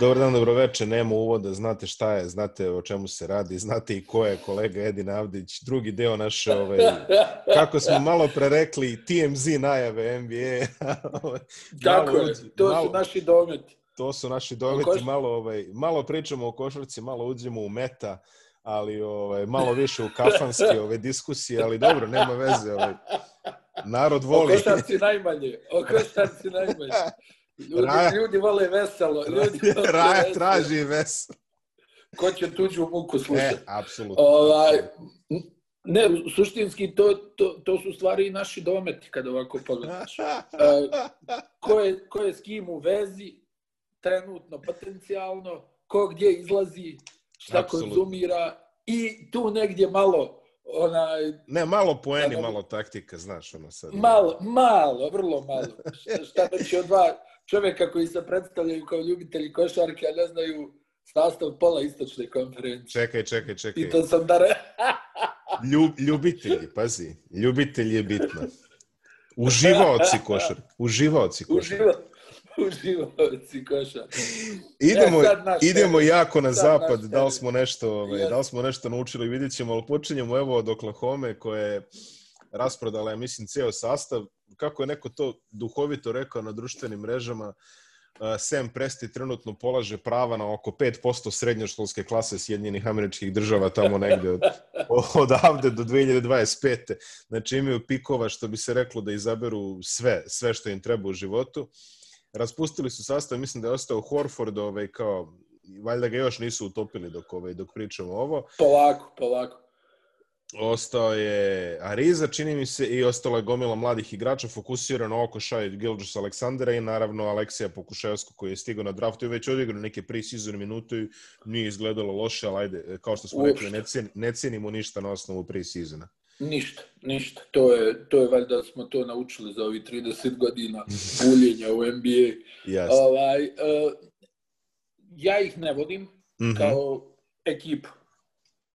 Dobar dan, dobro večer, nema uvoda, znate šta je, znate o čemu se radi, znate i ko je kolega Edin Avdić, drugi deo naše, ovaj, kako smo malo prerekli, TMZ najave NBA. Kako je, to malo, su naši dometi. To su naši dometi, malo, ovaj, malo pričamo o košarci, malo uđemo u meta, ali ovaj, malo više u kafanske ove diskusije, ali dobro, nema veze. Ovaj, narod voli. O košarci najmanje, o košarci najmanje. Ljudi, Raja... ljudi vole veselo. Ljudi vole Raja veselo. traži veselo. Ko će tuđu muku slušati? E, apsolutno. Ovaj, ne, suštinski, to, to, to su stvari i naši dometi, kada ovako pogledaš. Uh, ko, je, ko je s kim u vezi, trenutno, potencijalno, ko gdje izlazi, šta Absolutno. konzumira i tu negdje malo onaj... Ne, malo poeni, malo taktika, znaš, ono sad. Malo, malo, vrlo malo. Šta, šta od dva, čovjeka koji se predstavljaju kao ljubitelji košarke, a ne znaju sastav pola istočne konferencije. Čekaj, čekaj, čekaj. I to sam da re... Ljub, ljubitelji, pazi, ljubitelji je bitno. Uživaoci košarke. Uživaoci košarke. Uživa, uživaoci košarke. Idemo, e, idemo jako na zapad, da li smo nešto, ovaj, da li smo nešto naučili, vidjet ćemo, ali počinjemo evo od Oklahoma koje je rasprodala, ja mislim, ceo sastav kako je neko to duhovito rekao na društvenim mrežama, Sam Presti trenutno polaže prava na oko 5% srednjoškolske klase Sjedinjenih američkih država tamo negde od, odavde do 2025. Znači imaju pikova što bi se reklo da izaberu sve, sve što im treba u životu. Raspustili su sastav, mislim da je ostao Horford, ovaj, kao, valjda ga još nisu utopili dok, ovaj, dok pričamo ovo. Polako, polako ostao je Ariza, čini mi se, i ostalo je gomila mladih igrača, fokusirano oko Šaj Gilđus Aleksandra i naravno Aleksija Pokuševsko koji je stigao na draftu i već odigrao neke pre-season minute i nije izgledalo loše, ali ajde, kao što smo Uopšte. rekli, ne, cenimo ništa na osnovu pre-seasona. Ništa, ništa. To je, to je valjda smo to naučili za ovih 30 godina uljenja u NBA. Jasne. Ovaj, uh, ja ih ne vodim mm -hmm. kao ekipu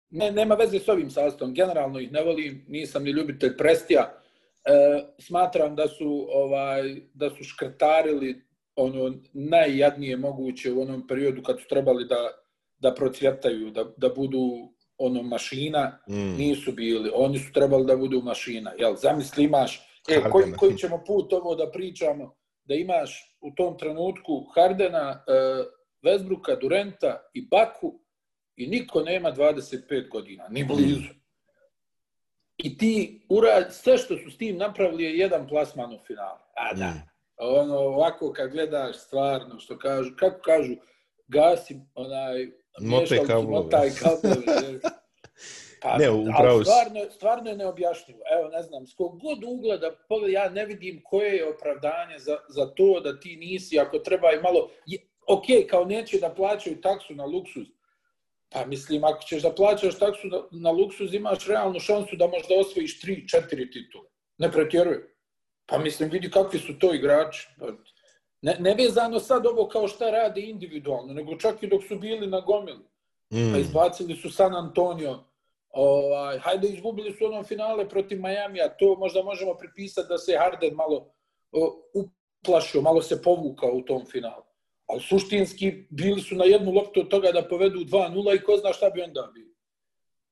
ne, nema veze s ovim sastavom. Generalno ih ne volim, nisam ni ljubitelj Prestija. E, smatram da su ovaj da su škrtarili ono najjadnije moguće u onom periodu kad su trebali da da procvjetaju, da, da budu ono mašina, mm. nisu bili. Oni su trebali da budu mašina. Jel, zamisli imaš, e, koji, koji ćemo put ovo da pričamo, da imaš u tom trenutku Hardena, e, Vesbruka, Durenta i Baku, I niko nema 25 godina, ni blizu. I ti urad, sve što su s tim napravili je jedan plasman u finalu. A da, mm. ono, ovako kad gledaš stvarno, što kažu, kako kažu, gasi onaj, motaj kablove. Motaj kablove. Pa, ne, upravo stvarno, stvarno je neobjašnjivo. Evo, ne znam, s kog god ugleda, ja ne vidim koje je opravdanje za, za to da ti nisi, ako treba i malo... Je, ok, kao neće da plaćaju taksu na luksuz, Pa mislim, ako ćeš da plaćaš taksu na, na luksuz, imaš realnu šansu da možda osvojiš 3-4 titule. Ne pretjerujem. Pa mislim, vidi kakvi su to igrači. Pa, ne, ne vezano sad ovo kao šta rade individualno, nego čak i dok su bili na gomilu. Mm. Pa izbacili su San Antonio. Ovaj, hajde, izgubili su onom finale protiv Majamija. To možda možemo pripisati da se Harden malo uh, uplašio, malo se povukao u tom finalu ali suštinski bili su na jednu loptu od toga da povedu 2-0 i ko zna šta bi onda bio.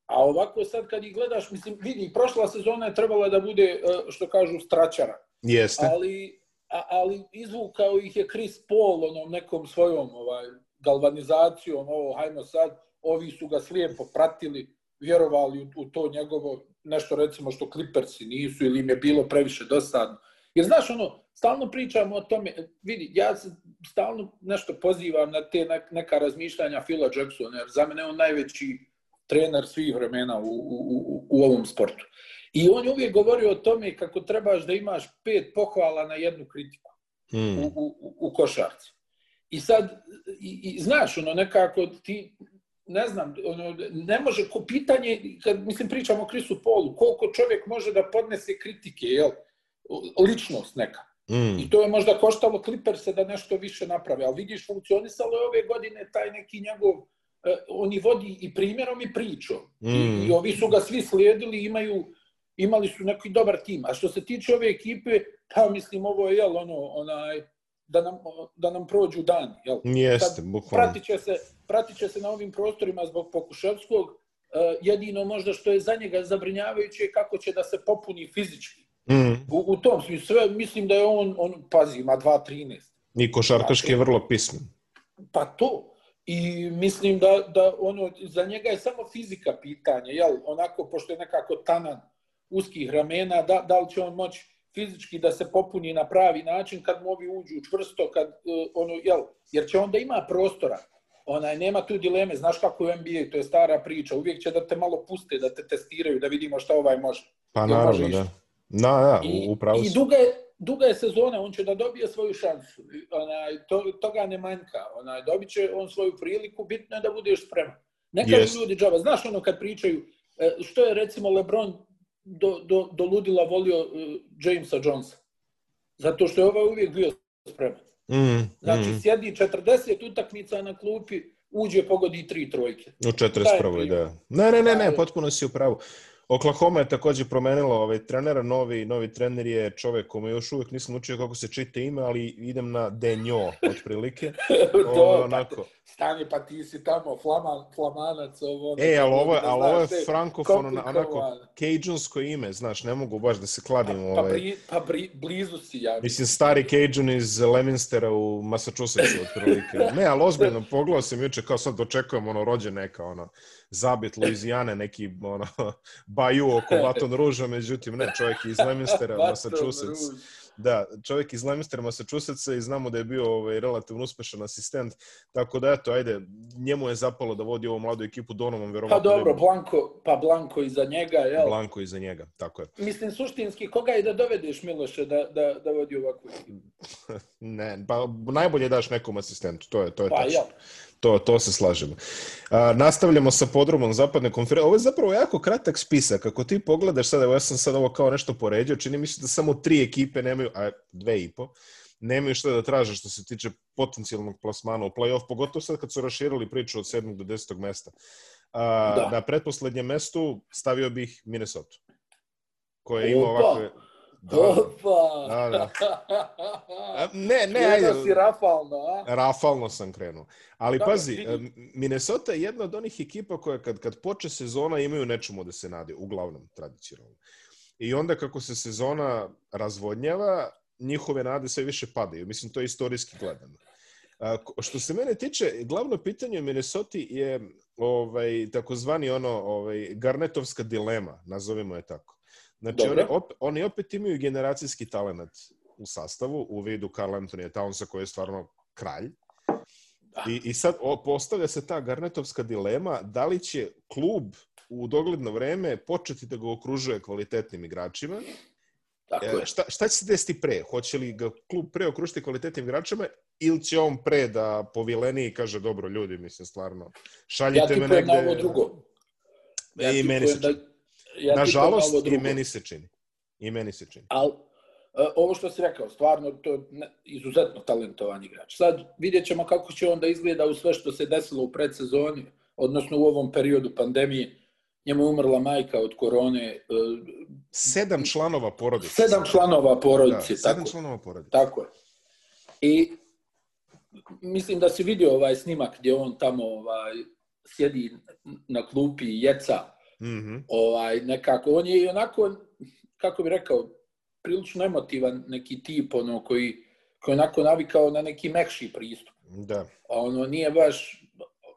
A ovako sad kad ih gledaš, mislim, vidi, prošla sezona je trebala da bude, e, što kažu, stračara. Jeste. Ali, a, ali izvukao ih je Chris Paul onom nekom svojom ovaj, galvanizacijom, ovo, hajmo sad, ovi su ga slijepo pratili, vjerovali u, u to njegovo, nešto recimo što Clippersi nisu ili im je bilo previše dosadno. Jer znaš, ono, stalno pričamo o tome, vidi, ja se stalno nešto pozivam na te neka razmišljanja Phila Jacksona, jer za mene on najveći trener svih vremena u, u, u, u ovom sportu. I on je uvijek govorio o tome kako trebaš da imaš pet pohvala na jednu kritiku hmm. u, u, u košarci. I sad, i, i, znaš, ono, nekako ti, ne znam, ono, ne može, ko pitanje, kad, mislim, pričamo o Krisu Polu, koliko čovjek može da podnese kritike, jel, ličnost neka. Mm. I to je možda koštalo Clippers da nešto više napravi. Ali vidiš, funkcionisalo je ove godine taj neki njegov, eh, oni vodi i primjerom i pričom. Mm. I, I ovi su ga svi slijedili, imaju, imali su neki dobar tim. A što se tiče ove ekipe, pa mislim, ovo je, jel, ono, onaj, da nam, da nam prođu dani. Jel? Jeste, bukvalno. Pratit će, se, pratit će se na ovim prostorima zbog Pokuševskog, uh, jedino možda što je za njega zabrinjavajuće je kako će da se popuni fizički. Mm. U, u tom smislu, sve, mislim da je on, on pazi, ima 2.13. I košarkaški je vrlo pismen. Pa to. I mislim da, da ono, za njega je samo fizika pitanje, jel? Onako, pošto je nekako tanan uskih ramena, da, da li će on moći fizički da se popuni na pravi način kad mu ovi uđu čvrsto, kad, uh, ono, jel? Jer će onda ima prostora. Onaj, nema tu dileme, znaš kako je NBA, to je stara priča, uvijek će da te malo puste, da te testiraju, da vidimo šta ovaj može. Pa naravno, da. Na, da, I, upravo I duga je, duga je sezona, on će da dobije svoju šansu. Onaj, to, toga ne manjka. Onaj, dobit će on svoju priliku, bitno je da budeš spreman. Neka yes. ljudi džaba, znaš ono kad pričaju, e, što je recimo Lebron do, do, do ludila volio uh, Jamesa Jonesa? Zato što je ovaj uvijek bio spreman. Mm, znači, mm. sjedi 40 utakmica na klupi, uđe, pogodi tri trojke. U 41. da. Ne, ne, ne, ne, potpuno si u pravu. Oklahoma je također promenila ovaj trenera, novi novi trener je čovjek kome još uvijek nisam učio kako se čita ime, ali idem na Denjo otprilike. to, o, onako. Stani pa ti si tamo flaman, flamanac ovo. E, ali ovo, ali ovo je frankofono, onako kejđunsko ime, znaš, ne mogu baš da se kladim. Pa, ovaj. pa, bri, pa bri, blizu si ja. Mislim, stari Cajun iz Leminstera u Massachusettsu otprilike. Ne, ali ozbiljno, pogledao sam juče kao sad dočekujem ono rođe neka, ono, zabit Louisiane, neki ono, baju oko Baton Rouge, međutim ne, čovjek iz Leminstera, Massachusetts. Da, čovjek iz Leminstera, Massachusettsa i znamo da je bio ovaj, relativno uspešan asistent, tako da eto, ajde, njemu je zapalo da vodi ovu mladu ekipu Donovan, verovatno. Pa dobro, Blanko, pa Blanko iza njega, jel? Blanko iza njega, tako je. Mislim, suštinski, koga je da dovedeš Miloše da, da, da vodi ovakvu ekipu? ne, pa najbolje daš nekom asistentu, to je, to je pa, tačno. Jel? To, to se slažemo. A, nastavljamo sa podrumom zapadne konferencije. Ovo je zapravo jako kratak spisak. Ako ti pogledaš sada, evo ja sam sad ovo kao nešto poređio, čini mi se da samo tri ekipe nemaju, a dve i po, nemaju što da traže što se tiče potencijalnog plasmana u play-off, pogotovo sad kad su raširili priču od 7. do 10. mesta. A, da. Na pretposlednjem mestu stavio bih Minnesota, koje ima ovakve... Da, Opa! Da, da. Ne, ne, ajde. si rafalno, a? Rafalno sam krenuo. Ali Dobre, pazi, vidi. Minnesota je jedna od onih ekipa koja kad, kad poče sezona imaju nečemu da se nade, uglavnom tradicionalno. I onda kako se sezona razvodnjava, njihove nade sve više padaju. Mislim, to je istorijski gledano. A, što se mene tiče, glavno pitanje u Minnesota je ovaj, takozvani ono, ovaj, Garnetovska dilema, nazovimo je tako. Znači, oni, op, oni opet imaju generacijski talent u sastavu, u vidu Carl Anthony Townsa koji je stvarno kralj. I, I sad o, postavlja se ta Garnetovska dilema, da li će klub u dogledno vreme početi da ga okružuje kvalitetnim igračima. Tako e, šta, šta će se desiti pre? Hoće li ga klub pre okružiti kvalitetnim igračima ili će on pre da povileni i kaže dobro ljudi, mislim stvarno, šaljite ja me negde... Ja ti na ovo drugo. Ja I meni se da, ja Nažalost, i meni se čini. I meni se čini. Al, ovo što si rekao, stvarno, to je izuzetno talentovan igrač. Sad vidjet ćemo kako će onda izgleda u sve što se desilo u predsezoni, odnosno u ovom periodu pandemije. Njemu je umrla majka od korone. E, sedam članova porodice. Sedam članova porodice. Da, sedam tako, članova porodice. Tako je. I mislim da si vidio ovaj snimak gdje on tamo ovaj, sjedi na klupi jeca Mm -hmm. ovaj, nekako, on je i onako, kako bi rekao, prilično emotivan neki tip, ono, koji, koji je onako navikao na neki mekši pristup. Da. Ono, nije baš,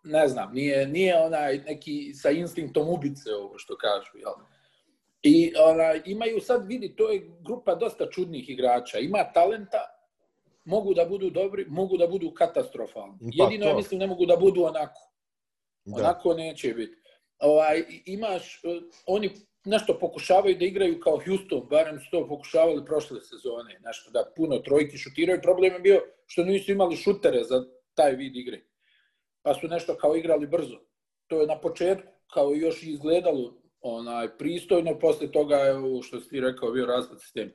ne znam, nije, nije onaj neki sa instinktom ubice, ovo što kažu, jel? I ona, imaju sad, vidi, to je grupa dosta čudnih igrača. Ima talenta, mogu da budu dobri, mogu da budu katastrofalni. Pa, Jedino, to. ja mislim, ne mogu da budu onako. Da. Onako neće biti ovaj, imaš, e, oni nešto pokušavaju da igraju kao Houston, barem su to pokušavali prošle sezone, nešto da puno trojki šutiraju. Problem je bio što nisu imali šutere za taj vid igre. Pa su nešto kao igrali brzo. To je na početku kao još izgledalo onaj pristojno, posle toga je ovo što si ti rekao bio razpad sistem.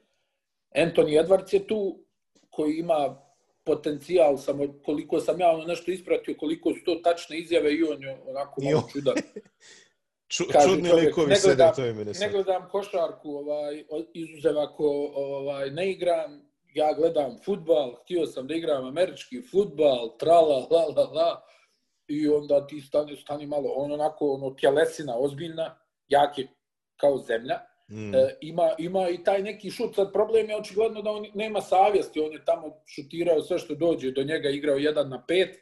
Anthony Edwards je tu koji ima potencijal, samo koliko sam ja ono nešto ispratio, koliko su to tačne izjave i on je onako malo čudan. Ču, čudni čovjek, likovi sede u toj Minnesota. Ne gledam košarku, ovaj, izuzev ako ovaj, ne igram, ja gledam futbal, htio sam da igram američki futbal, trala, la, la, la, i onda ti stani, stani malo, on onako, ono, tjelesina ozbiljna, jak je kao zemlja, mm. e, ima, ima i taj neki šut, sad problem je očigledno da on nema savjesti, on je tamo šutirao sve što dođe do njega, igrao jedan na pet, e,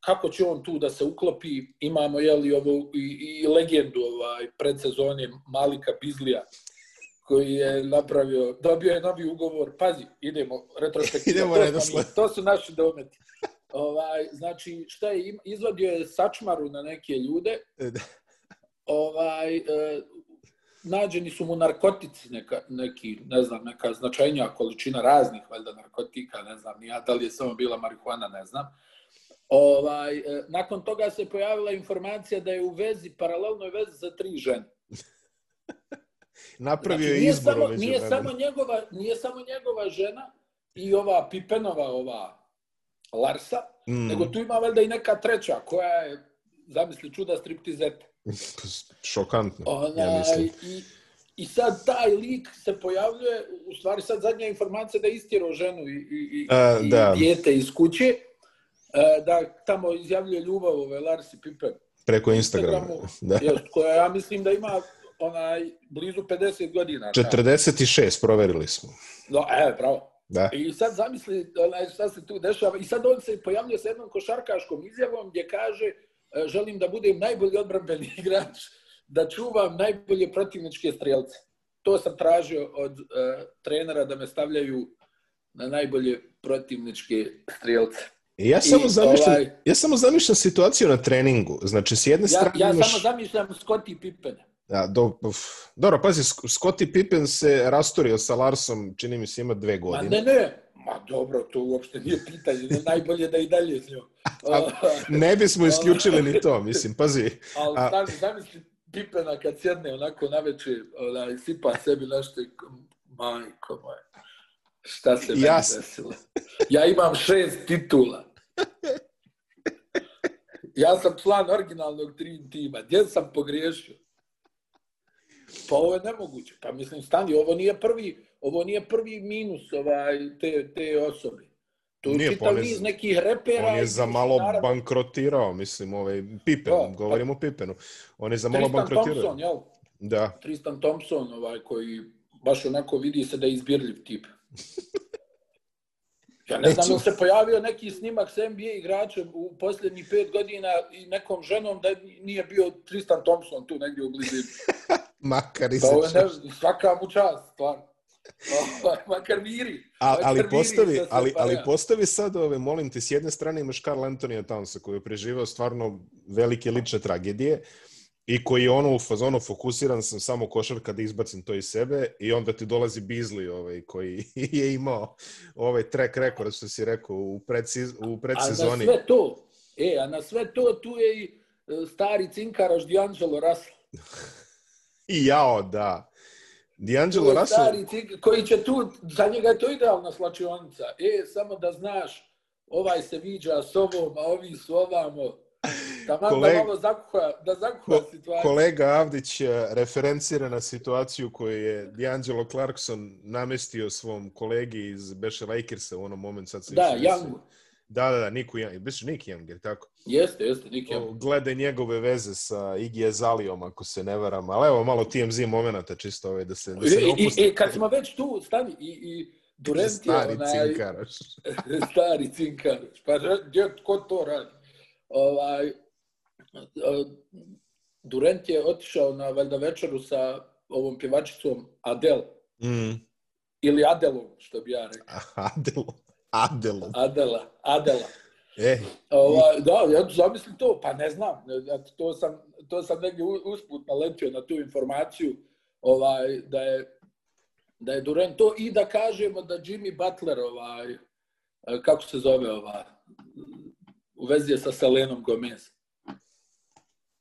kako će on tu da se uklopi, imamo jeli, ovo, i, i legendu ovaj, predsezone Malika Bizlija, koji je napravio, dobio je novi ugovor, pazi, idemo, retrospektivno, idemo to, to su naši dometi. Ovaj, znači, šta je, izvadio je sačmaru na neke ljude, e, ovaj, e, nađeni su mu narkotici, neka, neki, ne znam, neka značajnija količina raznih, valjda, narkotika, ne znam, ja, da li je samo bila marihuana, ne znam. Ovaj, e, nakon toga se pojavila informacija da je u vezi, paralelnoj vezi za tri žene. Napravio znači, je izbor. Samo, nije, samo njegova, nije samo njegova žena i ova Pipenova, ova Larsa, mm. nego tu ima valjda i neka treća koja je, zamisli, čuda striptizeta. Šokantno, Ona, ja mislim. I, I sad taj lik se pojavljuje, u stvari sad zadnja informacija da je istjerao ženu i, i, A, i da. dijete iz kuće, da tamo izjavljuje ljubav ove Larsi Pippen. Preko Instagrama. Instagramu, da. Jest, koja ja mislim da ima onaj blizu 50 godina. 46, proverili smo. No, e, bravo. Da. I sad zamisli onaj, šta se tu dešava. I sad on se pojavljuje sa jednom košarkaškom izjavom gdje kaže e, želim da budem najbolji odbrambeni igrač, da čuvam najbolje protivničke strelce. To sam tražio od uh, trenera da me stavljaju na najbolje protivničke strelce. Ja samo, I, zamišljam, ovaj, ja samo zamišljam situaciju na treningu. Znači, s jedne strane ja, ja imaš... samo zamišljam Scottie Pippena. Ja, do, uf. Dobro, pazi, Scottie Pippen se rastorio sa Larsom, čini mi se ima dve godine. Ma ne, ne, ma dobro, to uopšte nije pitanje, najbolje da i dalje s njom. ne bismo isključili ni to, mislim, pazi. Ali a... zamisli Pippena kad sjedne onako na večer, onaj, sipa sebi nešto i majko moja, šta se meni Jas... desilo? Ja imam šest titula. Ja sam član originalnog Dream tima. Gdje sam pogriješio? Pa ovo je nemoguće. Pa mislim, stani, ovo nije prvi, ovo nije prvi minus ovaj, te, te osobe. To je čitav pa niz nekih repera. On je za malo naravno... bankrotirao, mislim, ovaj, Pippen, pa, govorimo pa, o Pippenu. On je za malo Tristan bankrotirao. Thompson, jel? Da. Tristan Thompson, ovaj, koji baš onako vidi se da je izbirljiv tip. Ja ne znam da se pojavio neki snimak s NBA igračem u posljednjih pet godina i nekom ženom da nije bio Tristan Thompson tu negdje u blizini. Makar i se ne, Svaka mu čast, stvarno. Makar miri. A, ali, postavi, ali, ali postavi sad, ove, molim te, s jedne strane imaš Carl Antonija Townsa koji je preživao stvarno velike lične tragedije i koji je ono u fazonu fokusiran sam samo košarka da izbacim to iz sebe i onda ti dolazi Beasley ovaj, koji je imao ovaj track record, što si rekao, u, predsiz, u predsezoni. A na sve to, e, a na sve to tu je i e, stari cinkaraš D'Angelo Russell. I jao, da. D'Angelo Russell... Stari cink, koji će tu, za njega je to idealna slačionica. E, samo da znaš, ovaj se viđa s ovom, a ovi su ovamo Da kolega, da malo zakuha, da zakuha situaciju. Kolega Avdić referencira na situaciju koju je D'Angelo Clarkson namestio svom kolegi iz Beše Lakersa u onom momentu. Sad se da, Young. Da, da, da, Niku Young. Biš Nick Young, jer tako? Jeste, jeste, Young. Glede njegove veze sa Iggy Azalijom, ako se ne varam. Ali evo, malo TMZ momenta, čisto ove, da se, da se opusti. I, i, kad smo već tu, stani, i, i Durant je stari onaj... cinkaraš. stari cinkaraš. Pa gdje, ko to radi? Ovaj, Durant je otišao na valjda večeru sa ovom pjevačicom Adele. Mm. Ili Adelom, što bi ja rekao. Adelo. Adelo. Adela. Adela. E. Ova, da, ja zamislim to, pa ne znam. To sam, to sam negdje usput naletio na tu informaciju ovaj, da je da je Durant to i da kažemo da Jimmy Butler ovaj e, kako se zove ova u vezi je sa Selenom Gomez.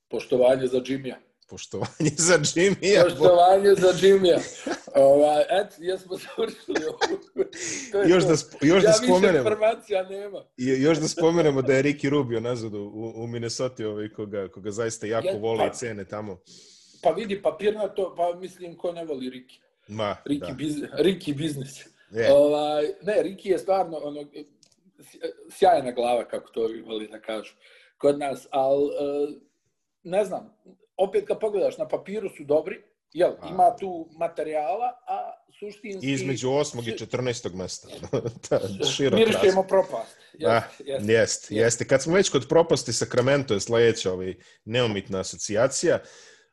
Poštovanje za Jimmya Poštovanje za Džimija. Poštovanje za Džimija. Ova, et, jesmo završili još da, još ja da spomenemo. Ja više informacija nema. još da spomenemo da je Ricky Rubio nazad u, u Minnesota, ovaj, koga, koga zaista jako ja, voli pa, i cene tamo. Pa vidi, papir na to, pa mislim, ko ne voli Ricky. Ma, Ricky, biz, Ricky biznis. Yeah. Ovaj, ne, Riki je stvarno ono, sjajna glava, kako to voli da kažu, kod nas, ali uh, ne znam, opet kad pogledaš, na papiru su dobri, jel, a. ima tu materijala, a suštinski... Između 8. i 14. mesta. Mirišemo propast. Jest, jest, jest, jest. Kad smo već kod propasti, Sacramento je sledeća ovaj, neomitna asocijacija.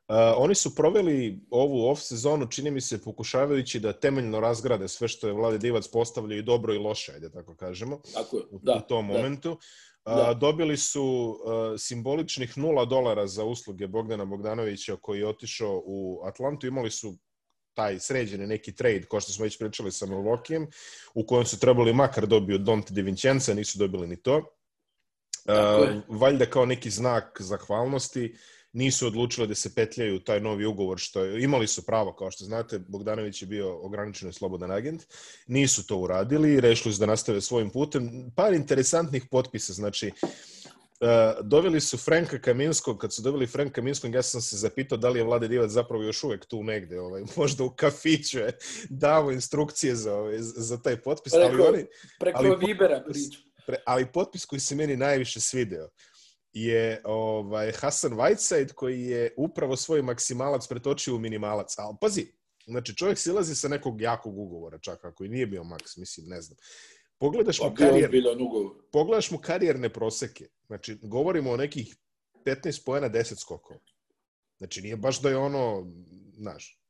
Uh, oni su proveli ovu off sezonu, čini mi se, pokušavajući da temeljno razgrade sve što je Vlade Divac postavljao i dobro i loše, ajde tako kažemo, tako je. U, da, u tom da. momentu. Da. dobili su uh, simboličnih nula dolara za usluge Bogdana Bogdanovića koji je otišao u Atlantu. Imali su taj sređeni neki trade, kao što smo već pričali sa Milwaukeeom, u kojem su trebali makar dobio Dante Di Vincenza, nisu dobili ni to. Uh, valjda kao neki znak zahvalnosti nisu odlučili da se petljaju taj novi ugovor što je, imali su pravo kao što znate Bogdanović je bio ograničeno slobodan agent nisu to uradili i rešili su da nastave svojim putem par interesantnih potpisa znači Uh, doveli su Franka Kaminskog, kad su doveli Franka Kaminskog, ja sam se zapitao da li je Vlade Divac zapravo još uvek tu negde, ovaj, možda u kafiću je davo instrukcije za, ovaj, za taj potpis. Preko, ali oni, preko ali, Vibera priču. Pre, ali potpis koji se meni najviše svideo je ovaj Hasan Whiteside koji je upravo svoj maksimalac pretočio u minimalac. Ali pazi, znači čovjek silazi sa nekog jakog ugovora, čak ako i nije bio maks, mislim, ne znam. Pogledaš pa, mu karijer, pogledaš mu karijerne proseke. Znači, govorimo o nekih 15 pojena, 10 skokova. Znači, nije baš da je ono, znaš,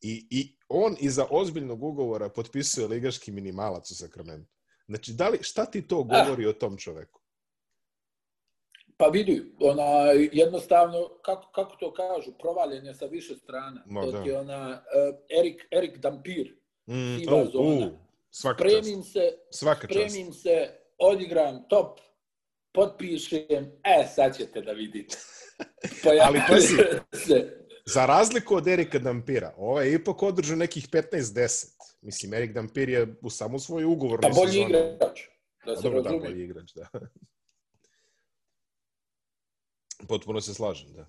i, i on iza ozbiljnog ugovora potpisuje ligaški minimalac u Sakramentu. Znači, da li, šta ti to govori ah. o tom čoveku? Pa vidi, ona, jednostavno, kako, kako to kažu, provaljen je sa više strana. No, da. je ona, uh, Erik, Erik Dampir, mm, siva oh, zona. Uh, svaka spremim čast. se, svaka spremim čast. se, odigram top, potpišem, e, sad ćete da vidite. Pa Ali pazi, se. za razliku od Erika Dampira, ovaj je ipak održao nekih 15-10. Mislim, Erik Dampir je u samo svoj ugovor. Pa bolji igrač. Da se dobro, da, bolji igrač, da. Potpuno se slažem, da.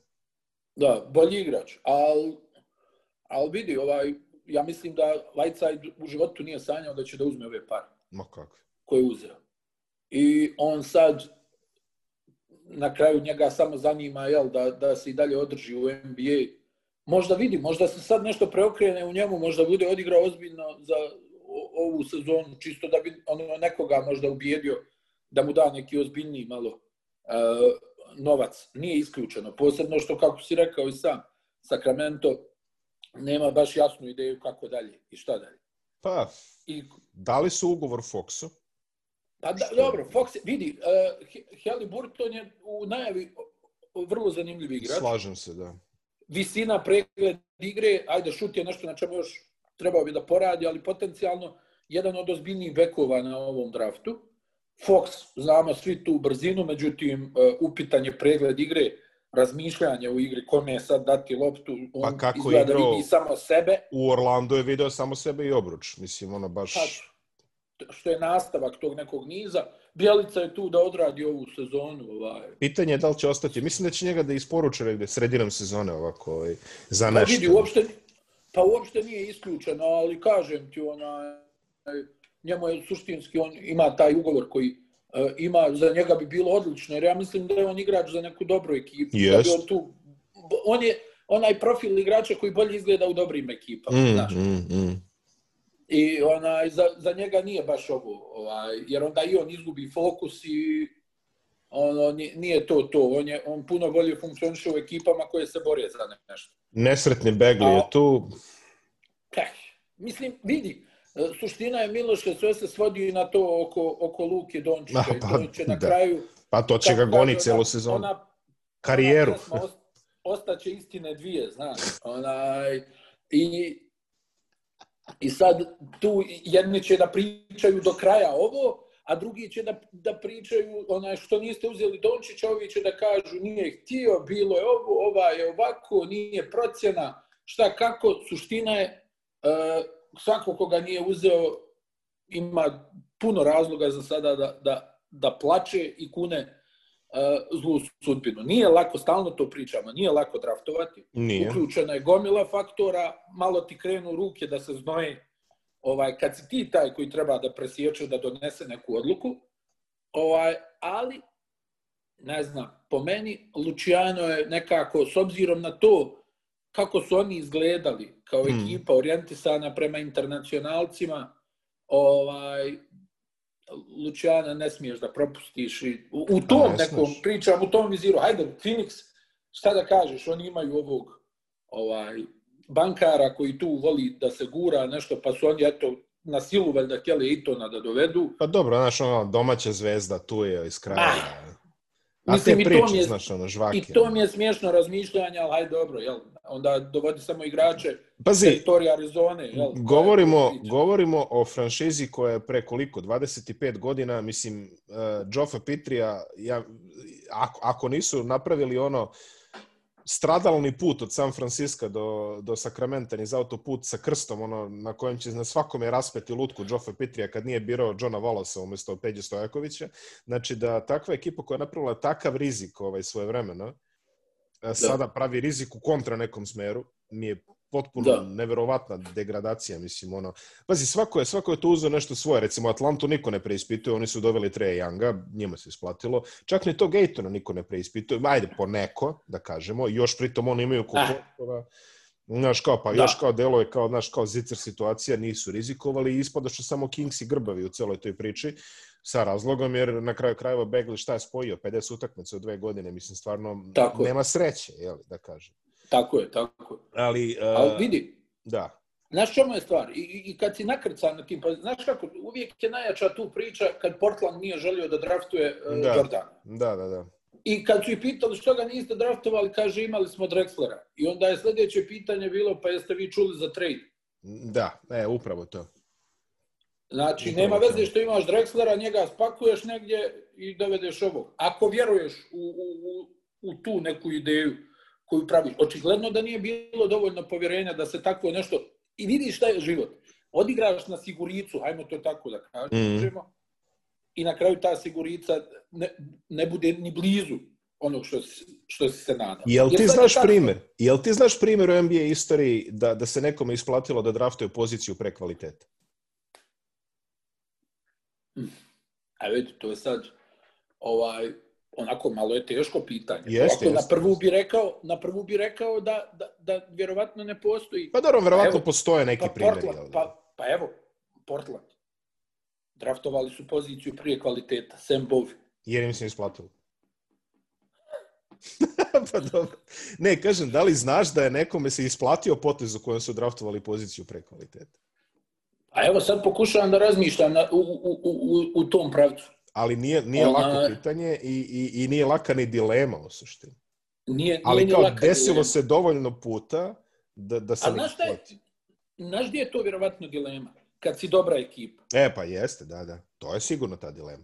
Da, bolji igrač, ali al vidi, ovaj, ja mislim da Whiteside u životu nije sanjao da će da uzme ove pare. Ma kako? Koje je uzeo. I on sad, na kraju njega samo zanima jel, da, da se i dalje održi u NBA. Možda vidi, možda se sad nešto preokrene u njemu, možda bude odigrao ozbiljno za ovu sezonu, čisto da bi ono nekoga možda ubijedio da mu da neki ozbiljniji malo uh, novac nije isključeno. Posebno što, kako si rekao i sam, Sacramento nema baš jasnu ideju kako dalje i šta dalje. Pa, I, da li su ugovor Foxu? Pa da, dobro, Fox, vidi, uh, Halliburton je u najavi vrlo zanimljiv igrač. Slažem se, da. Visina, pregled igre, ajde, šut je nešto na čemu još trebao bi da poradi, ali potencijalno jedan od ozbiljnijih bekova na ovom draftu. Fox, znamo svi tu brzinu, međutim, uh, upitan je pregled igre, razmišljanje u igri, kome je sad dati loptu, on pa kako izgleda da vidi samo sebe. U Orlando je video samo sebe i obruč, mislim, ono baš... Pa, što je nastavak tog nekog niza, Bjelica je tu da odradi ovu sezonu. Ovaj. Pitanje je da li će ostati. Mislim da će njega da isporuče negde sredinom sezone ovako ovaj, za nešto. Pa vidi, uopšte, pa uopšte nije isključeno, ali kažem ti, ona, njemu je suštinski, on ima taj ugovor koji uh, ima, za njega bi bilo odlično, jer ja mislim da je on igrač za neku dobru ekipu. Yes. Da on, tu, on je onaj profil igrača koji bolje izgleda u dobrim ekipama. Mm, znaš. Mm, mm. I onaj, za, za njega nije baš ovo, ovaj, jer onda i on izgubi fokus i ono, nije to to. On, je, on puno bolje funkcioniše u ekipama koje se bore za nešto. Nesretni Begli je tu. Kaj, mislim, vidi, suština je Miloše, sve se svodi na to oko, oko Luke Dončića. Pa, pa, će na da. kraju... Pa to će ga goni celu sezonu. Ona, Karijeru. Ona ostaće istine dvije, znaš. Onaj, i, I sad tu jedni će da pričaju do kraja ovo, a drugi će da, da pričaju onaj što niste uzeli Dončića, ovi će da kažu nije htio, bilo je ovo, ova je ovako, nije procjena, šta kako, suština je uh, svako koga nije uzeo ima puno razloga za sada da, da, da plače i kune uh, zlu sudbinu. Nije lako, stalno to pričamo, nije lako draftovati. Nije. Uključena je gomila faktora, malo ti krenu ruke da se znoje ovaj, kad si ti taj koji treba da presječe, da donese neku odluku, ovaj, ali, ne znam, po meni, Luciano je nekako, s obzirom na to kako su oni izgledali kao hmm. ekipa orijentisana prema internacionalcima, ovaj, Luciana ne smiješ da propustiš i u, u tom ne nekom smiješ. pričam, u tom viziru, hajde, Phoenix, šta da kažeš, oni imaju ovog ovaj, bankara koji tu voli da se gura nešto, pa su oni eto na silu valjda htjeli i to da dovedu. Pa dobro, znaš, ono, domaća zvezda tu je iz kraja. Ah. A Mislim, te priče, je, znaš, ono, žvake. I to mi je smiješno razmišljanje, ali hajde dobro, jel? Onda dovodi samo igrače Pazi, teritorija Arizone, jel? Govorimo, govorimo o franšizi koja je pre koliko, 25 godina, mislim, uh, Joffa Pitrija, ja, ako, ako nisu napravili ono, stradalni put od San Francisco do, do Sakramenta, niz autoput sa krstom, ono, na kojem će na svakome raspeti lutku Joffa Pitrija kad nije birao Johna Wallasa umjesto Peđe Stojakovića. Znači da takva ekipa koja je napravila takav rizik ovaj, svoje vremena, da. sada pravi rizik u kontra nekom smeru, mi je potpuno da. neverovatna degradacija, mislim, ono. Pazi, svako je, svako je to uzeo nešto svoje, recimo Atlantu niko ne preispituje, oni su doveli Treja Younga, njima se isplatilo, čak ni to Gatona niko ne preispituje, ajde, po neko, da kažemo, još pritom oni imaju ah. Znaš, kao, pa da. još kao delo je kao, znaš, kao zicer situacija, nisu rizikovali i ispada što samo Kings i Grbavi u celoj toj priči, sa razlogom, jer na kraju krajeva Begli šta je spojio, 50 utakmica u dve godine, mislim, stvarno Tako nema sreće, jel, da kažem. Tako je, tako je. Ali, uh, Ali vidi, da. Znaš čemu je stvar? I, I kad si nakrcan na tim, pa znaš kako, uvijek je najjača tu priča kad Portland nije želio da draftuje uh, da. Jordana. Da, da, da. I kad su ih pitali što ga niste draftovali, kaže imali smo Drexlera. I onda je sljedeće pitanje bilo, pa jeste vi čuli za trade? Da, e, upravo to. Znači, upravo nema veze što imaš Drexlera, njega spakuješ negdje i dovedeš ovog. Ako vjeruješ u, u, u, u tu neku ideju, koju praviš. Očigledno da nije bilo dovoljno povjerenja da se takvo nešto... I vidiš šta je život. Odigraš na siguricu, hajmo to tako da kažemo, mm. i na kraju ta sigurica ne, ne bude ni blizu onog što, što si se nadao. Jel ti znaš tako... primjer? Jel ti znaš primjer u NBA istoriji da, da se nekome isplatilo da draftuje poziciju pre kvaliteta? Hm. A vidi, to je sad ovaj, onako malo je teško pitanje. Jeste, jeste, na prvu bi rekao, na prvu bi rekao da, da, da vjerovatno ne postoji. Pa dobro, vjerovatno pa postoje neki pa primjeri. Portland, pa, pa evo, Portland. Draftovali su poziciju prije kvaliteta, Sam Bovi. Jer im se isplatilo. pa dobro. Ne, kažem, da li znaš da je nekome se isplatio potez u kojem su draftovali poziciju pre kvaliteta? A evo sad pokušavam da razmišljam na, u, u, u, u tom pravcu ali nije, nije Ona... lako pitanje i, i, i nije laka ni dilema u suštini. Nije, ali nije kao desilo dilema. se dovoljno puta da, da se šta je, znaš gdje je to vjerovatno dilema? Kad si dobra ekipa. E, pa jeste, da, da. To je sigurno ta dilema.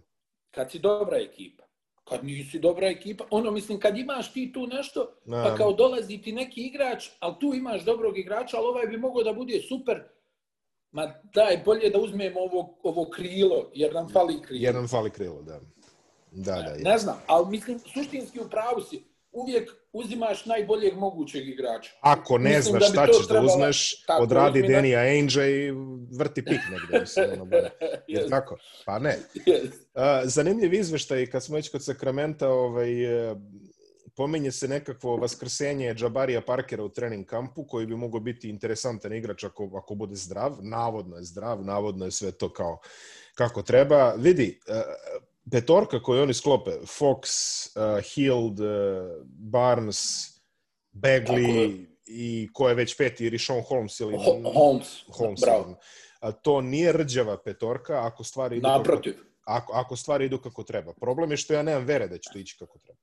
Kad si dobra ekipa. Kad nisi dobra ekipa, ono mislim, kad imaš ti tu nešto, Na. pa kao dolazi ti neki igrač, ali tu imaš dobrog igrača, ali ovaj bi mogao da bude super, Ma daj, bolje da uzmemo ovo, ovo krilo, jer nam fali krilo. Jer nam fali krilo, da. Da, da, ne, ne znam, ali mislim, suštinski u pravu si. Uvijek uzimaš najboljeg mogućeg igrača. Ako ne mislim znaš šta ćeš da uzmeš, tako, odradi Denija Ainge i vrti pik negdje. Mislim, ono, yes. tako? Pa ne. Yes. Zanimljiv izveštaj, kad smo već kod Sakramenta, ovaj, pominje se nekakvo vaskrsenje Džabarija Parkera u trening kampu, koji bi mogao biti interesantan igrač ako, ako bude zdrav. Navodno je zdrav, navodno je sve to kao kako treba. Vidi, uh, petorka koju oni sklope, Fox, uh, Hield, uh, Barnes, Bagley i ko je već peti, Rishon Holmes ili... Holmes, Holmes bravo. A to nije rđava petorka ako stvari idu Naprotiv. Kako, ako, ako stvari idu kako treba. Problem je što ja nemam vere da će to ići kako treba.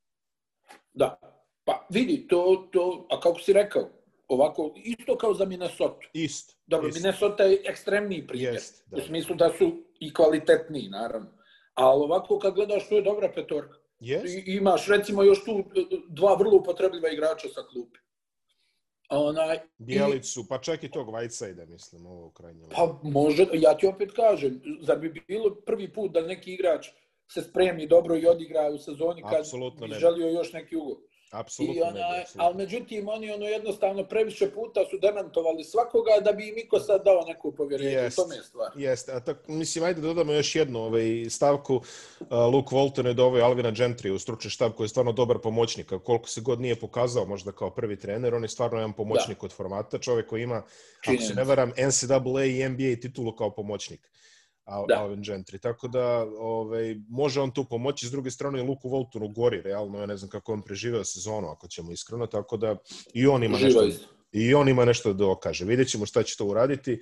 Da. Pa vidi, to, to, a kako si rekao, ovako, isto kao za Minnesota. Isto. Dobro, ist. Minnesota je ekstremniji primjer. Jest, u smislu da su i kvalitetniji, naravno. Ali ovako, kad gledaš, to je dobra petorka. Yes. I, imaš, recimo, još tu dva vrlo upotrebljiva igrača sa klupe. Onaj, Bijelicu, i, pa čak i tog Whiteside, mislim, ovo krajnje. Pa može, ja ti opet kažem, zar bi bilo prvi put da neki igrač se spremi dobro i odigra u sezoni kad bi želio još neki ugovor. Apsolutno. ona, ali međutim, oni ono jednostavno previše puta su demantovali svakoga da bi im iko sad dao neko povjerenje. Jest, to je stvar. Jeste. A tak, mislim, ajde da dodamo još jednu ovaj, stavku. Uh, Luke Walton je doveo Alvina Gentry u stručni štab koji je stvarno dobar pomoćnik. A koliko se god nije pokazao možda kao prvi trener, on je stvarno jedan pomoćnik da. od formata. Čovjek koji ima, Činjenica. ako se ne varam, NCAA i NBA titulu kao pomoćnik. Al. Alvin Gentry. Tako da ovaj, može on tu pomoći. S druge strane, Luku Voltonu gori, realno. Ja ne znam kako on preživeo sezonu, ako ćemo iskreno. Tako da i on ima nešto, i on ima nešto da dokaže. Vidjet ćemo šta će to uraditi.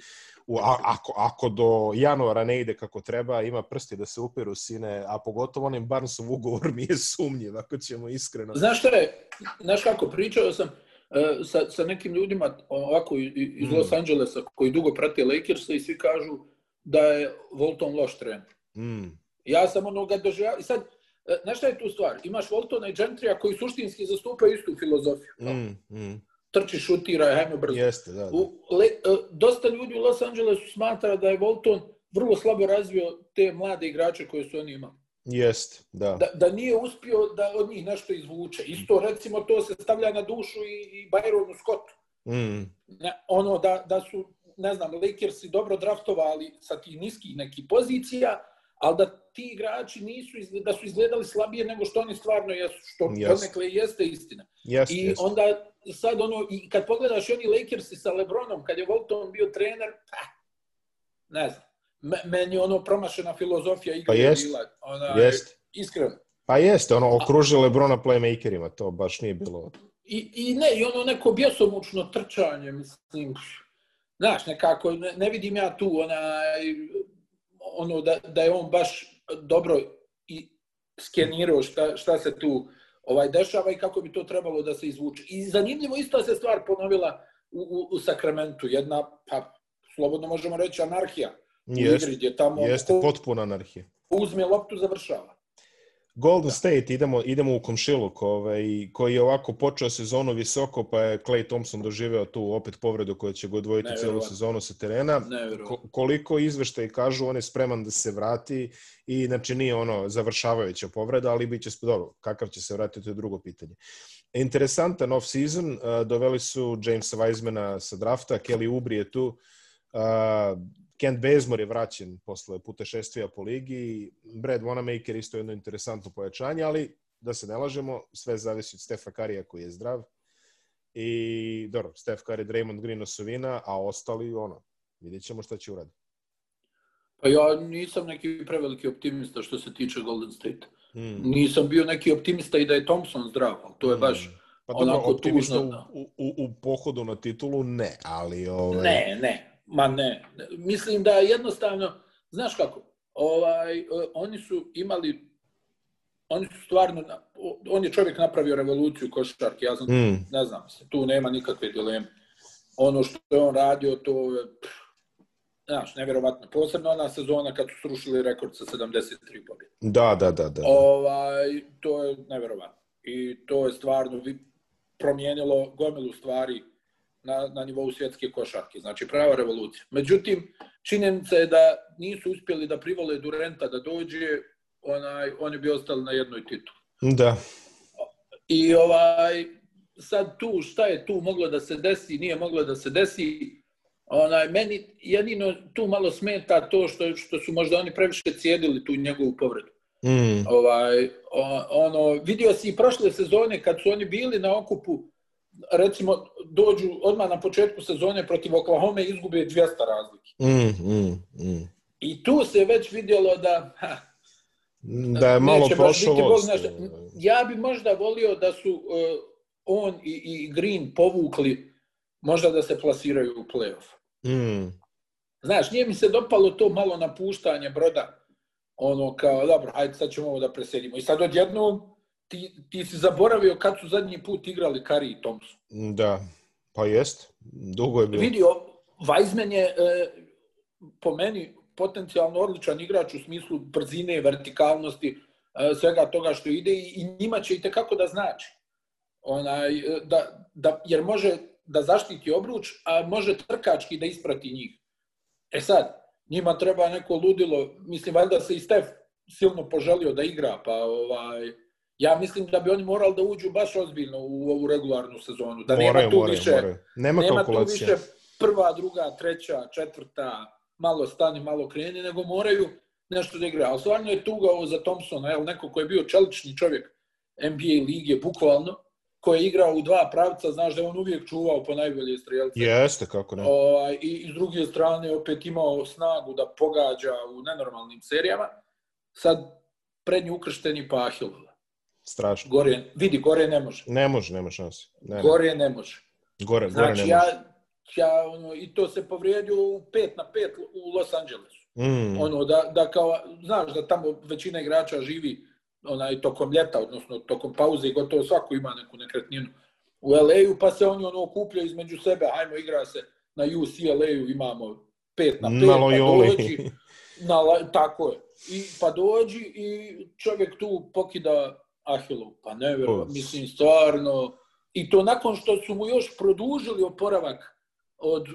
U, a, ako, ako do januara ne ide kako treba, ima prsti da se upiru sine, a pogotovo onim Barnesov ugovor mi je sumnjiv, ako ćemo iskreno. Znaš šta je, znaš kako, pričao sam uh, sa, sa nekim ljudima ovako iz mm. Los Angelesa koji dugo prate Lakersa i svi kažu da je Volton loš trener. Mm. Ja sam onoga doživao. I sad, e, znaš šta je tu stvar? Imaš Voltona i Gentrija koji suštinski zastupaju istu filozofiju. Mm, mm. Trči, šutira, hajmo brzo. Jeste, da, da. U, le, e, dosta ljudi u Los Angelesu smatra da je Volton vrlo slabo razvio te mlade igrače koje su oni imali. Jeste, da. da. Da nije uspio da od njih nešto izvuče. Isto, recimo, to se stavlja na dušu i, i Byronu Scottu. Mm. Ono da, da su ne znam, Lakersi dobro draftovali sa tih niskih nekih pozicija, ali da ti igrači nisu da su izgledali slabije nego što oni stvarno jesu, što yes. ponekle jeste istina. Yes, I yes. onda sad ono, i kad pogledaš oni Lakersi sa Lebronom, kad je Walton bio trener, pa, ne znam, meni ono promašena filozofija igre pa jest, bila, ona, jest. iskreno. Pa jeste, ono, okružio Lebrona playmakerima, to baš nije bilo... I, I ne, i ono neko bjesomučno trčanje, mislim, znaš, nekako, ne, ne vidim ja tu onaj, ono da, da je on baš dobro i skenirao šta, šta se tu ovaj dešava i kako bi to trebalo da se izvuče. I zanimljivo isto se stvar ponovila u, u, u Sakramentu. Jedna, pa, slobodno možemo reći, anarhija. Jest, u igri, gdje tamo jeste, potpuna anarhija. Uzme loptu, završava. Golden State, idemo, idemo u komšiluk, ovaj, koji je ovako počeo sezonu visoko, pa je Clay Thompson doživeo tu opet povredu koja će ga odvojiti celu sezonu sa terena. Ko, koliko izveštaj kažu, on je spreman da se vrati i znači nije ono završavajuća povreda, ali bit će dobro, kakav će se vratiti, to je drugo pitanje. Interesantan off-season, doveli su Jamesa Wisemana sa drafta, Kelly Ubri je tu, Kent Bazemore je vraćen posle putešestvija po ligi. Brad Wanamaker isto jedno interesantno pojačanje, ali da se ne lažemo, sve zavisi od Stefa Karija koji je zdrav. I dobro, Stef Kari, Draymond Green osovina, a ostali, ono, vidjet ćemo šta će uraditi. Pa ja nisam neki preveliki optimista što se tiče Golden State. Hmm. Nisam bio neki optimista i da je Thompson zdrav, ali to je baš hmm. pa, dobro, onako tužno. U, u, u pohodu na titulu ne, ali... Ovaj... Ne, ne, Ma ne, mislim da jednostavno, znaš kako, ovaj, e, oni su imali, oni su stvarno, on je čovjek napravio revoluciju košarke, ja znam, mm. ne znam, tu nema nikakve dileme. Ono što je on radio, to je, znaš, nevjerovatno. Posebno ona sezona kad su srušili rekord sa 73 pobjede. Da, da, da, da. Ovaj, to je nevjerovatno. I to je stvarno promijenilo gomilu stvari na, na nivou svjetske košarke. Znači, prava revolucija. Međutim, činjenica je da nisu uspjeli da privole Durenta da dođe, onaj, oni bi ostali na jednoj titulu. Da. I ovaj, sad tu, šta je tu moglo da se desi, nije moglo da se desi, onaj, meni jedino tu malo smeta to što, što su možda oni previše cijedili tu njegovu povredu. Mm. Ovaj, ono, vidio si i prošle sezone kad su oni bili na okupu recimo, dođu odmah na početku sezone protiv Oklahoma i izgube 200 razlike. Mm, mm, mm. I tu se već vidjelo da... Ha, da je malo prošlost. Ja bi možda volio da su uh, on i, i Green povukli možda da se plasiraju u playoff. Mm. Znaš, nije mi se dopalo to malo napuštanje broda. Ono kao, dobro, hajde sad ćemo ovo da preselimo. I sad odjednom ti, ti si zaboravio kad su zadnji put igrali Kari i Thompson. Da, pa jest. Dugo je bilo. Vidio, Weizmann je e, po meni potencijalno odličan igrač u smislu brzine, vertikalnosti, e, svega toga što ide i, i njima će i tekako da znači. Onaj, e, da, da, jer može da zaštiti obruč, a može trkački da isprati njih. E sad, njima treba neko ludilo, mislim, valjda se i Stef silno poželio da igra, pa ovaj, ja mislim da bi oni morali da uđu baš ozbiljno u ovu regularnu sezonu. Da moraju, nema tu moraju, više, moraju. Nema, nema tu više prva, druga, treća, četvrta, malo stani, malo kreni, nego moraju nešto da igraju. Ali stvarno je tuga ovo za Thompsona, jel, neko ko je bio čelični čovjek NBA lige, bukvalno, koji je igrao u dva pravca, znaš da je on uvijek čuvao po najbolje strijelce. Jeste, kako ne. Ovaj, I, I s druge strane opet imao snagu da pogađa u nenormalnim serijama. Sad prednji ukršteni pahil. Strašno. Gore, vidi, gore ne može. Ne može, nema šanse. Ne. Gore ne može. gore, gore Znači, ne ja, može. ja, ono, i to se povrijedio u 5 na 5 u Los Angelesu. Mm. Ono, da, da kao, znaš da tamo većina igrača živi onaj, tokom ljeta, odnosno tokom pauze i gotovo svako ima neku nekretninu u LA-u, pa se oni ono okupljaju između sebe, hajmo igra se na UCLA-u, imamo 5 na 5, Na pa dođi, na, tako je. I, pa dođi i čovjek tu pokida Ahilov, pa ne mislim stvarno, i to nakon što su mu još produžili oporavak od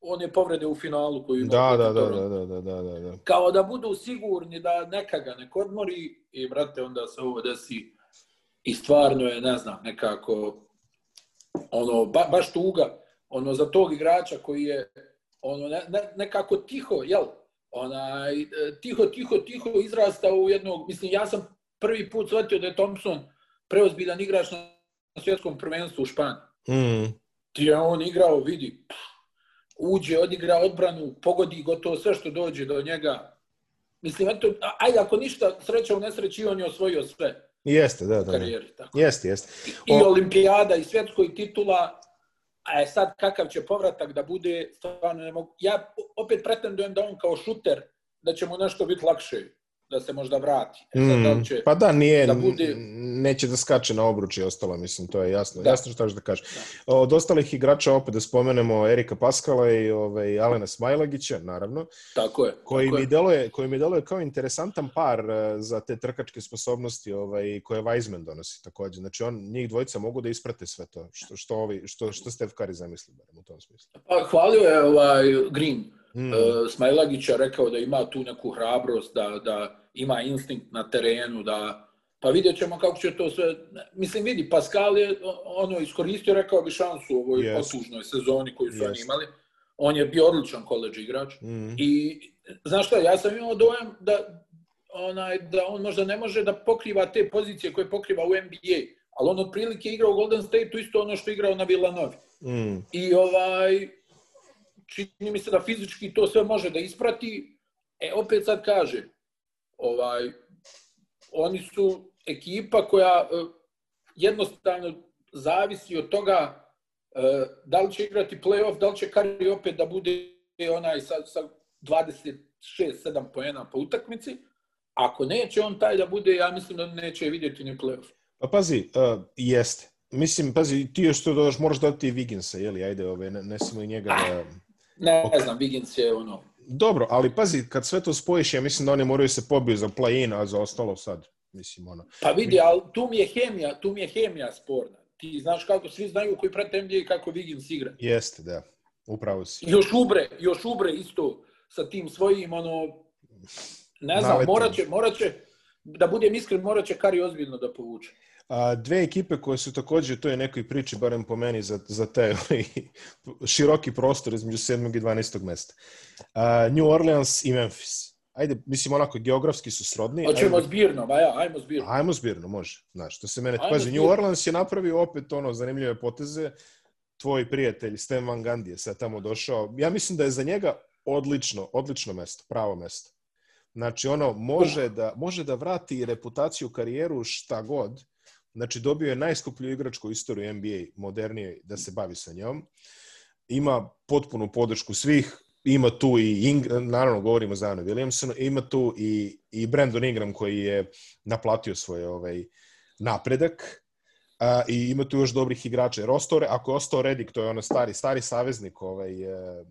one povrede u finalu koju ima. Da, da, da, da, da, da, da, da. kao da budu sigurni da neka ga ne odmori i, brate, onda se ovo desi i stvarno je, ne znam, nekako ono, ba, baš tuga, ono, za tog igrača koji je ono, ne, ne, nekako tiho, jel? Onaj, e, tiho, tiho, tiho izrastao u jednog, mislim, ja sam prvi put shvatio da je Thompson preozbiljan igrač na svjetskom prvenstvu u Španiji. Mm. Ti je on igrao, vidi, pff, uđe, odigra odbranu, pogodi gotovo sve što dođe do njega. Mislim, eto, ajde, ako ništa, sreća u nesreći, on je osvojio sve Jeste, da, da. karijeri. Tako. Jeste, jeste. I O- olimpijada, i svjetskoj titula, a je sad kakav će povratak da bude, stvarno ne mogu. Ja opet pretendujem da on kao šuter, da će mu nešto biti lakše, da se možda vrati. E sad, da Mm, li će, pa da, nije, da bude- neće da skače na obruč i ostalo, mislim, to je jasno. Da. Jasno što da kažeš. Od ostalih igrača opet da spomenemo Erika Paskala i ovaj, Alena Smajlagića, naravno, tako je. koji tako mi, je. deluje, koji mi deluje kao interesantan par eh, za te trkačke sposobnosti ovaj, koje Weizmann donosi takođe. Znači, on, njih dvojica mogu da isprate sve to, što, što, ovi, što, što Steph Curry zamisli, barem u tom smislu. Pa, hvalio je ovaj Green, Mm. e, Smajlagića rekao da ima tu neku hrabrost, da, da ima instinkt na terenu, da pa vidjet ćemo kako će to sve... Mislim, vidi, Pascal je ono iskoristio, rekao bi šansu u ovoj Jest. otužnoj sezoni koju su oni Jest. imali. On je bio odličan koleđ igrač. Mm. I, znaš šta, ja sam imao dojam da, onaj, da on možda ne može da pokriva te pozicije koje pokriva u NBA, ali on otprilike igra u Golden State-u isto ono što je igrao na Villanovi. Mm. I ovaj, čini mi se da fizički to sve može da isprati. E, opet sad kaže, ovaj, oni su ekipa koja e, jednostavno zavisi od toga e, da li će igrati playoff, da li će Kari opet da bude onaj sa, sa 26-7 poena po utakmici. Ako neće on taj da bude, ja mislim da neće vidjeti ni playoff. Pa pazi, uh, jeste. Mislim, pazi, ti još to dodaš, moraš dodati i Wigginsa, jeli, ajde, ove, ne, ne samo i njega da... Ne, ne znam, Wiggins je ono, Dobro, ali pazi, kad sve to spojiš, ja mislim da oni moraju se pobiju za play-in, a za ostalo sad, mislim, ono. Pa vidi, ali tu mi je hemija, tu mi je hemija sporna. Ti znaš kako svi znaju koji prate NBA kako Wiggins igra. Jeste, da, upravo si. Još ubre, još ubre isto sa tim svojim ono ne znam, morat će, morat će da budem iskren, morat će Kari ozbiljno da povuče. A, dve ekipe koje su takođe u toj nekoj priči, barem po meni, za, za te ovaj, široki prostor između 7. i 12. mesta. A, New Orleans i Memphis. Ajde, mislim, onako, geografski su srodni. Hoćemo zbirno, ba ja, ajmo zbirno. Ajmo zbirno, može. Znaš, što se mene... Ajmo Pazi, New. Orleans je napravio opet ono zanimljive poteze. Tvoj prijatelj Stan Van Gundy je sad tamo došao. Ja mislim da je za njega odlično, odlično mesto, pravo mesto. Znači, ono, može da, može da vrati reputaciju, karijeru, šta god. Znači, dobio je najskuplju igračku istoriju NBA, modernije, da se bavi sa njom. Ima potpunu podršku svih, ima tu i, Ing, naravno govorimo za Zanu Williamsonu, ima tu i, i Brandon Ingram koji je naplatio svoj ovaj, napredak. A, I ima tu još dobrih igrača. Jer ostao, ako je ostao Redick, to je ono stari, stari saveznik ovaj, e,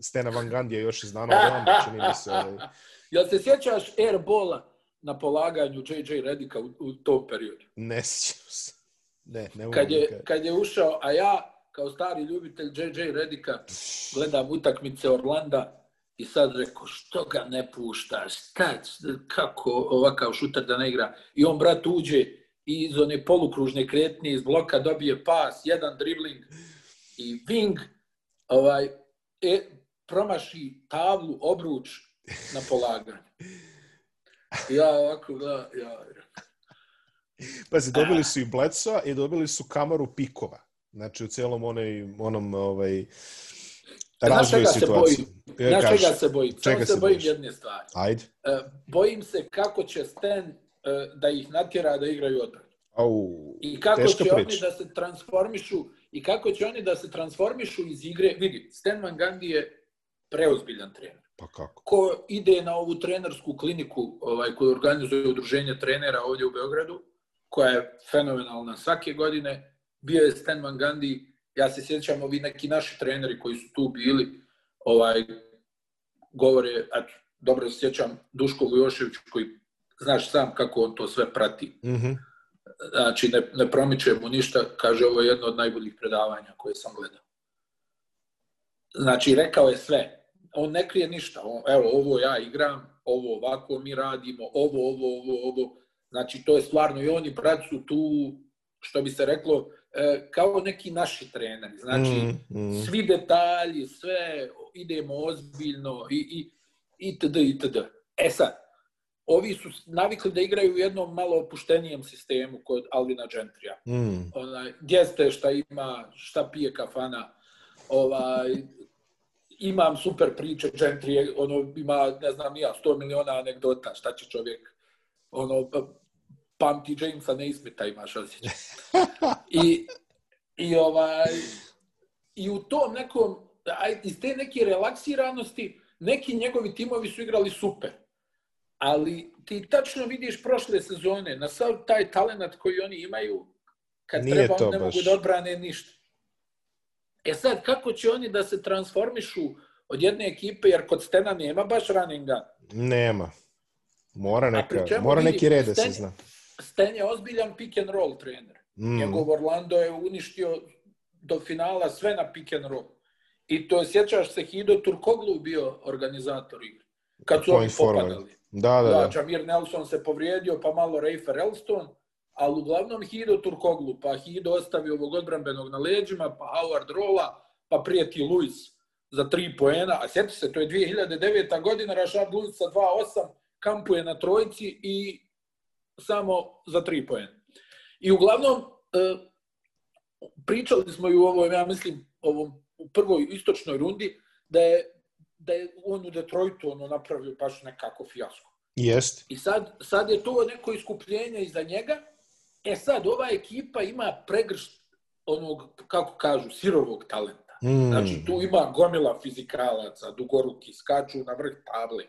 Stena Van Gandija još iz dana Orlando, čini mi se. Ovaj, Jel se sjećaš airbola na polaganju JJ Redika u, u tom periodu? ne sjećam se. Ne, ne Kad je, kad je ušao, a ja kao stari ljubitelj JJ Redika gledam utakmice Orlanda i sad rekao, što ga ne puštaš, šta, kako ovakav šuter da ne igra? I on, brat, uđe i iz one polukružne kretnje iz bloka dobije pas, jedan dribling i wing, ovaj, e, promaši tablu, obruč na polaganje. Ja ovako, da, ja. Pazi, dobili su i Bledsoa i dobili su kamaru pikova. Znači, u celom onaj, onom, ovaj, razvoju situacije. Znaš čega se bojim? Čega se, se bojim jedne stvari. Ajde. E, bojim se kako će Stan e, da ih natjera da igraju odbranu. Au, I kako će priča. oni da se transformišu i kako će oni da se transformišu iz igre. Vidi, Stan Van Gundy je preozbiljan trener. Pa kako? Ko ide na ovu trenersku kliniku ovaj, koju organizuje udruženje trenera ovdje u Beogradu, koja je fenomenalna svake godine, bio je Stan Van Gundy, ja se sjećam ovi neki naši treneri koji su tu bili, ovaj, govore, eto, dobro se sjećam Duško Vujošević koji znaš sam kako on to sve prati. Mm -hmm. Znači, ne, ne promiče mu ništa, kaže ovo je jedno od najboljih predavanja koje sam gledao. Znači, rekao je sve. On ne krije ništa. On, evo, ovo ja igram, ovo ovako mi radimo, ovo, ovo, ovo, ovo. Znači, to je stvarno i oni brat su tu, što bi se reklo, e, kao neki naši treneri. Znači, mm, mm. svi detalji, sve, idemo ozbiljno i, i, itd. itd. E sad, ovi su navikli da igraju u jednom malo opuštenijem sistemu kod Alvina Gentrija. Mm. Onaj, gdje ste, šta ima, šta pije kafana, ovaj, imam super priče, Gentry ono, ima, ne znam, ja, 100 miliona anegdota, šta će čovjek, ono, pa, pamti Jamesa Naismita imaš osjećaj. I, i, ovaj, I u tom nekom, aj, iz te neke relaksiranosti, neki njegovi timovi su igrali super. Ali ti tačno vidiš prošle sezone, na sav taj talent koji oni imaju, kad Nije treba, on ne baš. mogu da odbrane ništa. E sad, kako će oni da se transformišu od jedne ekipe, jer kod Stena nema baš runninga. Nema. Mora, neka, mora vidi, neki red da se zna. Sten je ozbiljan pick and roll trener. Mm. Njegov Orlando je uništio do finala sve na pick and roll. I to je, sjećaš se, Hido Turkoglu bio organizator igre. Kad su oni popadali. Da, da, Da, da. Jamir Nelson se povrijedio, pa malo Rafer Elston, ali uglavnom Hido Turkoglu, pa Hido ostavi ovog odbranbenog na leđima, pa Howard rola, pa prijeti Luis za tri poena, a sjeti se, to je 2009. godina, Rashad Luis sa 2-8, kampuje na trojici i samo za tri poena. I uglavnom, e, pričali smo i u ovoj, ja mislim, ovom, u prvoj istočnoj rundi, da je, da je on u Detroitu ono napravio baš nekako fijasko. Jest. I sad, sad je to neko iskupljenje iza njega. E sad, ova ekipa ima pregršt onog, kako kažu, sirovog talenta. Mm. Znači, tu ima gomila fizikalaca, dugoruki, skaču na vrh table.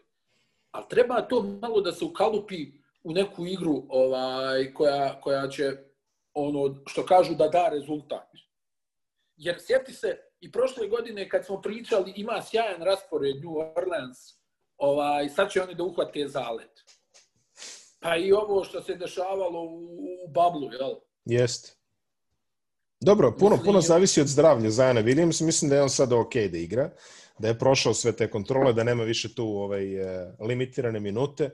Ali treba to malo da se ukalupi u neku igru ovaj, koja, koja će, ono, što kažu, da da rezultat. Jer sjeti se, i prošle godine kad smo pričali, ima sjajan raspored New Orleans, ovaj, sad će oni da uhvate zalet. Pa i ovo što se dešavalo u, u bablu, jel? Jest. Dobro, puno, Mislim- puno zavisi od zdravlja Zajana Williams. Mislim da je on sada ok da igra, da je prošao sve te kontrole, da nema više tu ovaj, eh, limitirane minute.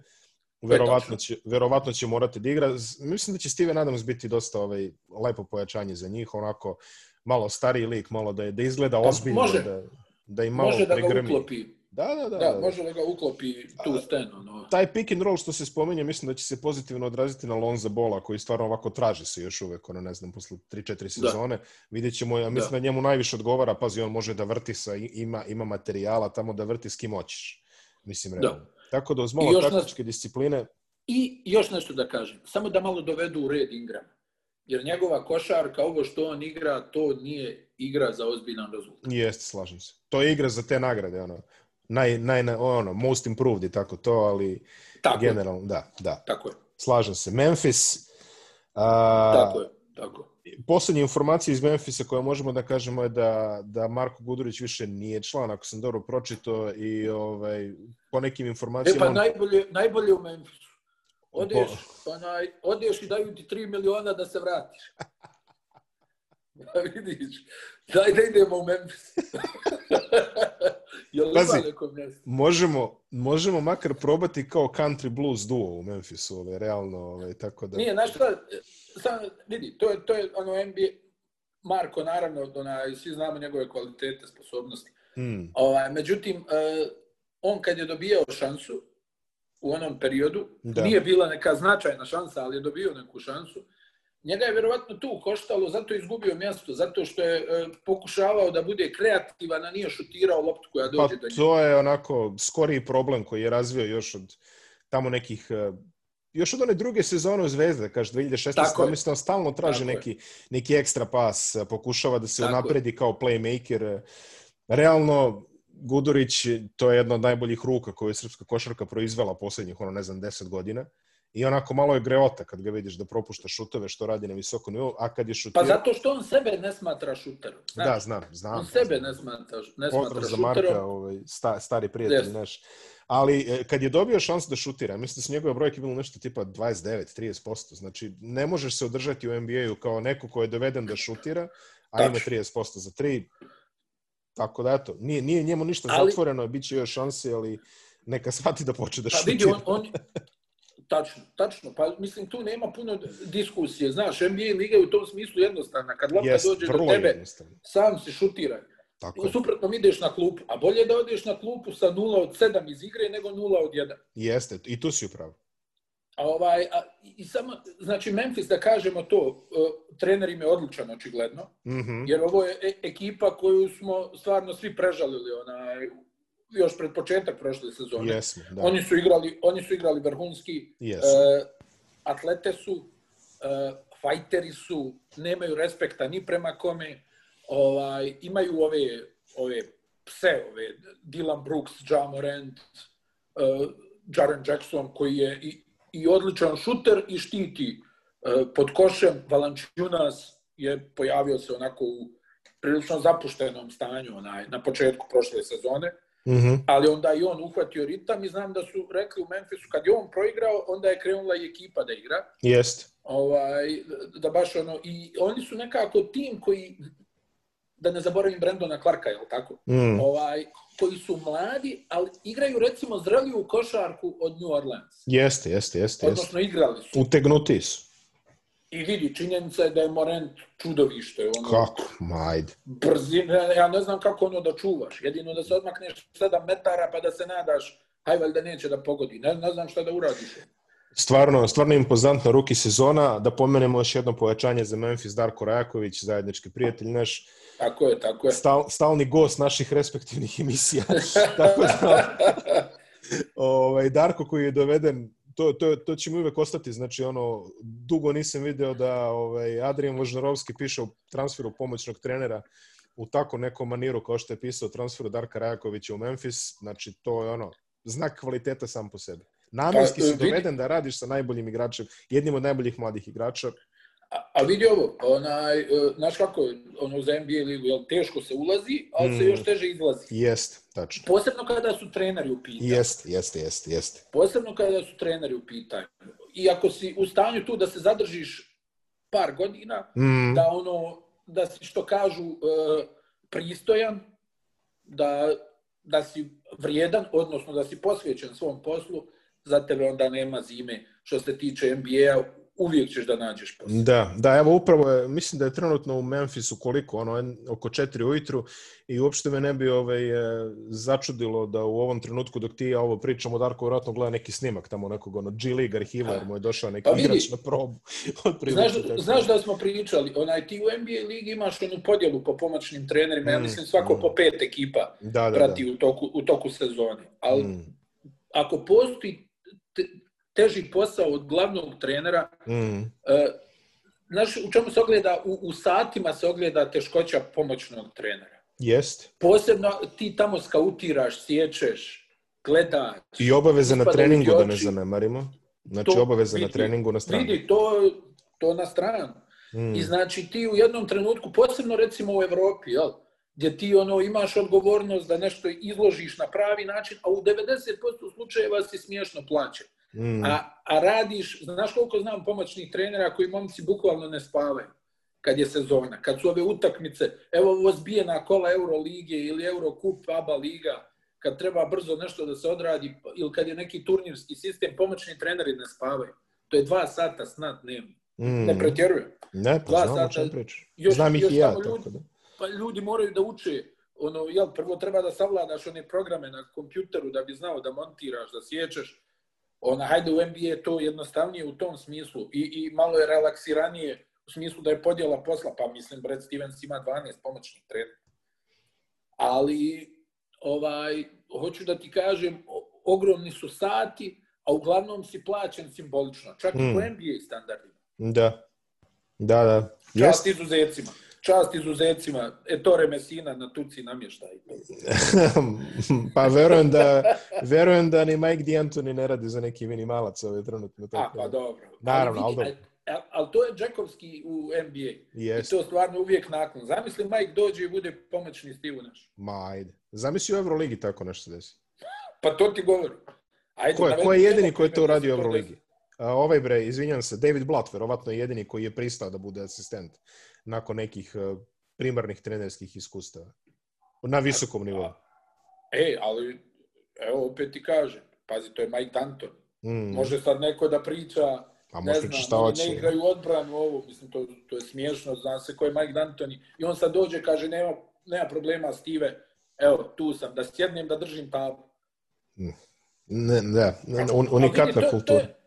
Verovatno će, verovatno će morati da igra. Mislim da će Steven Adams biti dosta ovaj, lepo pojačanje za njih, onako malo stariji lik, malo da, je, da izgleda Pa ozbiljno, može. da, da im malo Može da ga uklopi. Da, da, da. Da, da. može da ga uklopi tu sten, ono. Taj pick and roll što se spominje, mislim da će se pozitivno odraziti na Lonza Bola, koji stvarno ovako traži se još uvek, ono, ne znam, posle 3-4 sezone. Vidjet ćemo, ja mislim da. Da. njemu najviše odgovara, pazi, on može da vrti sa, ima, ima materijala tamo da vrti s kim hoćeš. Mislim, Da. realno. Tako da uz malo taktičke discipline, I još nešto da kažem, samo da malo dovedu u red Ingrama. Jer njegova košarka, ovo što on igra, to nije igra za ozbiljan rezultat. jeste, slažem se. To je igra za te nagrade, ono, naj, naj, ono, most improved i tako to, ali Tako je, generalno, da, da, tako je, slažem se. Memphis, a, tako je, tako je. Poslednje informacije iz Memfisa koje možemo da kažemo je da, da Marko Gudurić više nije član, ako sam dobro pročito, i ovaj, po nekim E informacijama... pa on- najbolje, najbolje u Memphisu. Odeš, Po- pa naj, odeš i daju ti 3 miliona da se vratiš. Da vidiš, daj da idemo u Memphis. Jel Pazi, neko možemo, možemo makar probati kao country blues duo u Memphisu, ovaj, realno, ovaj, tako da... Nije, znaš šta, sam, vidi, to je, to je ono NBA, Marko, naravno, onaj, svi znamo njegove kvalitete, sposobnosti. Hmm. Ovaj, međutim, uh, on kad je dobijao šansu u onom periodu, Da. nije bila neka značajna šansa, ali je dobio neku šansu, njega je vjerovatno tu koštalo, zato je izgubio mjesto, zato što je uh, pokušavao da bude kreativan, a nije šutirao loptu koja Pa dođe do njega. to je onako skoriji problem koji je razvio još od tamo nekih eh, još od one druge sezone u Zvezde, kaže 2016. Tako je. mislim on stalno traži Tako je. neki, neki ekstra pas, eh, pokušava da se Tako je. unapredi kao playmaker. eh. Realno, Gudurić, to je jedna od najboljih ruka koju je srpska košarka proizvela posljednjih, ono, ne znam, 10 godina. I onako malo je greota kad ga vidiš da propušta šuteve što radi na visokom nivou, a kad je šutirao... Pa zato što on sebe ne smatra šuterom. znaš. Da, znam, znam. On sebe ne smatra, ne Pozdrav smatra za Marka, šuterom. ovaj, sta, stari prijatelj naš. Ali e, kad je dobio šansu da šutira, mislim da su njegove brojke bilo nešto tipa 29-30%. Znači, ne možeš se održati u NBA-u kao neko ko je doveden da šutira, a ima Tačno. 30% za 3. Tako da, eto, nije, nije njemu ništa Ali- zatvoreno, bit će još šanse, ali neka shvati da počne da Pa šutira. vidi, on, on, tačno, tačno, pa mislim tu nema puno diskusije, znaš, NBA liga je u tom smislu jednostavna, kad lopta Jest, dođe do tebe, sam si šutiraj. Tako suprotnom ideš na klupu, a bolje je da odeš na klupu sa 0 od 7 iz igre nego 0 od 1. Jeste, i tu si upravo. A ovaj, a, i samo, znači Memphis, da kažemo to, uh, trener im je odličan očigledno, Mhm. jer ovo je e ekipa koju smo stvarno svi prežalili onaj, još pred početak prošle sezone. Jesmo, da. Oni su igrali, oni su igrali vrhunski, Jesu. e, atlete su, e, fajteri su, nemaju respekta ni prema kome, ovaj, imaju ove, ove pse, ove Dylan Brooks, Ja Morant, e, Jaren Jackson koji je i, i odličan šuter i štiti e, pod košem. Valančiunas je pojavio se onako u prilično zapuštenom stanju onaj, na početku prošle sezone Mhm. ali onda i on uhvatio ritam i znam da su rekli u Memphisu kad je on proigrao, onda je krenula i ekipa da igra. Jest. Ovaj, da baš ono, i oni su nekako tim koji, da ne zaboravim Brandona Clarka, je tako? Mm. Ovaj, koji su mladi, ali igraju recimo zreliju košarku od New Orleans. Jeste, jeste, jeste, jeste. Odnosno igrali su. Utegnuti su. I vidi, činjenica je da je Morant čudovište. Ono, Kako? Majde. Brzina, ja ne znam kako ono da čuvaš. Jedino da se odmakneš 7 metara pa da se nadaš, haj valjda neće da pogodi. Ne, ne znam šta da uradiš. Stvarno, stvarno impozantna ruki sezona. Da pomenemo još jedno pojačanje za Memphis, Darko Rajaković, zajednički prijatelj naš, Tako je, tako je. stal, stalni gost naših respektivnih emisija. Tako da, ovaj, Darko koji je doveden, to, to, to će mi uvek ostati, znači ono, dugo nisam video da ovaj, Adrian Vožnarovski piše o transferu pomoćnog trenera u tako nekom maniru kao što je pisao transferu Darka Rajakovića u Memphis, znači to je ono, znak kvaliteta sam po sebi. Namenski Pa, si doveden da radiš sa najboljim igračem, jednim od najboljih mladih igrača. A, a vidi ovo, onaj, e, znaš kako ono za NBA ligu, jel, teško se ulazi, ali se Mm. još teže izlazi. Jest, tačno. Posebno kada su treneri u pitanju. Jeste, jeste, jeste, jeste. Posebno kada su treneri u pitanju. I ako si u stanju tu da se zadržiš par godina, Mm, da ono, da si što kažu e, pristojan, da, da si vrijedan, odnosno da si posvećen svom poslu, za tebe onda nema zime. Što se tiče NBA, uvijek ćeš da nađeš posao. Da, da, evo upravo je, mislim da je trenutno u Memphisu koliko, ono, oko 4 ujutru i uopšte me ne bi ovaj, e, začudilo da u ovom trenutku dok ti ja ovo pričamo, Darko vjerojatno gleda neki snimak tamo nekog ono, G League arhiva, jer mu je došao neki Pa igrač na probu. Znaš, znaš da smo pričali, onaj, ti u NBA ligi imaš onu podjelu po pomoćnim trenerima, ja Mm, mislim svako mm. po pet ekipa Da, da, da. prati u toku, u toku sezone. Ali Mm, ako postoji teži posao od glavnog trenera, mm, e, znaš u čemu se ogleda? U, u satima se ogleda teškoća pomoćnog trenera. jest. Posebno ti tamo skautiraš, sječeš, gledaš. I obaveze na treningu da ne zanemarimo. Znači To obaveze na vidi. treningu na stranu. Vidi, to, to na stranu. Mm, I znači ti u jednom trenutku, posebno recimo u Evropi, jel, gdje ti ono imaš odgovornost da nešto izložiš na pravi način, a u 90% slučajeva si smiješno plaćen. Mm, A, a radiš, znaš koliko znam pomoćnih trenera koji momci bukvalno ne spavaju kad je sezona, kad su ove utakmice, evo ovo zbijena kola Euroligije ili Eurokup, ABA liga, kad treba brzo nešto da se odradi, ili kad je neki turnirski sistem, pomoćni treneri ne spavaju. To je dva sata sna dnevno. Mm. Ne pretjerujem. Ne, pa dva znam sata, još, Znam ih i ja, ljudi, tako da. Pa ljudi moraju da uče, ono, jel, prvo treba da savladaš one programe na kompjuteru da bi znao da montiraš, da sjećaš. Ona, hajde u NBA to jednostavnije u tom smislu i, i malo je relaksiranije u smislu da je podjela posla, pa mislim Brad Stevens ima 12 pomoćnih trenera. Ali, ovaj, hoću da ti kažem, ogromni su sati, a uglavnom si plaćen simbolično, čak mm. i po NBA standardima. Da, da, da. Čast izuzecima. Čast izuzecima. Ettore Messina na tuci namještaj. pa verujem da, verujem da ni Mike D'Antoni ne radi za neki minimalac ove trenutno. A, pa dobro. Naravno, ali, ali, ali, ali to je Džekovski u NBA. Yes. I to stvarno uvijek nakon. Zamisli Mike dođe i bude pomoćni Steve naš. Ma, ajde. Zamisli u Euroligi tako nešto desi. Pa to ti govorim. Ajde, ko je, ko je jedini koji to radi u Euroligi? Uh, ovaj bre, izvinjam se, David Blatt, verovatno je jedini koji je pristao da bude asistent nakon nekih uh, primarnih trenerskih iskustava. Na visokom nivou. E, ali, evo, opet ti kažem, pazi, to je Mike Danton. Mm. Može sad neko da priča, A ne znam, šta hoće. ne igraju odbranu ovo, mislim, to, to je smiješno, zna se ko je Mike Danton. I on sad dođe, kaže, nema, nema problema, Steve, evo, tu sam, da sjednem, da držim tablu. Mm. Ne, ne, ne, un, unikatna kultura. To, to je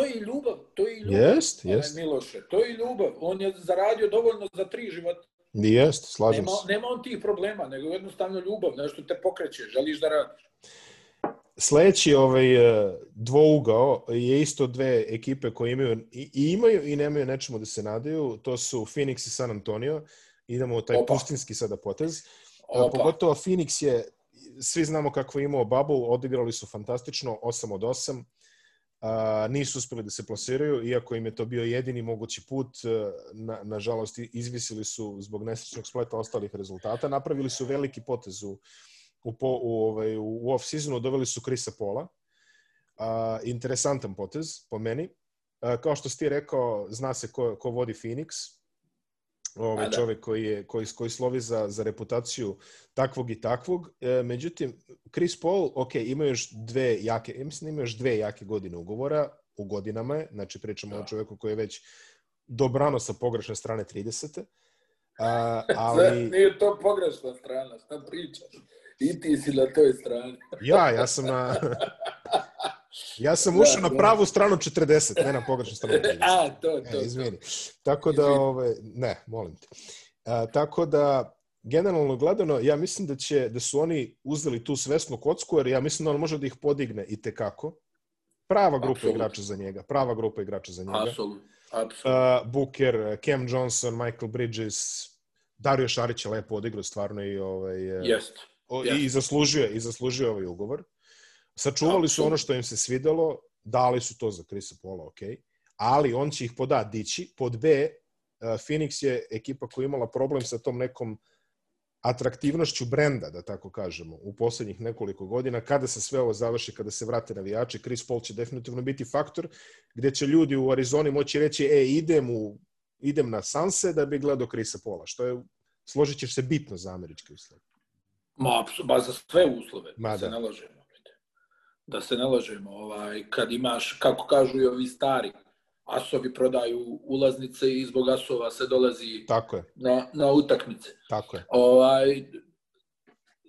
i ljubav, to je i ljubav. Jest, jest. Miloše, to je i ljubav. On je zaradio dovoljno za tri života. Jest, slažem nema, se. Nema on tih problema, nego jednostavno ljubav, nešto te pokreće, želiš da radiš. Sljedeći ovaj dvougao je isto dve ekipe koje imaju i, imaju i nemaju nečemu da se nadaju. To su Phoenix i San Antonio. Idemo u taj Opa. pustinski sada potez. Opa. Pogotovo Phoenix je svi znamo kako je imao Bubble, odigrali su fantastično, 8 od 8 a, nisu uspeli da se plasiraju, iako im je to bio jedini mogući put. E, na, nažalost, izvisili su zbog nesrećnog spleta ostalih rezultata. Napravili su veliki potez u, u, po, u, ovaj, u off-seasonu, doveli su Krisa Pola. a, interesantan potez, po meni. a, kao što si ti rekao, zna se ko, ko vodi Phoenix ovaj čovjek koji je koji koji slovi za za reputaciju takvog i takvog. E, međutim Chris Paul, ok, ima još dve jake, ja mislim ima još dve jake godine ugovora u godinama je, znači pričamo da. o čovjeku koji je već dobrano sa pogrešne strane 30. A, ali... Nije to pogrešna strana, šta pričaš? I ti si na toj strani. ja, ja sam na... Ja sam ušao na pravu stranu 40, ne na pogrešnu stranu 30. A, to, to. E, izvini. Tako da, ove, ovaj, ne, molim te. A, tako da, generalno gledano, ja mislim da će da su oni uzeli tu svesnu kocku, jer ja mislim da on može da ih podigne i te kako. Prava grupa Absolut. igrača za njega, prava grupa igrača za njega. Apsolutno. Uh, Booker, Cam Johnson, Michael Bridges, Dario Šarić je lepo odigrao stvarno i ovaj Jest. Jest. i zaslužio i zaslužio ovaj ugovor. Sačuvali su ono što im se svidelo, dali su to za Krisa Pola, ok, ali on će ih pod A dići, pod B, eh, Phoenix je ekipa koja imala problem sa tom nekom atraktivnošću brenda, da tako kažemo, u poslednjih nekoliko godina. Kada se sve ovo završi, kada se vrate navijači, Chris Paul će definitivno biti faktor gde će ljudi u Arizoni moći reći, e, idem, u, idem na Sanse da bi gledao Krisa Pola, što je, složit ćeš se, bitno za američke uslove. Ma, ba, za sve uslove, Ma, da. se ne lažemo da se ne lažemo, ovaj, kad imaš, kako kažu i ovi stari, asovi prodaju ulaznice i zbog asova se dolazi Tako je. Na, na utakmice. Tako je. Ovaj,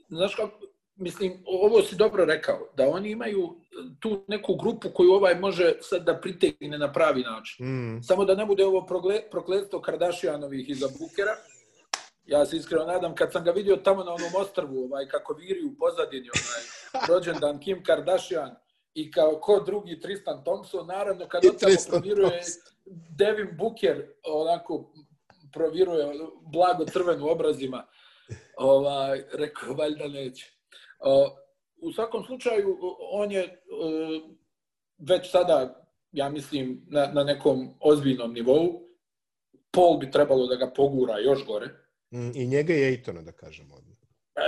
znaš kako, mislim, ovo si dobro rekao, da oni imaju tu neku grupu koju ovaj može sad da pritegne na pravi način. Mm. Samo da ne bude ovo prokletstvo Kardashianovih iza Bukera, Ja se iskreno nadam, kad sam ga vidio tamo na onom ostrvu, ovaj, kako viri u pozadini, onaj, rođendan Kim Kardashian i kao ko drugi Tristan Thompson, naravno kad on tamo proviruje Devin Booker, onako proviruje blago crvenu obrazima, ovaj, rekao, valjda neće. U svakom slučaju, on je već sada, ja mislim, na, na nekom ozbiljnom nivou. Pol bi trebalo da ga pogura još gore, I njega je Ejtona, da kažemo.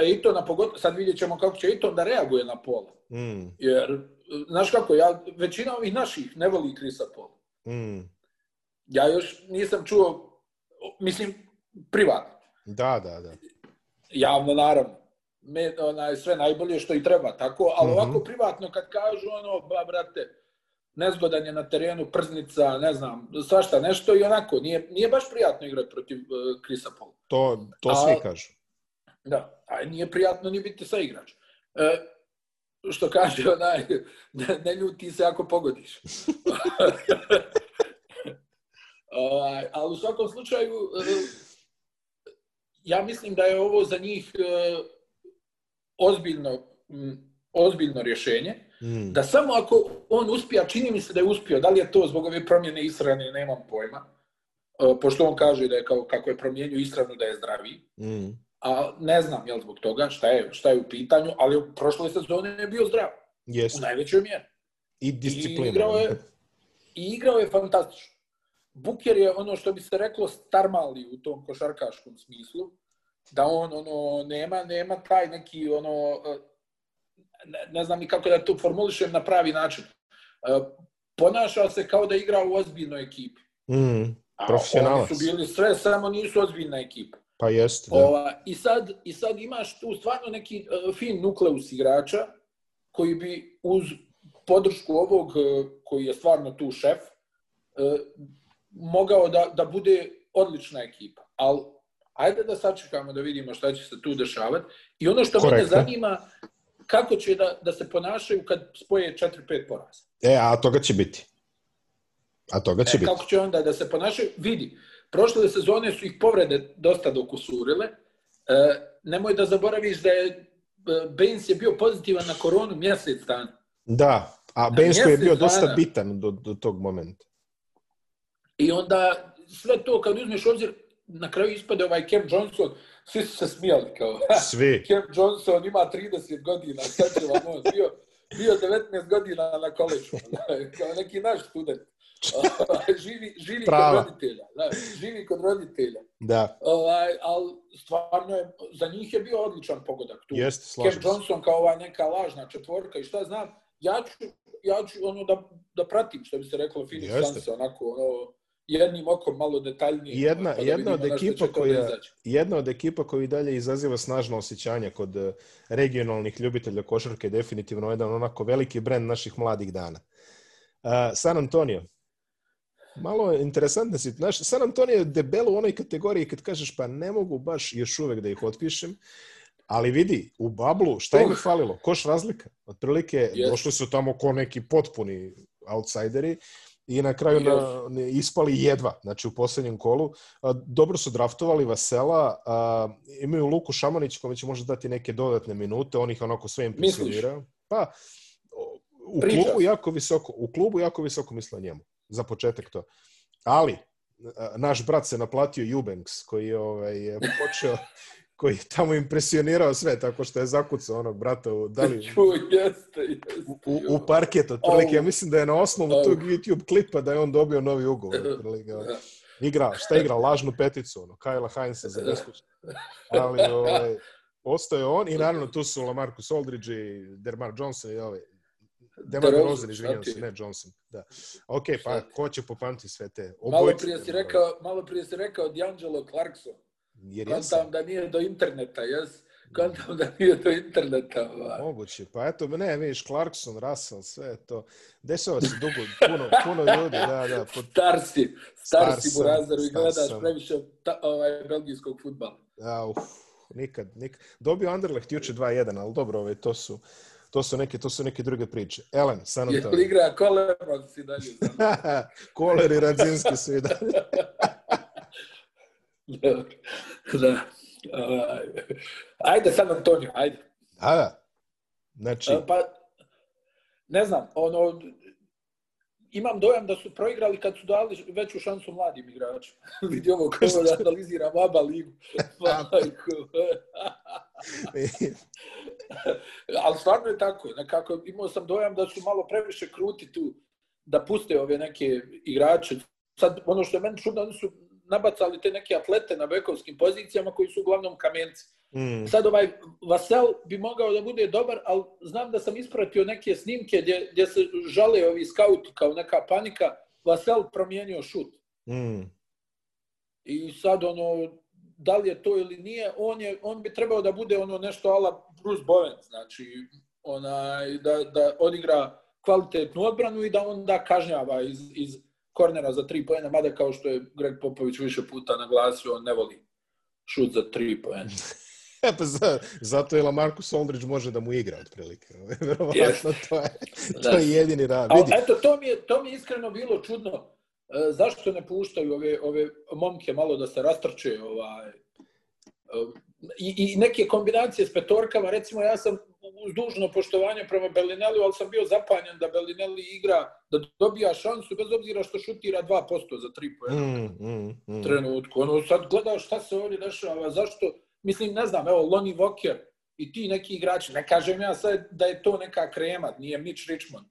Ejtona, pogotovo, sad vidjet ćemo kako će Ejton da reaguje na pola. Mm. Jer, znaš kako, ja, većina ovih naših ne voli Krisa Pola. Mm. Ja još nisam čuo, mislim, privatno. Da, da, da. Javno, naravno. me, onaj, sve najbolje što i treba, tako, ali mm -hmm. ovako privatno kad kažu, ono, ba, brate, nezgodan je na terenu, prznica, ne znam, svašta nešto i onako, nije, nije baš prijatno igrati protiv uh, Krisa Paul. To, to svi a, kažu. Da, a nije prijatno ni biti sa igrač. E, što kaže onaj, ne, ne ljuti se ako pogodiš. ovaj, ali u svakom slučaju, e, ja mislim da je ovo za njih e, ozbiljno, ozbiljno rješenje. Mm. Da samo ako on uspija, čini mi se da je uspio, da li je to zbog ove promjene Israne, nemam pojma, pošto on kaže da je kao, kako je promijenio Isranu da je zdravi. Mm. A ne znam jel zbog toga šta je, šta je u pitanju, ali u prošloj sezoni je bio zdrav. Yes. U najvećoj mjeri. I disciplina. I igrao je, i igrao je fantastično. Buker je ono što bi se reklo starmali u tom košarkaškom smislu, da on ono nema nema taj neki ono ne, ne znam ni kako da to formulišem na pravi način. E, ponašao se kao da igra u ozbiljnoj ekipi. Mm, profesionalac. Oni su bili sve, samo nisu ozbiljna ekipa. Pa jest, da. Ova, i, sad, I sad imaš tu stvarno neki uh, fin nukleus igrača koji bi uz podršku ovog uh, koji je stvarno tu šef uh, mogao da, da bude odlična ekipa. Ali ajde da sačekamo da vidimo šta će se tu dešavati. I ono što Korekta. mene zanima, kako će da, da se ponašaju kad spoje 4-5 poraza. E, a toga će biti. A toga će e, biti. Kako će onda da se ponašaju? Vidi, prošle sezone su ih povrede dosta dokusurile. E, nemoj da zaboraviš da je e, Baines je bio pozitivan na koronu mjesec dana. Da, a Baines je bio dosta dana. bitan do, do tog momenta. I onda sve to kad uzmeš obzir, na kraju ispade ovaj Cam Johnson, svi su se smijali kao. Svi. Cam Johnson ima 30 godina, sad će vam on bio, bio 19 godina na koleđu, kao neki naš student. Živi, živi kod roditelja. Da, živi kod roditelja. Da. Ovaj, ali stvarno je, za njih je bio odličan pogodak tu. Jeste, slažem Johnson kao ova neka lažna četvorka i šta znam, ja ću, ja ću ono da, da pratim, što bi se reklo Phoenix Suns, onako, ono, jednim okom malo detaljnije. Jedna, pa jedna od ekipa koja jedna od ekipa koja i dalje izaziva snažno osjećanje kod eh, regionalnih ljubitelja košarke definitivno jedan onako veliki brend naših mladih dana. Uh, San Antonio. Malo je interesantna situacija. San Antonio je debelo u onoj kategoriji kad kažeš pa ne mogu baš još uvek da ih otpišem. Ali vidi, u Bablu, šta im je falilo? Koš razlika. Otprilike, yes. došli su tamo ko neki potpuni outsideri i na kraju na, ne, ispali jedva, znači u posljednjem kolu. Dobro su draftovali Vasela, a, imaju Luku Šamanić kome će možda dati neke dodatne minute, on ih onako sve impresionirao. Pa, u klubu jako visoko, u klubu jako visoko misle njemu, za početak to. Ali, naš brat se naplatio Jubanks, koji je, ovaj, je počeo koji je tamo impresionirao sve, tako što je zakucao onog brata u, da li, Ču, jeste, jeste, u, u parket, otprilike, ja mislim da je na osnovu oh. tog YouTube klipa da je on dobio novi ugovor, otprilike, igra, šta igra, lažnu peticu, ono, Kajla Heinza za beskućno. Ali, ovaj, ostaje on i naravno tu su Lamarcus Aldridge i Dermar Johnson i ovaj, Demar Rosen, izvinjam se, ne Johnson. Da. Ok, pa ko će popamti sve te? Malo prije si rekao, malo prije si rekao D'Angelo Clarkson. Jer ja sam... da nije do interneta, jes? Kontam da nije do interneta. Ovaj. Moguće. Pa eto, ne, vidiš, Clarkson, Russell, sve to. Desava se dugo, puno, puno ljudi, da, da. Pod... Star si, star, star si Burazaru i gledaš previše ta, ovaj, belgijskog futbala. Ja, uf, nikad, nikad. Dobio Anderlecht juče 2-1, ali dobro, ovaj, to su to su neke to su neke druge priče. Elen, San Antonio. Je igra Koler, si dalje. Koler i Radzinski su i dalje. da. Ajde San Antonio, ajde. A, da. Znači... Pa, ne znam, ono, imam dojam da su proigrali kad su dali veću šansu mladim igračima. Vidi ovo kako da analiziram oba ligu. Ali stvarno je tako. Nekako, imao sam dojam da su malo previše kruti tu da puste ove neke igrače. Sad, ono što je meni čudno, oni su nabacali te neke atlete na bekovskim pozicijama koji su uglavnom kamenci. Mm. Sad ovaj Vasel bi mogao da bude dobar, ali znam da sam ispratio neke snimke gdje, gdje se žale ovi skauti kao neka panika. Vasel promijenio šut. Mm. I sad ono, da li je to ili nije, on, je, on bi trebao da bude ono nešto ala Bruce Bowen, znači onaj, da, da odigra kvalitetnu odbranu i da onda kažnjava iz, iz kornera za tri pojene, mada kao što je Greg Popović više puta naglasio, on ne voli šut za tri pojene. E pa za, zato je Lamarcus Aldridge može da mu igra otprilike. Verovatno to je, to je jedini rad. Vidi. Eto, to mi, je, to mi je iskreno bilo čudno. E, zašto ne puštaju ove, ove momke malo da se rastrče ovaj, i, i neke kombinacije s petorkama, recimo ja sam uz dužno poštovanje prema Bellinelli, ali sam bio zapanjen da Bellinelli igra, da dobija šansu, bez obzira što šutira 2% za 3 pojena. Mm, mm, mm. Trenutku. Ono, sad gledaš šta se ovdje dešava, zašto, mislim, ne znam, evo, Lonnie Walker i ti neki igrači, ne kažem ja sad da je to neka krema, nije Mitch Richmond,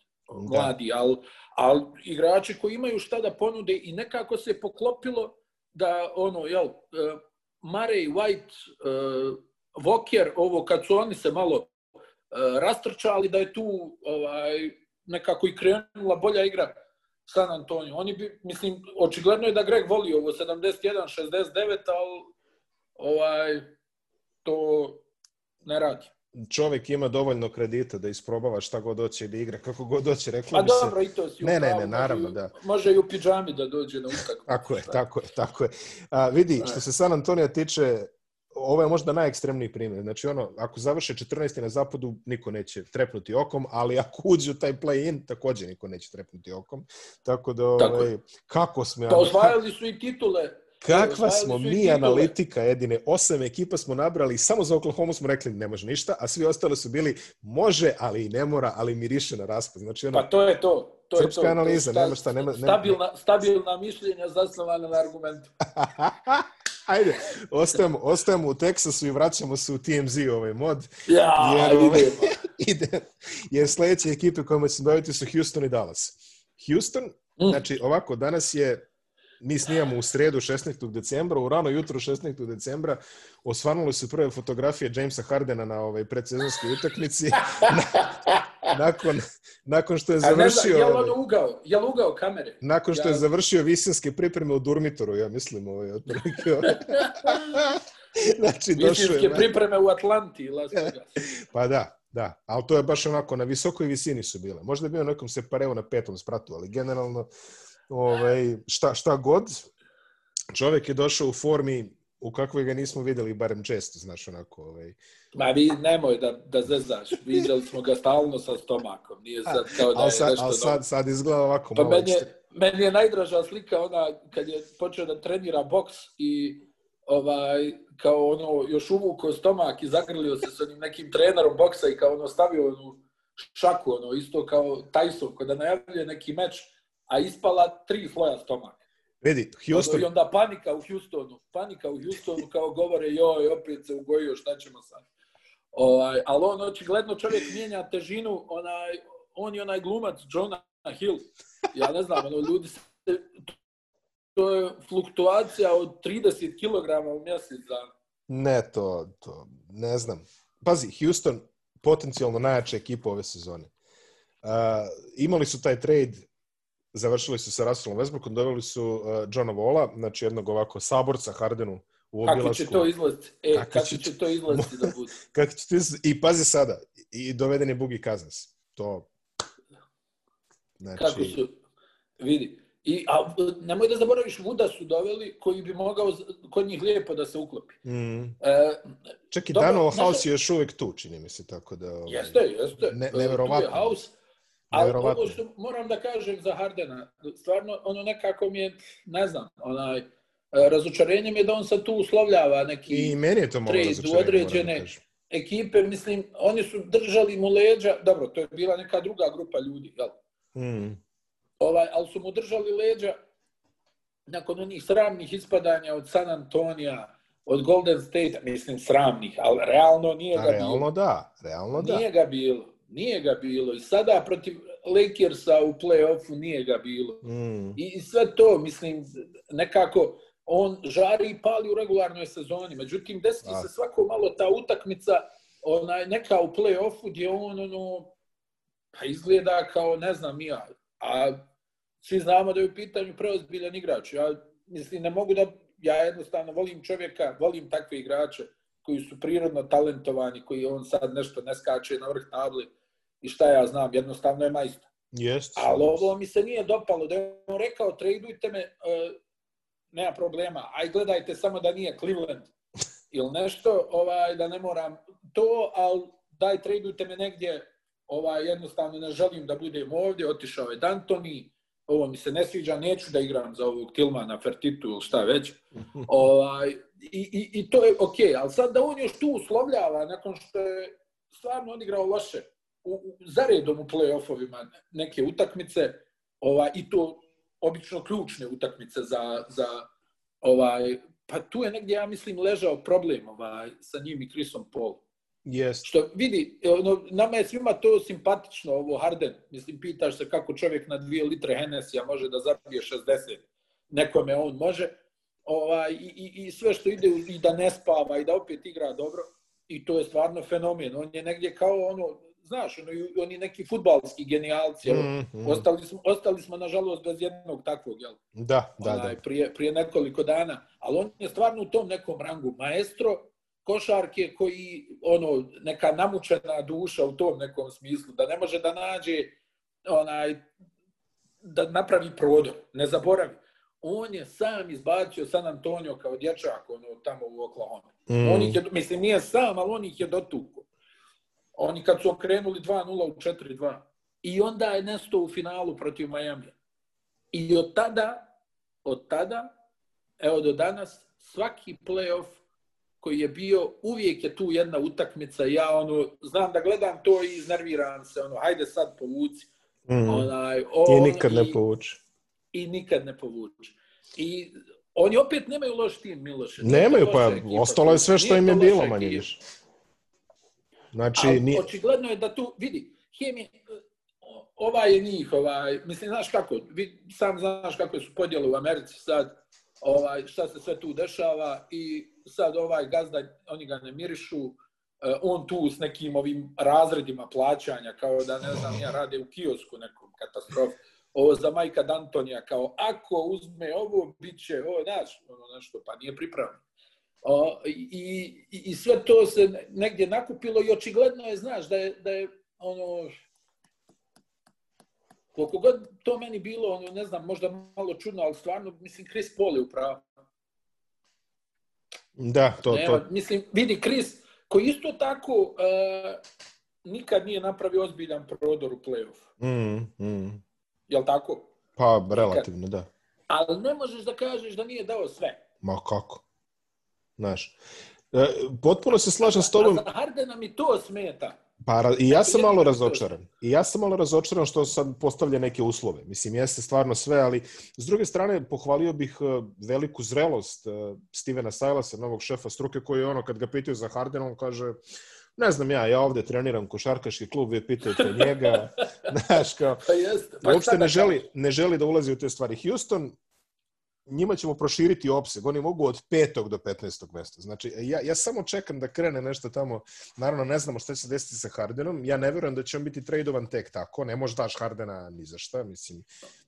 mladi, ali, ali igrači koji imaju šta da ponude i nekako se poklopilo da, ono, jel, uh, Murray, White, uh, Walker, ovo kad su oni se malo uh, rastrčali, da je tu ovaj, nekako i krenula bolja igra San Antonio. Oni bi, mislim, očigledno je da Greg voli ovo 71-69, ali ovaj, to ne radi. Čovjek ima dovoljno kredita da isprobava šta god doće da igra, kako god doće, reklo A bi dobro, se... i to si Ne, ne, ne, naravno, da. Može i u pidžami da dođe na utakmicu. tako je, tako je, tako je. A, vidi, što se San Antonija tiče, ovo je možda najekstremniji primjer. Znači, ono, ako završe 14. na zapadu, niko neće trepnuti okom, ali ako uđe u taj play-in, također niko neće trepnuti okom. Tako da, ovaj, kako smo... Pa osvajali su i titule Kakva smo mi analitika, jedine, osam ekipa smo nabrali, samo za Oklahoma smo rekli ne može ništa, a svi ostali su bili može, ali i ne mora, ali miriše na raspad. Znači, ono, pa to je to. To srpska je to, analiza, to, nema šta, nema... Stabilna, stabilna mišljenja zasnovana na argumentu. Ajde, ostajemo, ostajemo u Teksasu i vraćamo se u TMZ ovaj mod. Ja, jer, ovaj, ide. Jer sljedeće ekipe kojima će se baviti su Houston i Dallas. Houston, mm. znači ovako, danas je mi snijamo u sredu 16. decembra, u rano jutro 16. decembra osvanule su prve fotografije Jamesa Hardena na ovaj predsezonskoj utakmici. nakon, nakon što je završio... Je li ugao? Je li ugao kamere? Nakon što ja... je završio visinske pripreme u Durmitoru, ja mislim, ovaj, otprilike. znači, Visinske je, pripreme u Atlanti, Las Vegas. pa da, da. Ali to je baš onako, na visokoj visini su bile. Možda je bio nekom se pareo na petom spratu, ali generalno ovaj, šta, šta god, čovjek je došao u formi u kakvoj ga nismo videli barem često, znaš, onako. Ovaj. Ma vi nemoj da, da zezaš, vidjeli smo ga stalno sa stomakom, nije sad kao da je sad, nešto... Ali sad, sad izgleda ovako pa malo meni je, meni je najdraža slika ona kad je počeo da trenira boks i ovaj, kao ono, još uvukao stomak i zagrlio se s onim nekim trenerom boksa i kao ono stavio onu šaku, ono, isto kao Tyson, kada najavljuje neki meč, a ispala tri sloja stomaka. Vidi, Houston... I onda panika u Houstonu, panika u Houstonu kao govore, joj, opet se ugojio, šta ćemo sad? Ovaj, ali on očigledno čovjek mijenja težinu, onaj, on je onaj glumac Jonah Hill. Ja ne znam, ono, ljudi se, to je fluktuacija od 30 kg u mjesec dana. Ne, to, to, ne znam. Pazi, Houston, potencijalno najjača ekipa ove sezone. Uh, imali su taj trade završili su sa Russellom Westbrookom, doveli su uh, Johna Vola, znači jednog ovako saborca Hardenu u obilasku. Kako će to izlaziti? E, kako, kako će, će to izlaziti da bude? kako će to izlaziti? I pazi sada, i doveden je Bugi Kazans. To... Znači... Kako su, vidi, I, a nemoj da zaboraviš, Vuda su doveli koji bi mogao kod njih lijepo da se uklopi. Mm. E, Čak i Dano House je još uvijek tu, čini mi se tako da... Ovaj, jeste, jeste. Ne, neverovatno. House, Ali ovo što moram da kažem za Hardena, stvarno ono nekako mi je, ne znam, onaj, e, razočarenje mi je da on sad tu uslovljava neki I meni je to trade u određene ekipe. Mislim, oni su držali mu leđa, dobro, to je bila neka druga grupa ljudi, jel? Mm. Ovaj, ali su mu držali leđa nakon onih sramnih ispadanja od San Antonija, od Golden State, mislim sramnih, ali realno nije ga realno bilo. Realno da, realno da. Nije ga bilo. Nije ga bilo. I sada protiv Lakersa u play-offu nije ga bilo. Mm. I, I sve to, mislim, nekako on žari i pali u regularnoj sezoni. Međutim, desi se svako malo ta utakmica, onaj, neka u play-offu gdje on ono, pa izgleda kao, ne znam, ja. A svi znamo da je u pitanju preozbiljan igrač. Ja mislim, ne mogu da, ja jednostavno volim čovjeka, volim takve igrače koji su prirodno talentovani, koji on sad nešto ne skače na vrh tabli i šta ja znam, jednostavno je majstor. Jest. Ali ovo mi se nije dopalo, da je on rekao, tradujte me, uh, nema problema, aj gledajte samo da nije Cleveland ili nešto, ovaj, da ne moram to, ali daj tradujte me negdje, ovaj, jednostavno ne želim da budem ovdje, otišao je D'Antoni, ovo mi se ne sviđa, neću da igram za ovog Tilmana, Fertitu ili šta već. ovaj, i, i, I to je okej, okay. ali sad da on još tu uslovljava nakon što je stvarno odigrao loše u, u, zaredom u play-offovima neke utakmice, ovaj, i to obično ključne utakmice za, za ovaj, pa tu je negdje, ja mislim, ležao problem ovaj, sa njim i Chrisom Paul. Yes. Što vidi, ono, nama je svima to simpatično, ovo Harden. Mislim, pitaš se kako čovjek na dvije litre Hennessy može da zabije 60. Nekome on može. Ovaj, i, i, I sve što ide i da ne spava i da opet igra dobro. I to je stvarno fenomen. On je negdje kao ono, znaš, ono, oni neki futbalski genijalci. Mm -hmm. ostali, smo, ostali smo, nažalost, bez jednog takvog, jel? Da, da, Onaj, da. Prije, prije nekoliko dana. Ali on je stvarno u tom nekom rangu maestro, košarke koji, ono, neka namučena duša u tom nekom smislu, da ne može da nađe, onaj, da napravi prodor, ne zaboravi. On je sam izbacio San Antonio kao dječak, ono, tamo u Oklahoma. Mm. On ih je, mislim, nije sam, ali on ih je dotuko. Oni kad su okrenuli 2-0 u 4-2. I onda je nesto u finalu protiv Miami. I od tada, od tada, evo do danas, svaki playoff koji je bio, uvijek je tu jedna utakmica, ja ono, znam da gledam to i iznerviram se, ono, hajde sad povuci. Mm. Onaj, on, I nikad ne povuči. I nikad ne povuči. I oni opet nemaju loš tim, Miloše. Nemaju, pa ekipa, ostalo je sve što im je bilo, manje više. Znači, Ali, nije... očigledno je da tu, vidi, hemija, ovaj je njih, ovaj, mislim, znaš kako, vi sam znaš kako su podjele u Americi sad, ovaj, šta se sve tu dešava i sad ovaj gazda, oni ga ne mirišu, e, on tu s nekim ovim razredima plaćanja, kao da ne znam, ja rade u kiosku nekom katastrof. Ovo za majka Dantonija, kao ako uzme ovo, bit će, o, znaš, ono nešto, pa nije pripravno. O, i, i, I sve to se negdje nakupilo i očigledno je, znaš, da je, da je ono, koliko god to meni bilo, ono, ne znam, možda malo čudno, ali stvarno, mislim, Chris Paul je upravo. Da, to, Nema, to. Mislim, vidi, Chris, koji isto tako uh, nikad nije napravio ozbiljan prodor u play-off. Mm, mm. Jel tako? Pa, relativno, nikad. da. Ali ne možeš da kažeš da nije dao sve. Ma kako? Znaš, e, potpuno se slažem s tobom. A za Hardena mi to smeta. Pa, i ja sam malo razočaran. I ja sam malo razočaran što sad postavlja neke uslove. Mislim, jeste stvarno sve, ali s druge strane, pohvalio bih e, veliku zrelost e, Stevena Silasa, novog šefa struke, koji je ono, kad ga pitaju za Harden, on kaže, ne znam ja, ja ovdje treniram košarkaški klub, vi pitajte njega. Znaš, kao, pa jeste. Pa uopšte ne želi, ne želi da ulazi u te stvari. Houston, njima ćemo proširiti opseg. Oni mogu od petog do 15. mesta. Znači, ja, ja samo čekam da krene nešto tamo. Naravno, ne znamo šta će se desiti sa Hardenom. Ja ne verujem da će on biti tradovan tek tako. Ne može daš Hardena ni za šta. Mislim,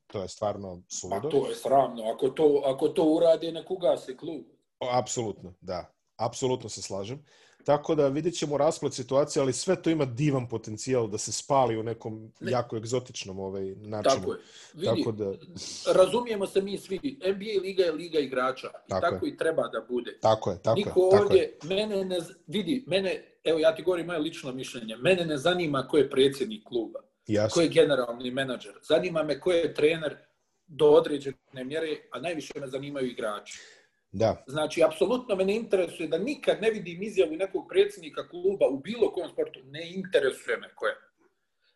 to je stvarno suludo. A to je sramno. Ako to, ako to uradi, nek ugasi klub. O, apsolutno, da. Apsolutno se slažem. Tako da vidjet ćemo rasplet situacije, ali sve to ima divan potencijal da se spali u nekom ne. jako egzotičnom ovaj načinu. Tako je. Vidi, tako da... razumijemo se mi svi. NBA liga je liga igrača. I tako, tako i treba da bude. Tako je, tako Niko je. Tako ovdje, je. mene ne, vidi, mene, evo ja ti govorim moje lično mišljenje, mene ne zanima ko je predsjednik kluba. Jasno. Ko je generalni menadžer. Zanima me ko je trener do određene mjere, a najviše me zanimaju igrači. Da. Znači, apsolutno me ne interesuje da nikad ne vidim izjavu nekog predsjednika kluba u bilo kom sportu. Ne interesuje me koje.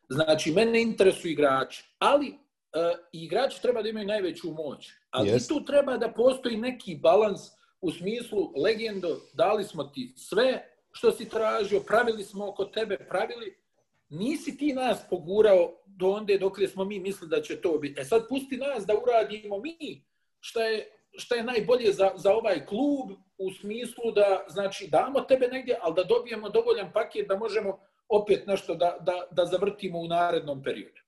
Znači, mene interesuju igrači. Ali uh, igrači treba da imaju najveću moć. Ali yes. tu treba da postoji neki balans u smislu legendo, dali smo ti sve što si tražio, pravili smo oko tebe, pravili, nisi ti nas pogurao do onde dok smo mi mislili da će to biti. E sad pusti nas da uradimo mi što je šta je najbolje za, za ovaj klub u smislu da znači damo tebe negdje, ali da dobijemo dovoljan paket da možemo opet nešto da, da, da zavrtimo u narednom periodu.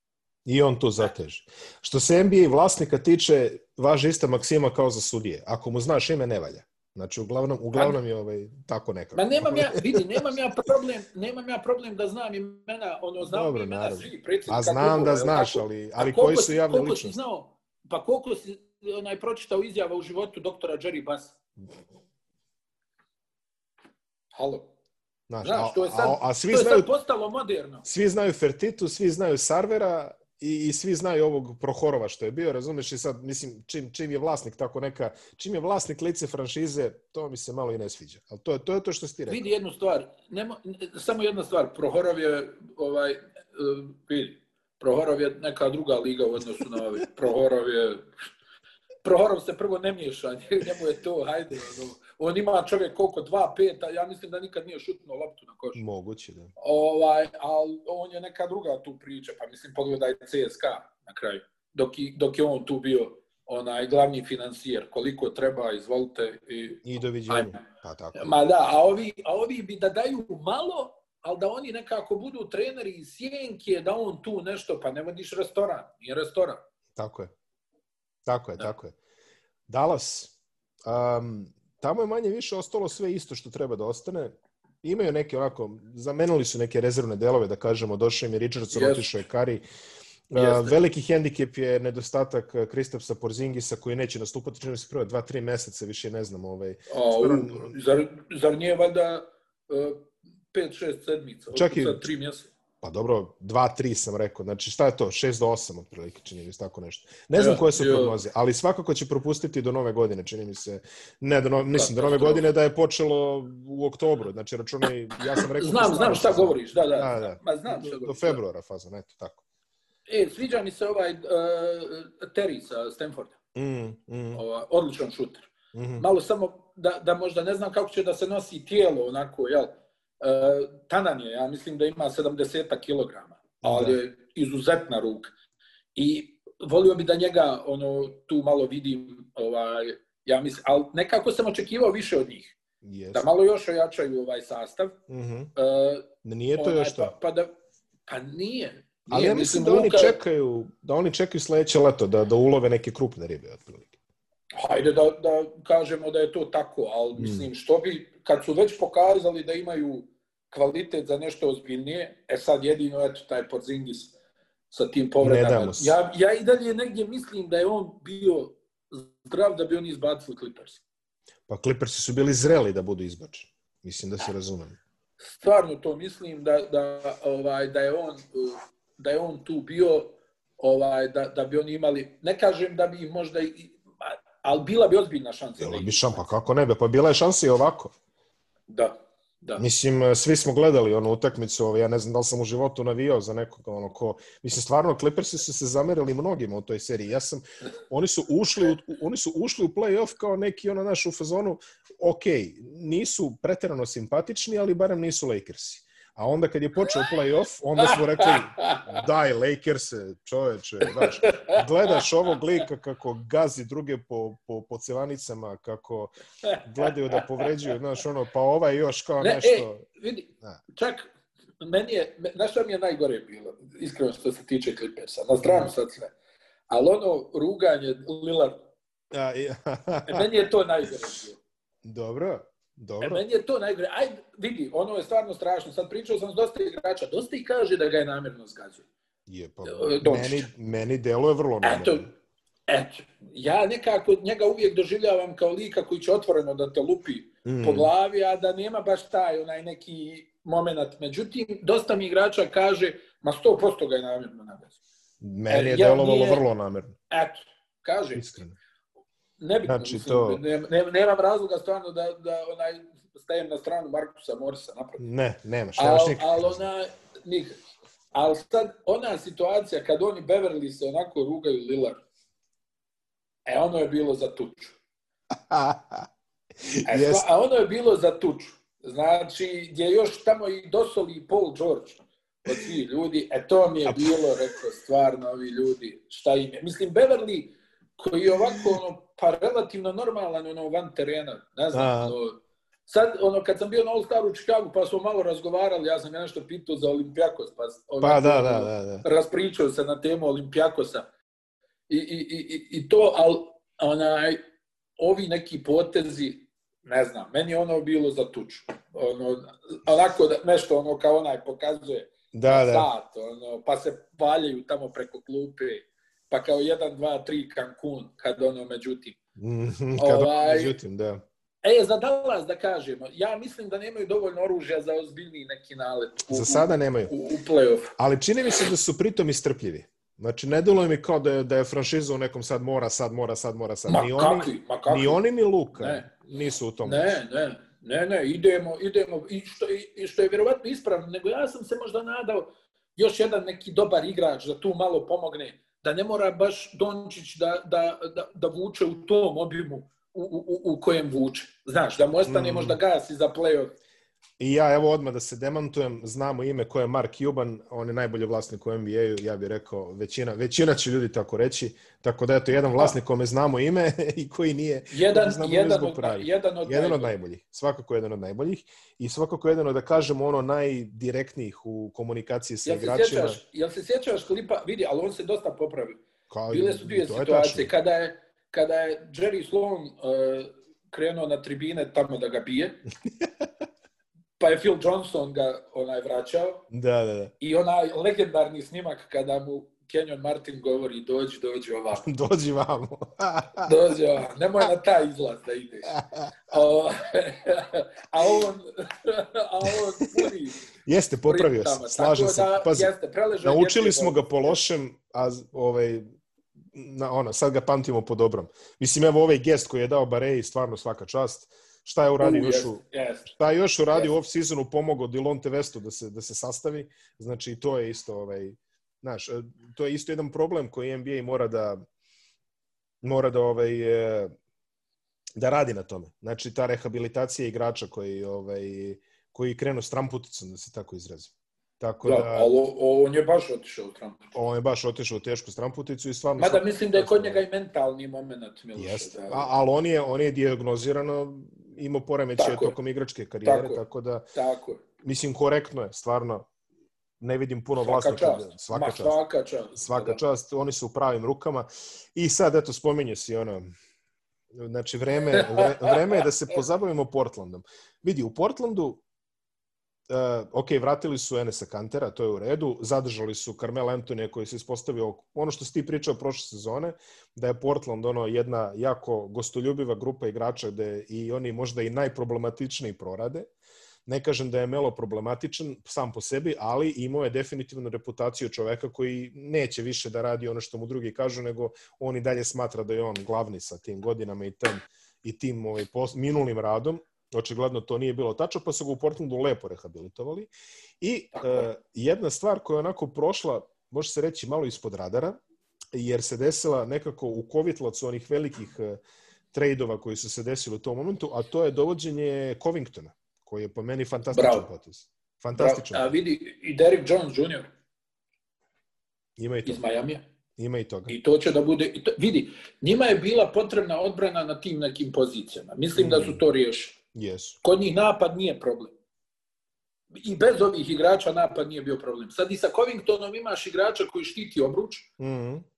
I on to zateže. Što se NBA vlasnika tiče, važe ista maksima kao za sudije. Ako mu znaš ime, ne valja. Znači, uglavnom, uglavnom je ovaj, tako nekako. Ma nemam ja, vidi, nemam ja problem, nemam ja problem da znam imena, ono, znam Dobro, imena naravno. svi predsjednika. A znam da znaš, ali, ali koji su javne koliko ličnosti? Znao, pa koliko si onaj, pročitao izjava u životu doktora Jerry Bass? Halo? Znaš, Znaš, to je sad, a, a svi to je znaju, sad postalo moderno. Svi znaju Fertitu, svi znaju Sarvera, i, i svi znaju ovog Prohorova što je bio, razumeš i sad, mislim, čim, čim je vlasnik tako neka, čim je vlasnik lice franšize, to mi se malo i ne sviđa. Ali to, to je to što ste rekao. Vidi jednu stvar, Nemo, samo jedna stvar, Prohorov je, ovaj, uh, vidi, Prohorov je neka druga liga u odnosu na ovaj. Prohorov je, Prohorov se prvo ne miješa, njemu je to, hajde, ono, on ima čovjek koliko, dva, pet, a ja mislim da nikad nije šutnuo loptu na koš. Moguće, da. Ovaj, ali on je neka druga tu priča, pa mislim, pogledaj CSKA na kraju, dok, i, dok je on tu bio onaj glavni financijer, koliko treba, izvolite. I, I doviđenja. Pa tako. Ma da, a ovi, a ovi bi da daju malo, ali da oni nekako budu treneri iz sjenke, da on tu nešto, pa ne vodiš restoran, nije restoran. Tako je. Tako je, da. tako je. Dallas, um, tamo je manje više ostalo sve isto što treba da ostane. Imaju neke onako, zamenuli su neke rezervne delove, da kažemo, došao im je Richardson, yes. otišao je Kari. Uh, veliki hendikep je nedostatak Kristapsa Porzingisa koji neće nastupati, čini se prvo 2-3 meseca, više ne znam. Ovaj. A, Skoro... zar, zar nije valjda uh, 5-6 sedmica, Čak i, 3 mjeseca? Pa dobro, 2-3 sam rekao. Znači, šta je to? 6 do 8 otprilike, čini mi se tako nešto. Ne znam ja, koje su prognoze, ali svakako će propustiti do nove godine, čini mi se. Ne, do no, mislim, do nove godine da je počelo u oktobru. Znači, računaj, ja sam rekao... Znam, znam šta govoriš, da, da. da, da. Ma, znam šta do, do februara faza, eto, tako. E, sviđa mi se ovaj uh, Terry sa Stanforda. Mm, mm. Ova, odličan šuter. Mm -hmm. Malo samo da, da možda ne znam kako će da se nosi tijelo, onako, jel? Uh, Tanan je, ja mislim da ima 70 kg, ali je izuzetna ruka. I volio bi da njega ono tu malo vidim, ovaj, ja mislim, ali nekako sam očekivao više od njih. Yes. Da malo još ojačaju ovaj sastav. Mm -hmm. uh, nije to još to? Pa, pa, da, pa nije. nije ali ja mislim, mislim da oni čekaju, da oni čekaju sledeće leto da, da ulove neke krupne ribe, otprilike. Hajde da, da kažemo da je to tako, ali mm. mislim, što bi, kad su već pokazali da imaju kvalitet za nešto ozbiljnije, e sad jedino, eto, taj Porzingis sa tim povredama. Ja, ja i dalje negdje mislim da je on bio zdrav da bi on izbacili Clippers. Pa Clippersi su bili zreli da budu izbačeni. Mislim da se razumem. Stvarno to mislim da, da, ovaj, da, je on, da je on tu bio ovaj, da, da bi oni imali, ne kažem da bi možda i, ali bila bi ozbiljna šansa. Bila bi šansa, pa kako ne bi, pa bila je šansa i ovako. Da. Da. Mislim, eh, svi smo gledali onu utakmicu, ovaj, ja ne znam da li sam u životu navijao za nekog, ono ko... Mislim, stvarno, Clippersi su se zamerili mnogima u toj seriji. Ja sam, oni su ušli u, oni su ušli u play-off kao neki, ono, naš u fazonu, ok, nisu preterano simpatični, ali barem nisu Lakersi. A onda kad je počeo play-off, onda smo rekli, daj Lakers, čoveče, znaš, gledaš ovog lika kako gazi druge po, po, po cevanicama, kako gledaju da povređuju, znaš, ono, pa ovaj još kao ne, nešto... Ej, vidi, da. čak, meni je, znaš što mi je najgore bilo, iskreno što se tiče Clippersa, na stranu sad sve, ali ono ruganje Lillard, ja, ja. E, meni je to najgore bilo. Dobro. Dobro. E, meni je to najgore. Aj, vidi, ono je stvarno strašno. Sad pričao sam s dosta igrača. Dosta i kaže da ga je namjerno zgazio. Je, pa, e, meni, meni delo je vrlo namjerno. Eto, eto, ja nekako njega uvijek doživljavam kao lika koji će otvoreno da te lupi mm. po glavi, a da nema baš taj onaj neki moment. Međutim, dosta mi igrača kaže, ma 100% ga je namjerno nagazio. Meni je e, delovalo nije... vrlo namjerno. Eto, kaže. Iskreno nebitno, znači, mislim, to... ne, ne, nemam razloga stvarno da, da onaj, stajem na stranu Markusa Morisa, napravo. Ne, nemaš, nemaš al, nikak. Ali ona, nikak. Ali sad, ona situacija kad oni Beverly se onako rugaju Lillard, e, ono je bilo za tuču. e, yes. A ono je bilo za tuču. Znači, gdje još tamo i dosoli Paul George od svih ljudi, e to mi je bilo, rekao, stvarno, ovi ljudi, šta im je. Mislim, Beverly, koji je ovako, ono, pa relativno normalan ono van terena, ne znam, to, sad, ono, kad sam bio na All Star u Chicago, pa smo malo razgovarali, ja sam ga nešto pitao za Olimpijakos, pa, ono, pa da, da, da, da. raspričao se na temu Olimpijakosa. I, i, i, i to, ali, onaj, ovi neki potezi, ne znam, meni je ono bilo za tuču. Ono, onako da, nešto ono kao onaj pokazuje da, da. sat, ono, pa se valjaju tamo preko klupe, pa kao 1, 2, 3 Cancun, kad ono međutim. Mhm, kad ovaj, međutim, da. E, za Dallas da kažemo, ja mislim da nemaju dovoljno oružja za ozbiljni neki nalet. U, za sada nemaju. U, u play-off. Ali čini mi se da su pritom istrpljivi. Znači, ne deluje mi kao da je, da je franšiza u nekom sad mora, sad mora, sad mora, sad. Ma ni kakvi, oni, ma kakvi. Ni oni, ni Luka Ne. nisu u tom. Ne, ne, ne, ne, idemo, idemo, i što, i što je vjerovatno ispravno, nego ja sam se možda nadao još jedan neki dobar igrač da tu malo pomogne, da ne mora baš Dončić da, da, da, da vuče u tom obimu u, u, u kojem vuče. Znaš, da mu ostane Mm. možda gasi za play-off. I ja, evo odmah da se demantujem, znamo ime ko je Mark Cuban, on je najbolji vlasnik u NBA-u, ja bih rekao, većina, većina će ljudi tako reći, tako da eto, jedan vlasnik kome znamo ime i koji nije, Jedan, znamo jedan, od, pravi. jedan od, Jedan od najboljih. najboljih, svakako jedan od najboljih i svakako jedan od, da kažemo, ono najdirektnijih u komunikaciji sa Jel se, igračima. sjećaš, jel se sjećaš klipa, vidi, ali on se dosta popravio. Kao, Bile su dvije to je situacije. tačno. Kada je, kada je Jerry Sloan uh, krenuo na tribine tamo da ga bije, pa je Phil Johnson ga onaj vraćao Da, da, da. i onaj legendarni snimak kada mu Kenyon Martin govori dođi, dođi ovamo. Dođi vamo. Dođi ovamo. Nemoj na taj izlaz da ideš. O, a on, a on puni Jeste, popravio se, slažem se. Da, Pazi, jeste, naučili smo ga po lošem, a ovaj, na, ono, sad ga pamtimo po dobrom. Mislim, evo ovaj gest koji je dao Bareji, stvarno svaka čast. Šta je uradio U, još u, jeste. šta je još uradio u Jeste. off seasonu pomogao Dilonte Vestu da se da se sastavi. Znači to je isto ovaj znaš, e, to je isto jedan problem koji NBA mora da mora da ovaj e, da radi na tome. Znači ta rehabilitacija igrača koji ovaj koji krenu s tramputicom da se tako izrazim. Tako Da, da, ali on je baš otišao u Trump. on je baš otišao u tešku stramputicu i stvarno Mada mislim da je kod njega i mentalni moment, Miloše. Jeste. Da, ali on je, on je dijagnozirano imao poremećaje Tako je. tokom igračke karijere, Tako tako, da, Tako je. mislim, korektno je, stvarno, ne vidim puno Svaka vlasnika. čast. Svaka Ma, čast. Svaka čast. Svaka Da. čast, oni su u pravim rukama. I sad, eto, spominje si ono, znači, vreme, vre, vreme je da se pozabavimo Portlandom. Vidi, u Portlandu, Uh, ok, vratili su Enesa Kantera, to je u redu, zadržali su Carmel Antonija koji se ispostavio, ono što si ti pričao prošle sezone, da je Portland ono jedna jako gostoljubiva grupa igrača gde i oni možda i najproblematičniji prorade. Ne kažem da je Melo problematičan sam po sebi, ali imao je definitivno reputaciju čoveka koji neće više da radi ono što mu drugi kažu, nego on i dalje smatra da je on glavni sa tim godinama i tim, i tim ovaj, pos, minulim radom. Očigledno to nije bilo tačno, pa su ga u Portlandu lepo rehabilitovali. I uh, jedna stvar koja je onako prošla, može se reći, malo ispod radara, jer se desila nekako u kovitlacu onih velikih uh, trejdova koji su se desili u tom momentu, a to je dovođenje Covingtona, koji je po meni fantastičan Bravo. potez. Fantastičan. A vidi, i Derrick Jones Jr. Ima i to. iz Majamija. Ima i toga. I to će da bude... I to, vidi, njima je bila potrebna odbrana na tim nekim pozicijama. Mislim da Mm. su to riješili. Jesu. Kod njih napad nije problem. I bez ovih igrača napad nije bio problem. Sad i sa Covingtonom imaš igrača koji štiti obruč, Mm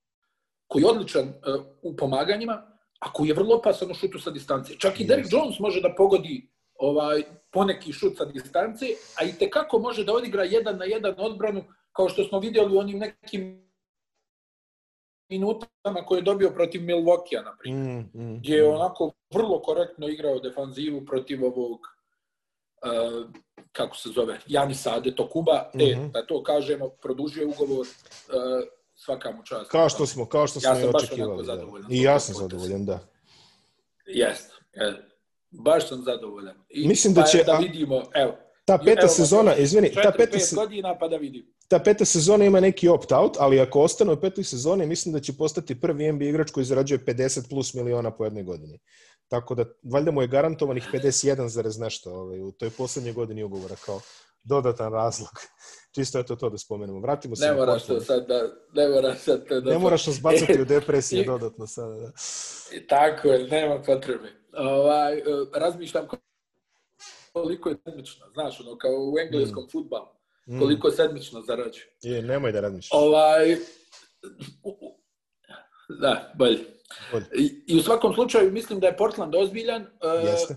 koji je odličan uh, u pomaganjima, a koji je vrlo opasan u šutu sa distance. Čak i Yes. Derrick Jones može da pogodi ovaj poneki šut sa distance, a i te kako može da odigra jedan na jedan odbranu, kao što smo vidjeli u onim nekim minutama koje je dobio protiv Milwaukee, na primjer. Mm, mm, Gdje je mm. onako vrlo korektno igrao defanzivu protiv ovog uh, kako se zove, Janisa Adetokuba, mm -hmm. Mhm. e, da to kažemo, produžio ugovor uh, svaka mu čast. Kao što smo, kao što smo Ja sam i očekivali. Da. I ja sam zadovoljan, da. Jeste. E, baš sam zadovoljan. I, Mislim da pa će- Da vidimo, evo. Ta peta evo, sezona, izvini, ta peta, pet se, godina pa da vidimo. ta peta sezona ima neki opt-out, ali ako ostane u petoj sezoni, mislim da će postati prvi NBA igrač koji zarađuje 50 plus miliona po jednoj godini. Tako da, valjda mu je garantovanih 51 zarez nešto ovaj, u toj poslednjoj godini ugovora kao dodatan razlog. Čisto eto to da spomenemo. Vratimo se Ne na moraš to sad da, ne moraš sad to da... Ne moraš nas bacati u depresije I- dodatno sada. Da. Tako je, nema potrebe. Ovaj, e, razmišljam koliko je sedmično, znaš, ono, kao u engleskom mm. futbalu, Mm. koliko sedmično zarađuje. Je, nemoj da razmišljaš. Ovaj, da, bolje. Bolje. I, I u svakom slučaju mislim da je Portland ozbiljan. e, Jeste.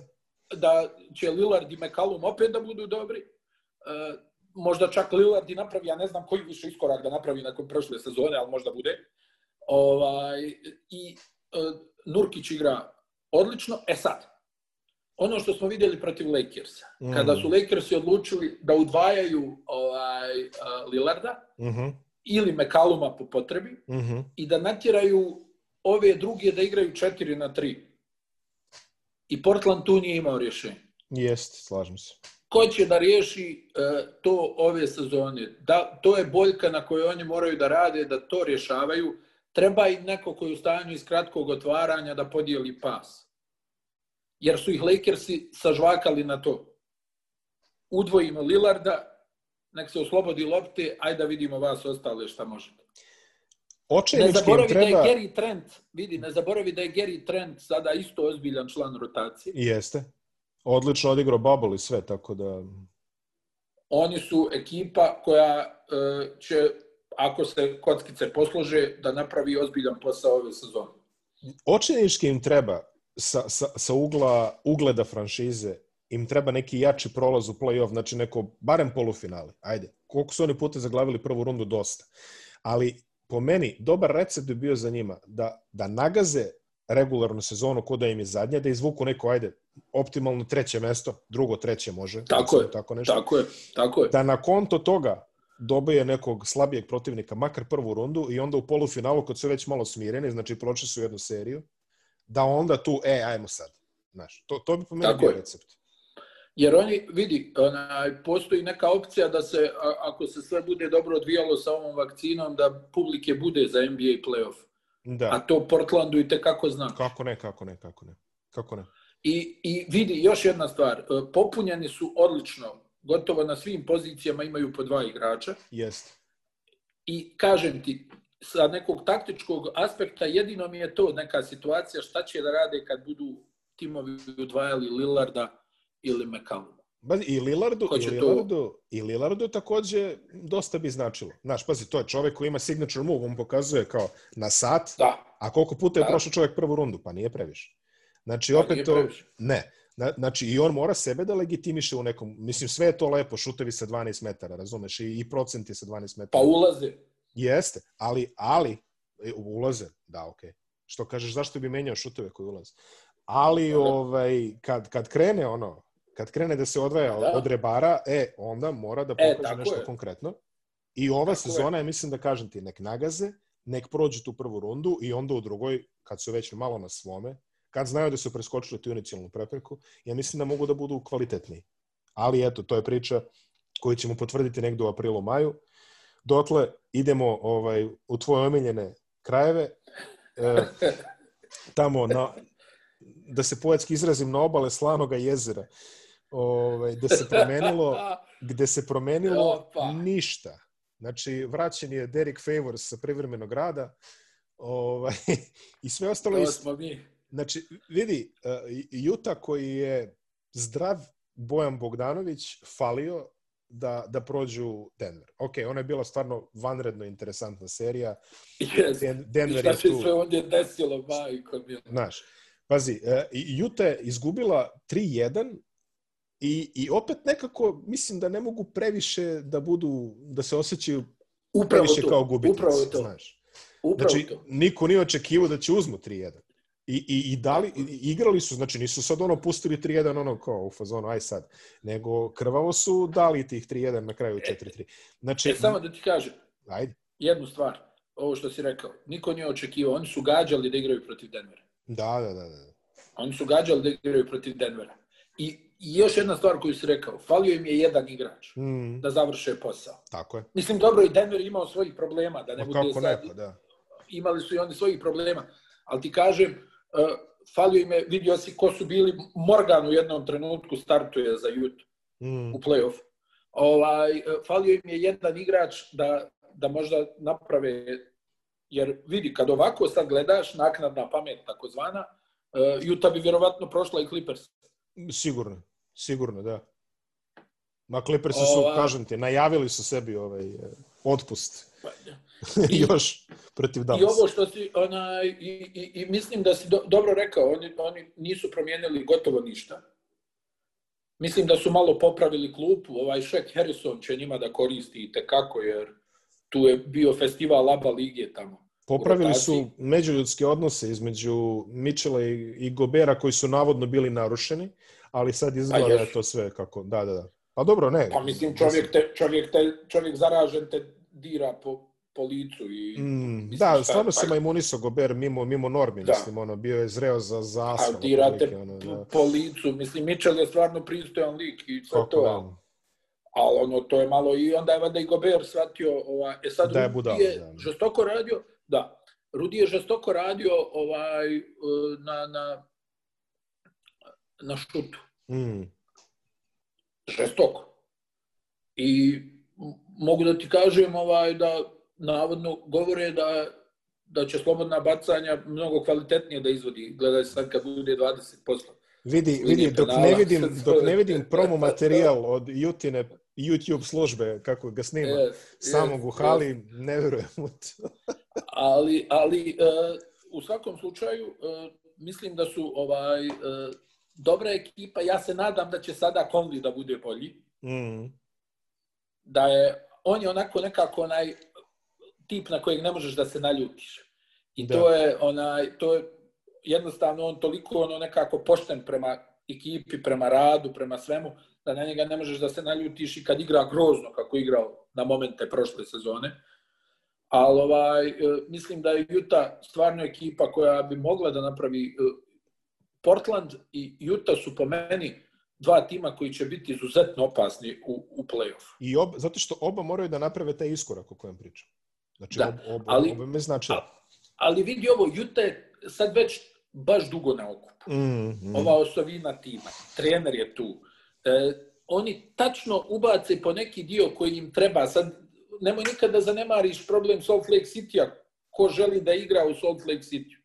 da će Lillard i McCallum opet da budu dobri. Uh, možda čak Lillard i napravi, ja ne znam koji više iskorak da napravi nakon prošle sezone, ali možda bude. Ovaj, I uh, Nurkić igra odlično. E sad, ono što smo vidjeli protiv Lakersa, mm. kada su Lakersi odlučili da udvajaju ovaj, uh, Lillarda mm -hmm. ili McCalluma po potrebi mm -hmm. i da natjeraju ove druge da igraju 4 na 3. I Portland tu nije imao rješenje. Jest, slažem se. Ko će da riješi uh, to ove sezone? Da, to je boljka na kojoj oni moraju da rade, da to rješavaju. Treba i neko koji je u stanju iz kratkog otvaranja da podijeli pas jer su ih Lakersi sažvakali na to. Udvojimo Lillarda, nek se oslobodi lopte, ajde da vidimo vas ostale šta možete. Ne zaboravi treba... da je Gary Trent, vidi, ne zaboravi da je Gary Trent sada isto ozbiljan član rotacije. Jeste. Odlično odigrao bubble i sve, tako da... Oni su ekipa koja uh, će, ako se kockice poslože, da napravi ozbiljan posao ove sezone. Očinički im treba sa, sa, sa ugla, ugleda franšize im treba neki jači prolaz u play-off, znači neko, barem polufinale, ajde, koliko su oni puta zaglavili prvu rundu, dosta. Ali, po meni, dobar recept bi bio za njima da, da nagaze regularnu sezonu kod da im je zadnja, da izvuku neko, ajde, optimalno treće mesto, drugo, treće može. Tako je, tako, nešto. tako je, tako je. Da na konto toga dobije nekog slabijeg protivnika, makar prvu rundu, i onda u polufinalu, kad su već malo smireni, znači prošli su jednu seriju, da onda tu, e, ajmo sad. Znaš, to, to bi po meni bio recept. Jer oni, vidi, onaj, postoji neka opcija da se, a, ako se sve bude dobro odvijalo sa ovom vakcinom, da publike bude za NBA playoff. Da. A to Portlandu i tekako zna. Kako ne, kako ne, kako ne. Kako ne. I, I vidi, još jedna stvar. E, popunjeni su odlično. Gotovo na svim pozicijama imaju po dva igrača. Jest. I kažem ti, sa nekog taktičkog aspekta jedino mi je to neka situacija šta će da rade kad budu timovi udvajali Lillarda ili McCallum. I Lillardu, i Lillardu, to... i Lillardu takođe dosta bi značilo. Znaš, pazi, to je čovek koji ima signature move, on pokazuje kao na sat, da. a koliko puta je da. prošao čovek prvu rundu, pa nije previše. Znači, pa opet to, ne. Znači, i on mora sebe da legitimiše u nekom, mislim, sve je to lepo, šutevi sa 12 metara, razumeš, i, i procenti sa 12 metara. Pa ulaze. Jeste, ali, ali, e, ulaze, da, okej. Okay. Što kažeš, zašto bi menjao šutove koji ulaze? Ali, ovaj, kad, kad krene ono, kad krene da se odvaja da. od rebara, e, onda mora da e, pokaže e, nešto je. konkretno. I ova tako sezona je, mislim da kažem ti, nek nagaze, nek prođe tu prvu rundu i onda u drugoj, kad su već malo na svome, kad znaju da su preskočili tu inicijalnu prepreku, ja mislim da mogu da budu kvalitetniji. Ali eto, to je priča koju ćemo potvrditi negde u aprilu, maju. Dotle idemo ovaj u tvoje omiljene krajeve. E, tamo na da se poetski izrazim na obale Slanoga jezera. Ovaj da se promenilo gde se promenilo Opa. ništa. Znači vraćen je Derek Favors sa privremenog rada. Ovaj i sve ostalo je smo mi. Znači vidi uh, Utah koji je zdrav Bojan Bogdanović falio da, da prođu Denver. Ok, ona je bila stvarno vanredno interesantna serija. Yes. Denver šta je tu... sve ovdje desilo, majko mi. Znaš, pazi, uh, Utah je izgubila 3-1 i, i opet nekako mislim da ne mogu previše da budu, da se osjećaju upravo previše to, kao gubitnici. Upravo to. Znaš. Upravo znači, to. niko nije očekivao da će uzmu 3-1. I, i, i, dali, i igrali su, znači nisu sad ono pustili 3-1 ono kao u fazonu, aj sad, nego krvavo su dali tih 3-1 na kraju 4-3. Znači, e, samo da ti kažem, ajde. jednu stvar, ovo što si rekao, niko nije očekivao, oni su gađali da igraju protiv Denvera. Da, da, da. da. Oni su gađali da igraju protiv Denvera. I, I još jedna stvar koju si rekao, falio im je jedan igrač mm. da završe posao. Tako je. Mislim, dobro, i Denver imao svojih problema, da ne Ma bude sad. Neko, da. Imali su i oni svojih problema. Ali ti kažem, falio im je, vidio si ko su bili, Morgan u jednom trenutku startuje za Jut mm. u play-off. Ovaj, uh, falio im je jedan igrač da, da možda naprave, jer vidi, kad ovako sad gledaš, naknadna pamet takozvana, uh, Juta bi vjerovatno prošla i Clippers. Sigurno, sigurno, da. Ma Clippers su, Ova... kažem ti, najavili su sebi ovaj otpust. Pa, I, još protiv Dallas. I ovo što si, ona, i, i, i mislim da si do, dobro rekao, oni, oni nisu promijenili gotovo ništa. Mislim da su malo popravili klupu, ovaj Shaq Harrison će njima da koristi te kako jer tu je bio festival ABA lige tamo. Popravili su međuljudske odnose između Mitchella i Gobera koji su navodno bili narušeni, ali sad izgleda da je to sve kako, da, da, da. Pa dobro, ne. Pa mislim, čovjek, te, čovjek, te, čovjek zaražen te dira po, po licu i... Mm, da, stvarno se imuniso Gober mimo, mimo normi, da. mislim, ono, bio je zreo za, za A dirate ono, da. po licu, mislim, Mitchell je stvarno pristojan lik i sve to. Da. Ali ono, to je malo i onda je vada i Gober shvatio, ova, e sad da je, budal, je da. žestoko radio, da, Rudi je žestoko radio ovaj, e, na, na, na šutu. Mm. Žestoko. I mogu da ti kažem ovaj, da navodno govore da da će slobodna bacanja mnogo kvalitetnije da izvodi. Gledaj sad kad bude 20%. Vidi, vidi dok, ne vidim, dok ne vidim promo materijal od Jutine YouTube službe kako ga snima yes, samog yes, u hali, yes. ne vjerujem u to. ali ali uh, u svakom slučaju uh, mislim da su ovaj uh, dobra ekipa. Ja se nadam da će sada Konli da bude bolji. Mm. Da je on je onako nekako onaj tip na kojeg ne možeš da se naljutiš. I da. to je onaj to je jednostavno on toliko ono nekako pošten prema ekipi, prema radu, prema svemu, da na njega ne možeš da se naljutiš i kad igra grozno kako igrao na momente prošle sezone. Ali ovaj, e, mislim da je Utah stvarno ekipa koja bi mogla da napravi e, Portland i Utah su po meni dva tima koji će biti izuzetno opasni u, u play-off. I ob, zato što oba moraju da naprave taj iskorak o kojem pričam. Znači, da, ob, ob, ali, oba me znači... A, ali vidi ovo, Utah je sad već baš dugo na okupu. Mm, mm. Ova osovina tima, trener je tu. E, oni tačno ubace po neki dio koji im treba. Sad, nemoj nikada da zanemariš problem Salt Lake City-a. Ko želi da igra u Salt Lake City?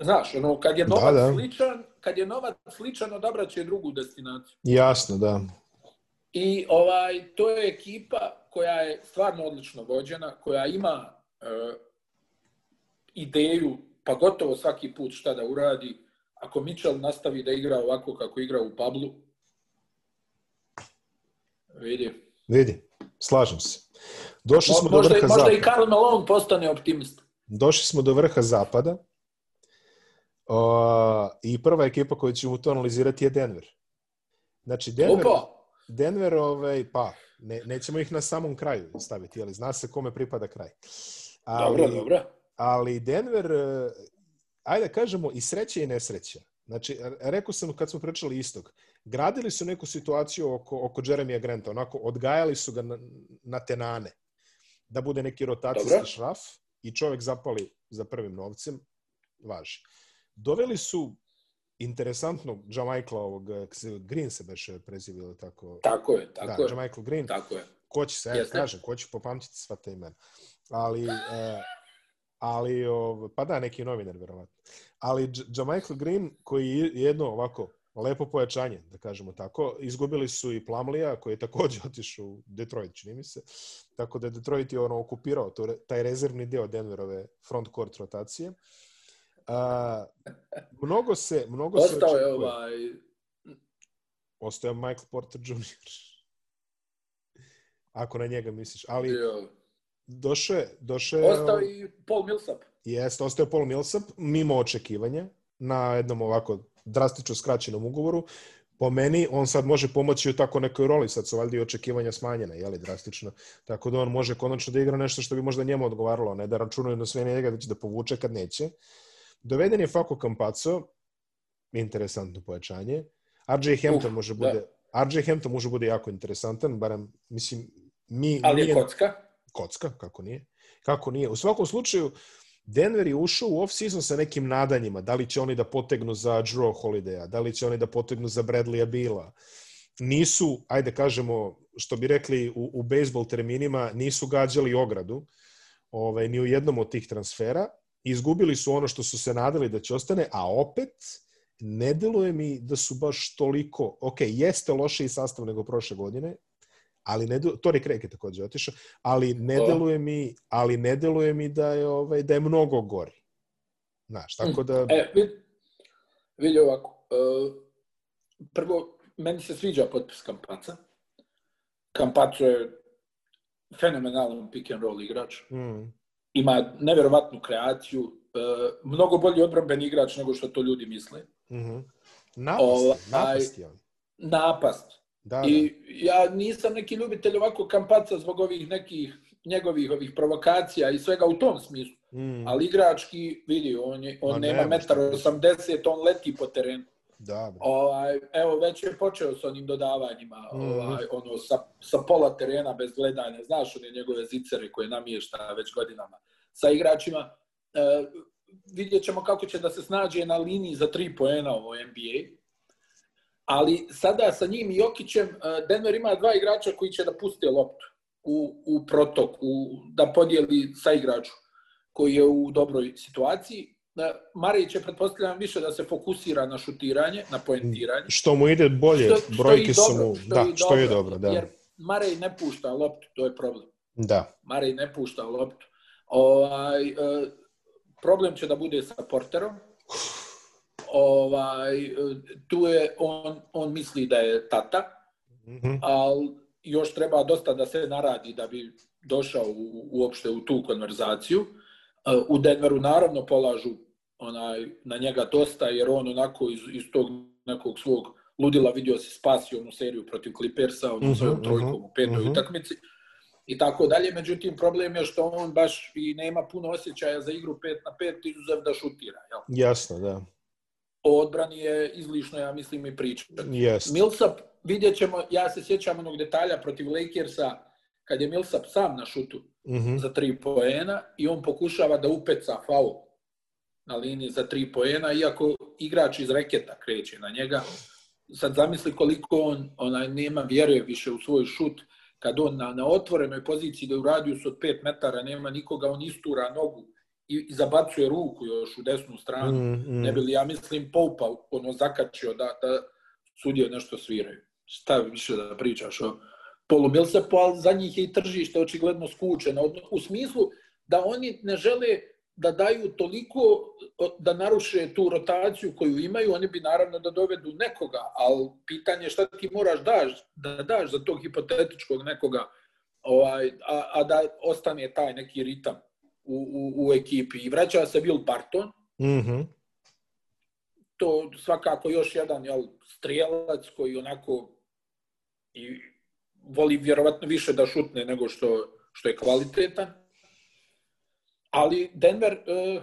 Znaš, ono, kad je novac da, da. sličan, kad je novac sličan, odabrat će drugu destinaciju. Jasno, da. I ovaj, to je ekipa koja je stvarno odlično vođena, koja ima e, ideju, pa gotovo svaki put šta da uradi. Ako Mitchell nastavi da igra ovako kako igra u Pablu, vidi. Vidi, slažem se. Došli smo možda, do vrha možda zapada. Možda i Karl Malone postane optimist. Došli smo do vrha zapada. Uh, I prva ekipa koju ćemo to analizirati je Denver. Znači, Denver, Opa. Denver ovaj, pa, ne, nećemo ih na samom kraju staviti, ali zna se kome pripada kraj. Ali, dobro, dobro. Ali Denver, uh, ajde kažemo, i sreće i nesreća. Znači, rekao sam kad smo pričali istog, gradili su neku situaciju oko, oko Jeremija Granta, onako, odgajali su ga na, na tenane, da bude neki rotacijski Dobro. šraf i čovjek zapali za prvim novcem, važi. Doveli su interesantnog Jamaikla ovog, Green se beše prezivio, tako? Tako je, tako da, je. Jamaikl Green. Tako je. Ko će se, ja kažem, ko će popamtiti sva te imena. Ali, e, ali, ov, pa da, neki novinar, verovatno. Ali Jamaikl Green, koji je jedno ovako, lepo pojačanje, da kažemo tako. Izgubili su i Plamlija, koji je također otišao u Detroit, čini mi se. Tako da Detroit je ono okupirao to, taj rezervni deo Denverove front court rotacije. A, mnogo se... Mnogo Ostao se je ovaj... Ostao je Michael Porter Jr. Ako na njega misliš. Ali došao je... Došao je... Ostao i Paul Millsap. Jeste, ostao je Paul Millsap, mimo očekivanja, na jednom ovako drastično skraćenom ugovoru. Po meni, on sad može pomoći u tako nekoj roli, sad su valjda i očekivanja smanjena, jeli, drastično. Tako da on može konačno da igra nešto što bi možda njemu odgovaralo, ne da računaju na sve njega da će da povuče kad neće. Doveden je Fako Campazzo, interesantno pojačanje. RJ Hampton uh, može bude... Da. RJ Hampton može bude jako interesantan, barem, mislim, mi... Ali je kocka? Kocka, kako nije. Kako nije. U svakom slučaju, Denver je ušao u off-season sa nekim nadanjima. Da li će oni da potegnu za Drew Holidaya, da li će oni da potegnu za Bradleya Bila. Nisu, ajde kažemo, što bi rekli u, u bejsbol terminima, nisu gađali ogradu ovaj, ni u jednom od tih transfera. Izgubili su ono što su se nadali da će ostane, a opet ne deluje mi da su baš toliko... Ok, jeste lošiji sastav nego prošle godine, ali ne to Tony Craig je takođe otišao, ali ne oh. deluje mi, ali ne deluje mi da je ovaj da je mnogo gori. Znaš, tako da E, vidi, vidi ovako. Uh, prvo, meni se sviđa potpis Kampaca. Kampaco je fenomenalan pick and roll igrač. Mm. Ima nevjerovatnu kreaciju, uh, mnogo bolji odbranben igrač nego što to ljudi misle. Mm -hmm. Napast, ovaj, napast je on. Napast. Da, da. I ja nisam neki ljubitelj ovako kampaca zbog ovih nekih njegovih ovih provokacija i svega u tom smislu. Mm. Ali igrački, vidi, on, je, on Ma nema metar 80, on leti po terenu. Da, ovaj, evo, već je počeo s onim dodavanjima, mm. ovaj, ono, sa, sa pola terena bez gledanja. Znaš, one njegove zicere koje namješta već godinama sa igračima. E, vidjet ćemo kako će da se snađe na liniji za tri poena u NBA. Ali sada sa njim i Jokićem, e, Denver ima dva igrača koji će da puste loptu u, u protok, u, da podijeli sa igraču koji je u dobroj situaciji. Marij će, pretpostavljam, više da se fokusira na šutiranje, na poentiranje. Što mu ide bolje, što, brojke što su mu... Što da, što dobro, je dobro, da. Jer Marej ne pušta loptu, to je problem. Da. Marej ne pušta loptu. Ovaj, e, problem će da bude sa Porterom. Ovaj, e, tu je, on, on misli da je tata, mm -hmm. ali još treba dosta da se naradi da bi došao u, uopšte u tu konverzaciju. Uh, U Denveru naravno polažu onaj, na njega dosta, jer on onako iz, iz tog nekog svog ludila vidio se spasio onu seriju protiv Clippersa, onu uh -huh, trojkom uh -huh, u petoj uh -huh. utakmici i tako dalje. Međutim, problem je što on baš i nema puno osjećaja za igru 5 na 5, izuzev da šutira. Jel? Jasno, da. O odbrani je izlišno, ja mislim, i priča. Yes. Millsap, vidjet ćemo, ja se sjećam onog detalja protiv Lakersa, kad je Millsap sam na šutu mm -hmm. za tri poena i on pokušava da upeca faul na liniji za tri poena, iako igrač iz reketa kreće na njega. Sad zamisli koliko on onaj, nema vjeruje više u svoj šut, kad on na, na otvorenoj poziciji da u radijusu od 5 metara nema nikoga, on istura nogu i, i zabacuje ruku još u desnu stranu. Mm, mm. Ne bi li, ja mislim, Poupa ono zakačio da, da sudije nešto sviraju. Šta više da pričaš o Polu Millsapu, ali za njih je i tržište očigledno skučeno. U smislu da oni ne žele da daju toliko da naruše tu rotaciju koju imaju, oni bi naravno da dovedu nekoga, ali pitanje šta ti moraš daš, da daš za tog hipotetičkog nekoga, ovaj, a, a da ostane taj neki ritam u, u, u ekipi. I vraća se Bill Barton, mm -hmm. to svakako još jedan jel, strijelac koji onako i voli vjerovatno više da šutne nego što, što je kvalitetan. Ali Denver, e,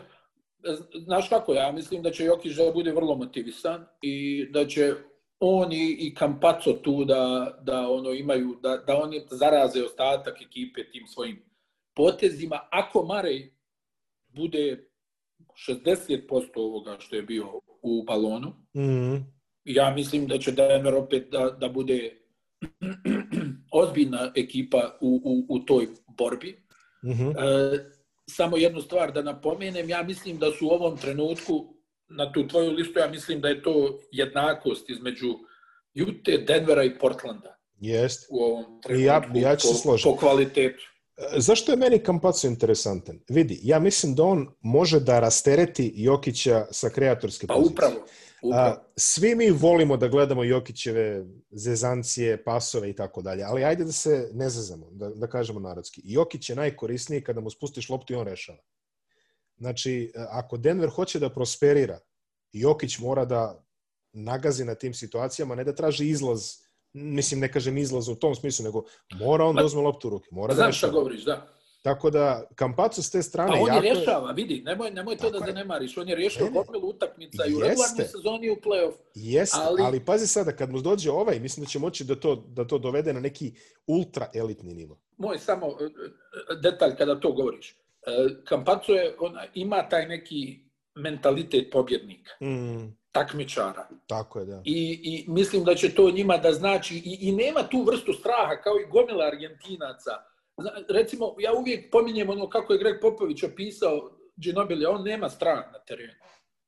znaš kako, ja mislim da će Jokić da bude vrlo motivisan i da će on i, i Kampaco tu da, da ono imaju, da, da oni zaraze ostatak ekipe tim svojim potezima. Ako Marej bude 60% ovoga što je bio u balonu, mm -hmm. ja mislim da će Denver opet da, da bude ozbiljna ekipa u, u, u toj borbi. Mm -hmm. e, samo jednu stvar da napomenem, ja mislim da su u ovom trenutku, na tu tvoju listu, ja mislim da je to jednakost između Jute, Denvera i Portlanda. Jest. U ovom trenutku ja, ja ću se po, po kvalitetu. E, zašto je meni Kampaco interesantan? Vidi, ja mislim da on može da rastereti Jokića sa kreatorske pa, pozicije. Pa upravo. A, svi mi volimo da gledamo Jokićeve zezancije, pasove i tako dalje, ali ajde da se ne zezamo, da, da kažemo narodski. Jokić je najkorisniji kada mu spustiš loptu i on rešava. Znači, ako Denver hoće da prosperira, Jokić mora da nagazi na tim situacijama, ne da traži izlaz, mislim, ne kažem izlaz u tom smislu, nego mora on da uzme loptu u ruke. Mora Znam da šta govoriš, da. Tako da, Kampaco s te strane... A on je rješava, vidi, nemoj, nemoj to da zanemariš. On je rješao gomilu utakmica i u regularnoj sezoni u play-off. Jeste, ali... ali pazi sada, kad mu dođe ovaj, mislim da će moći da to, da to dovede na neki ultra elitni nivo. Moj samo e, e, detalj kada to govoriš. E, Kampaco je, on ima taj neki mentalitet pobjednika. Mm takmičara. Tako je, da. I, I mislim da će to njima da znači, i, i nema tu vrstu straha kao i gomila Argentinaca, recimo, ja uvijek pominjem ono kako je Greg Popović opisao Ginobili, on nema strah na terenu.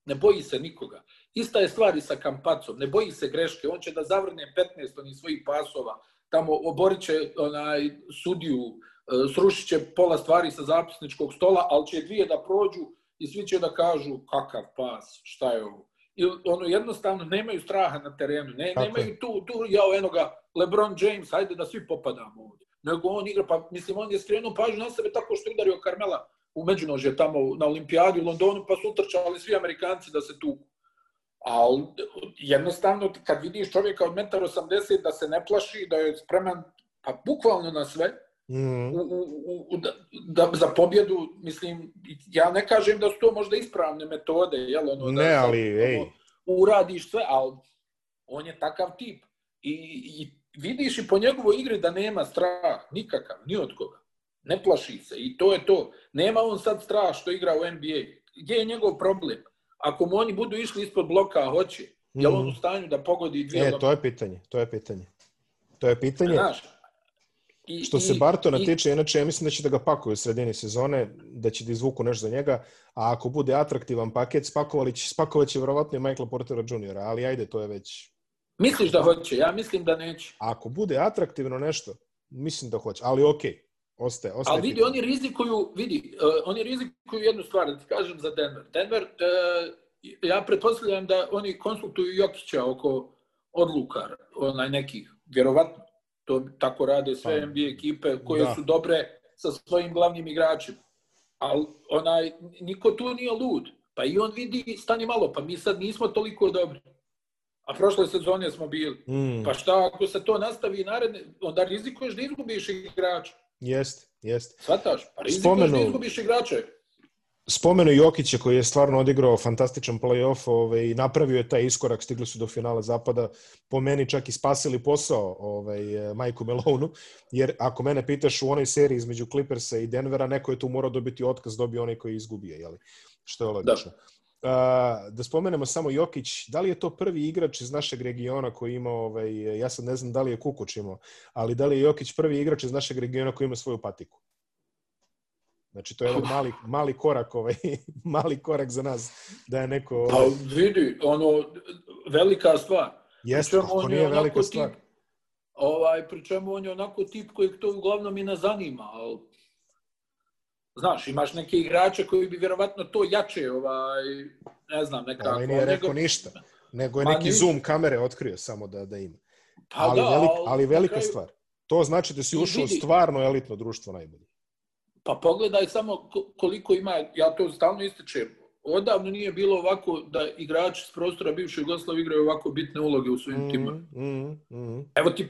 Ne boji se nikoga. Ista je stvar i sa Kampacom. Ne boji se greške. On će da zavrne 15 onih svojih pasova. Tamo oborit će onaj sudiju, e, srušit će pola stvari sa zapisničkog stola, ali će dvije da prođu i svi će da kažu kakav pas, šta je ovo. ili ono, jednostavno nemaju straha na terenu. Ne, nemaju tu, tu, jao, eno ga, LeBron James, hajde da svi popadamo ovdje. Nego on igra, pa mislim, on je skrenuo pažnju na sebe tako što udario Carmela u međunožje tamo na olimpijadi u Londonu, pa su utrčali svi Amerikanci da se tuku. Ali jednostavno, kad vidiš čovjeka od 1,80 da se ne plaši, da je spreman, pa bukvalno na sve, mm. u, u, u, da, da, za pobjedu, mislim, ja ne kažem da su to možda ispravne metode, jel, ono, ne, da, ali, ono, ej. uradiš sve, ali on je takav tip. I, I vidiš i po njegovoj igri da nema strah, nikakav, ni od koga. Ne plaši se i to je to. Nema on sad strah što igra u NBA. Gdje je njegov problem? Ako mu oni budu išli ispod bloka, hoće. Je li on u mhm. stanju da pogodi dvije E, to je pitanje, to je pitanje. To je pitanje. Znaš, I, što se Bartona i, tiče, inače ja mislim da će da ga pakuju u sredini sezone, da će da izvuku nešto za njega, a ako bude atraktivan paket, spakovali će, spakovat će vjerovatno i Michaela Portera Jr., ali ajde, to je već... Misliš da hoće? Ja mislim da neće. Ako bude atraktivno nešto, mislim da hoće, ali okej. Okay. Ostaje, ostaje. Ali vidi, oni rizikuju, vidi, uh, oni rizikuju jednu stvar, da ti kažem za Denver. Denver, uh, ja pretpostavljam da oni konsultuju Jokića oko odluka, onaj nekih, vjerovatno. To tako rade sve pa, NBA ekipe koje da. su dobre sa svojim glavnim igračima. Ali onaj, niko tu nije lud. Pa i on vidi, stani malo, pa mi sad nismo toliko dobri. A prošle sezone smo bili. Mm. Pa šta ako se to nastavi naredne, onda rizikuješ da izgubiš igrača. Jest, jest. Svataš, pa rizikuješ Spomenu... da izgubiš igrače spomenu Jokića koji je stvarno odigrao fantastičan play-off ovaj, i napravio je taj iskorak, stigli su do finala zapada, po meni čak i spasili posao ovaj, Majku Melonu, jer ako mene pitaš u onoj seriji između Clippersa i Denvera, neko je tu morao dobiti otkaz, dobio onaj koji je izgubio, jeli? što je logično. Da. Da spomenemo samo Jokić, da li je to prvi igrač iz našeg regiona koji ima, ovaj, ja sad ne znam da li je Kukuć imao, ali da li je Jokić prvi igrač iz našeg regiona koji ima svoju patiku? Znači, to je jedan mali, mali korak, ovaj, mali korak za nas, da je neko... Ovaj... Pa vidi, ono, velika stvar. Jeste, ako nije velika tip, stvar. Ovaj, pričemu on je onako tip koji to uglavnom i ne zanima, ali... Znaš, imaš neke igrače koji bi vjerovatno to jače, ovaj, ne znam, nekako... Ali nije rekao nego... ništa, nego je neki zoom kamere otkrio samo da, da ima. Pa ali, da, velik, ali velika kraju... stvar. To znači da si ušao stvarno elitno društvo najbolje. Pa pogledaj samo koliko ima, ja to stalno ističem, odavno nije bilo ovako da igrači s prostora bivše Jugoslavije igraju ovako bitne uloge u svojim mm, timima. Mm, mm. Evo ti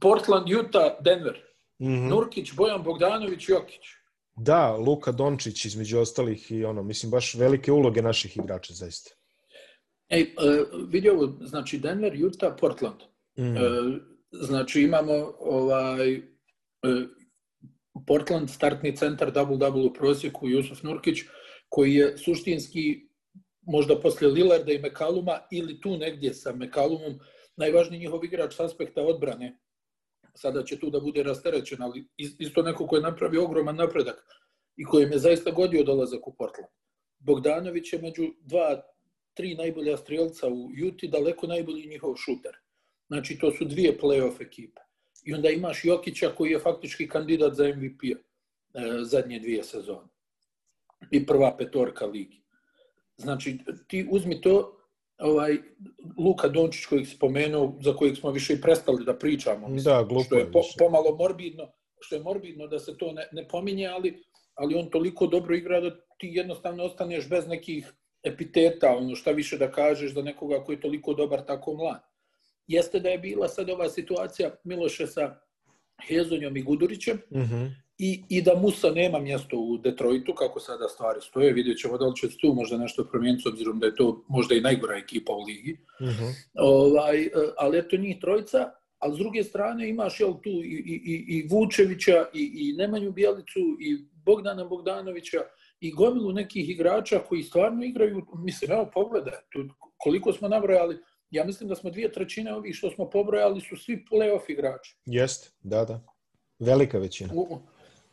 Portland, Utah, Denver. Mm -hmm. Nurkić, Bojan Bogdanović, Jokić. Da, Luka Dončić između ostalih i ono, mislim, baš velike uloge naših igrača, zaista. Ej, uh, vidi ovo, znači Denver, Utah, Portland. Mm. Uh, znači imamo ovaj, uh, Portland startni centar double-double u prosjeku Jusuf Nurkić, koji je suštinski možda posle Lillarda i Mekaluma ili tu negdje sa Mekalumom najvažniji njihov igrač s aspekta odbrane. Sada će tu da bude rasterećen, ali isto neko koji je napravio ogroman napredak i koji je zaista godio dolazak u Portland. Bogdanović je među dva, tri najbolja strijelca u Juti, daleko najbolji njihov šuter. Znači, to su dvije playoff ekipe. I onda imaš Jokića koji je faktički kandidat za MVP-a e, zadnje dvije sezone. I prva petorka ligi. Znači, ti uzmi to, ovaj, Luka Dončić kojeg spomenuo, za kojeg smo više i prestali da pričamo, mislim, da, glupo što je po, pomalo morbidno, što je morbidno da se to ne, ne pominje, ali, ali on toliko dobro igra da ti jednostavno ostaneš bez nekih epiteta, ono šta više da kažeš za nekoga koji je toliko dobar, tako mlad jeste da je bila sad ova situacija Miloše sa Hezonjom i Gudurićem mm -hmm. I, i da Musa nema mjesto u Detroitu, kako sada stvari stoje. Vidjet ćemo da li će tu možda nešto promijeniti, s obzirom da je to možda i najgora ekipa u ligi. Mm -hmm. ovaj, ali eto njih trojica, ali s druge strane imaš jel, tu i, i, i, i Vučevića, i, i Nemanju Bjelicu, i Bogdana Bogdanovića, i gomilu nekih igrača koji stvarno igraju, mislim, evo pogledaj, tu, koliko smo nabrojali, ja mislim da smo dvije trećine ovih što smo pobrojali su svi playoff igrači. Jest, da, da. Velika većina. U,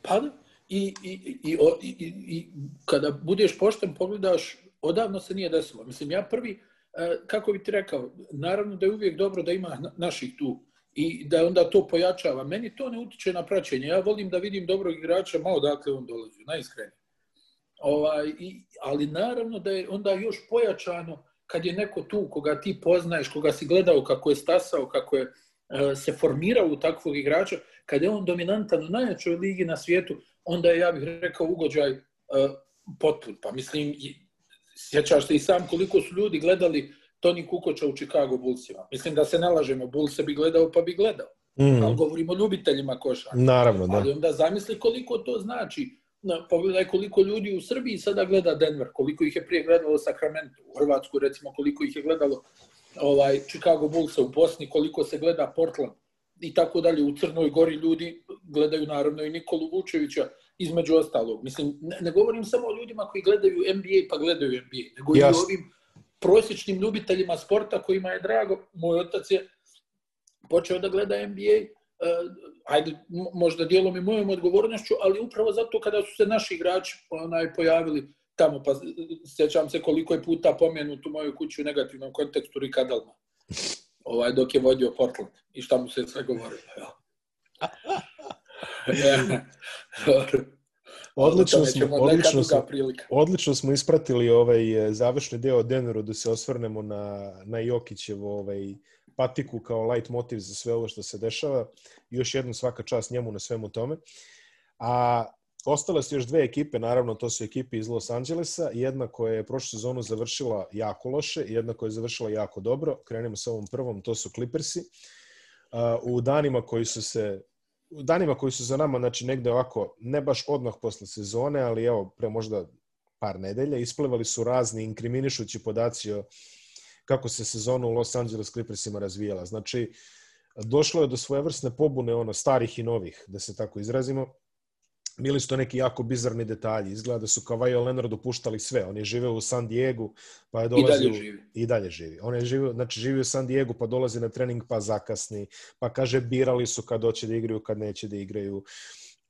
pa da. I, i, i, i, i, i kada budeš pošten, pogledaš, odavno se nije desilo. Mislim, ja prvi, e, kako bi ti rekao, naravno da je uvijek dobro da ima naših tu i da onda to pojačava. Meni to ne utiče na praćenje. Ja volim da vidim dobrog igrača, malo dakle on dolazi, najiskrenije. Ovaj, i, ali naravno da je onda još pojačano kad je neko tu koga ti poznaješ, koga si gledao kako je stasao, kako je se formirao u takvog igrača, kad je on dominantan u najjačoj ligi na svijetu, onda je, ja bih rekao, ugođaj uh, potpun. Pa mislim, sjećaš se i sam koliko su ljudi gledali Toni Kukoča u Chicago Bullsima. Mislim da se ne lažemo, Bullse bi gledao pa bi gledao. Mm. Ali govorimo o ljubiteljima koša. Naravno, da. Ali onda zamisli koliko to znači. Na, pogledaj koliko ljudi u Srbiji sada gleda Denver, koliko ih je prije gledalo Sacramento, u Hrvatsku recimo koliko ih je gledalo ovaj Chicago Bulls u Bosni, koliko se gleda Portland i tako dalje. U Crnoj Gori ljudi gledaju naravno i Nikolu Vučevića između ostalog. Mislim, ne, ne govorim samo o ljudima koji gledaju NBA pa gledaju NBA, nego Jasne. i o ovim prosječnim ljubiteljima sporta kojima je drago. Moj otac je počeo da gleda NBA, uh, ajde, možda dijelom i mojom odgovornošću, ali upravo zato kada su se naši igrači onaj, pojavili tamo, pa sjećam se koliko je puta pomenut u moju kuću u negativnom kontekstu Rika Dalma, ovaj, dok je vodio Portland i šta mu se sve govorilo. Ja. Odlično smo, odlično, smo, odlično smo ispratili ovaj završni deo Denveru da se osvrnemo na, na Jokićevo ovaj, patiku kao light motiv za sve ovo što se dešava. Još jednom svaka čast njemu na svemu tome. A ostale su još dve ekipe, naravno to su ekipe iz Los Angelesa, jedna koja je prošlu sezonu završila jako loše, jedna koja je završila jako dobro. Krenemo sa ovom prvom, to su Clippersi. U danima koji su se u danima koji su za nama, znači negde ovako, ne baš odmah posle sezone, ali evo, pre možda par nedelja, isplevali su razni inkriminišući podaci o kako se sezona u Los Angeles Clippersima razvijala. Znači, došlo je do svojevrsne pobune ono starih i novih, da se tako izrazimo. Bili su to neki jako bizarni detalji. Izgleda da su Kawhi Leonard dopuštali sve. On je živeo u San Diego, pa je dolazio... I dalje živi. I dalje živi. On je živio, znači, živio u San Diego, pa dolazi na trening, pa zakasni. Pa kaže, birali su kad hoće da igraju, kad neće da igraju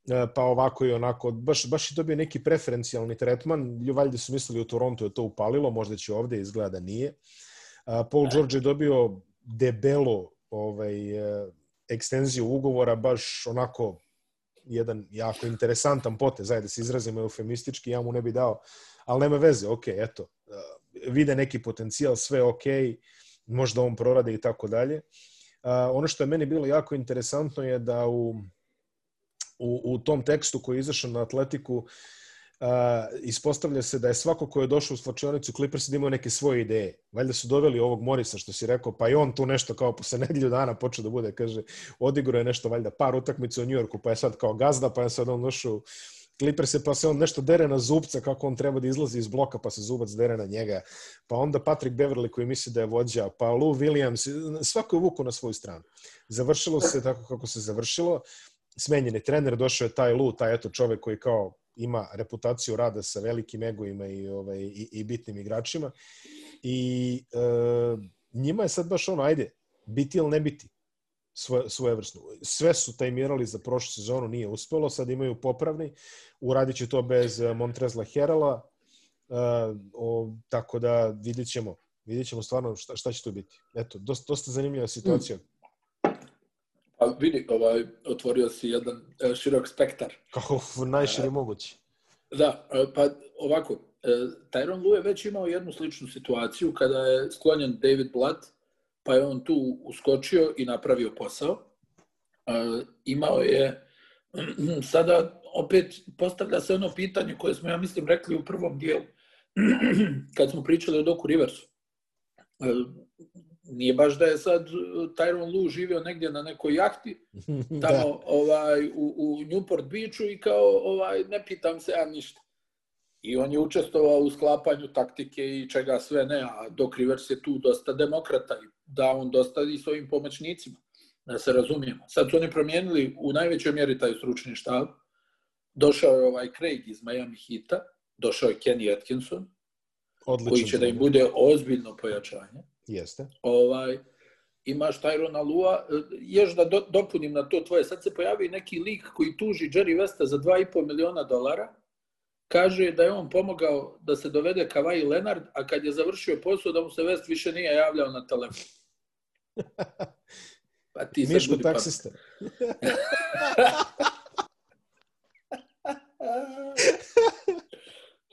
e, pa ovako i onako, baš, baš je dobio neki preferencijalni tretman, valjda su mislili u Toronto je to upalilo, možda će ovde, izgleda da nije. Paul George je dobio debelo ovaj, e, ekstenziju ugovora, baš onako jedan jako interesantan potez, ajde da se izrazimo eufemistički, ja mu ne bi dao, ali nema veze, ok, eto, eh, vide neki potencijal, sve ok, možda on prorade i tako dalje. Eh, ono što je meni bilo jako interesantno je da u, u, u tom tekstu koji je izašao na Atletiku uh, uh, ispostavlja se da je svako ko je došao u slačionicu Clippers da imao neke svoje ideje. Valjda su doveli ovog Morisa što si rekao, pa i on tu nešto kao posle nedelju dana počeo da bude, kaže, odigrao je nešto valjda par utakmica u Njujorku, pa je sad kao gazda, pa je sad on došao Clippers se pa se on nešto dere na zubca kako on treba da izlazi iz bloka pa se zubac dere na njega. Pa onda Patrick Beverly koji misli da je vođa, pa Lou Williams, svako je vuku na svoju stranu. Završilo se tako kako se završilo. Smenjen je trener, došao je taj Lu, taj eto čovek koji kao ima reputaciju rada sa velikim egoima i, ovaj, i, i bitnim igračima. I e, njima je sad baš ono, ajde, biti ili ne biti svoje, svojevrsno. Sve su tajmirali za prošlu sezonu, nije uspelo, sad imaju popravni, uradit će to bez e, Montrezla Herala, e, o, tako da vidjet ćemo, vidjet ćemo stvarno šta, šta će tu biti. Eto, dosta, dosta zanimljiva situacija. Mm Pa vidi, ovaj, otvorio si jedan e, širok spektar. Kako najširi e, mogući. Da, e, pa ovako, e, Tyron Lue već imao jednu sličnu situaciju kada je sklonjen David Blatt, pa je on tu uskočio i napravio posao. E, imao je, sada opet postavlja se ono pitanje koje smo, ja mislim, rekli u prvom dijelu, kad smo pričali o Doku Riversu. E, nije baš da je sad uh, Tyron Lu živio negdje na nekoj jahti tamo ovaj u, u Newport Beachu i kao ovaj ne pitam se ja ništa. I on je učestvovao u sklapanju taktike i čega sve ne, a Doc Rivers je tu dosta demokrata i da on dosta i svojim pomoćnicima, da se razumijemo. Sad su oni promijenili u najvećoj mjeri taj stručni štab. Došao je ovaj Craig iz Miami Heata, došao je Kenny Atkinson, Odlično koji će da im bude ozbiljno pojačanje. Jeste. Ovaj, imaš Tyrona Lua, još da do, dopunim na to tvoje, sad se pojavi neki lik koji tuži Jerry Westa za 2,5 miliona dolara, kaže da je on pomogao da se dovede Kawhi Leonard, a kad je završio posao da mu se West više nije javljao na telefon. Pa ti se Miško taksista.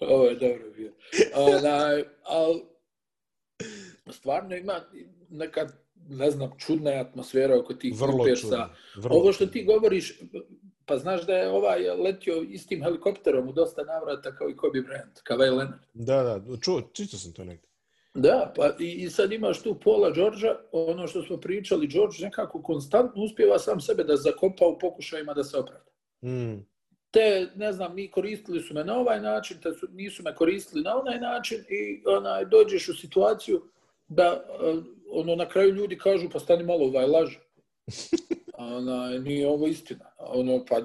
Ovo je dobro bio. Onaj, ali stvarno ima neka, ne znam, čudna atmosfera oko tih vrlo Clippersa. Ovo što ti govoriš, pa znaš da je ovaj letio istim helikopterom u dosta navrata kao i Kobe Bryant, i Leonard. Da, da, čuo, čito sam to negdje. Da, pa i, i sad imaš tu Pola Đorđa, ono što smo pričali, Đorđ nekako konstantno uspjeva sam sebe da zakopa u pokušajima da se opravda. Mm. Te, ne znam, mi koristili su me na ovaj način, te su, nisu me koristili na onaj način i onaj, dođeš u situaciju da ono, na kraju ljudi kažu pa stani malo ovaj laž. Ona, nije ovo istina. Ono, pa,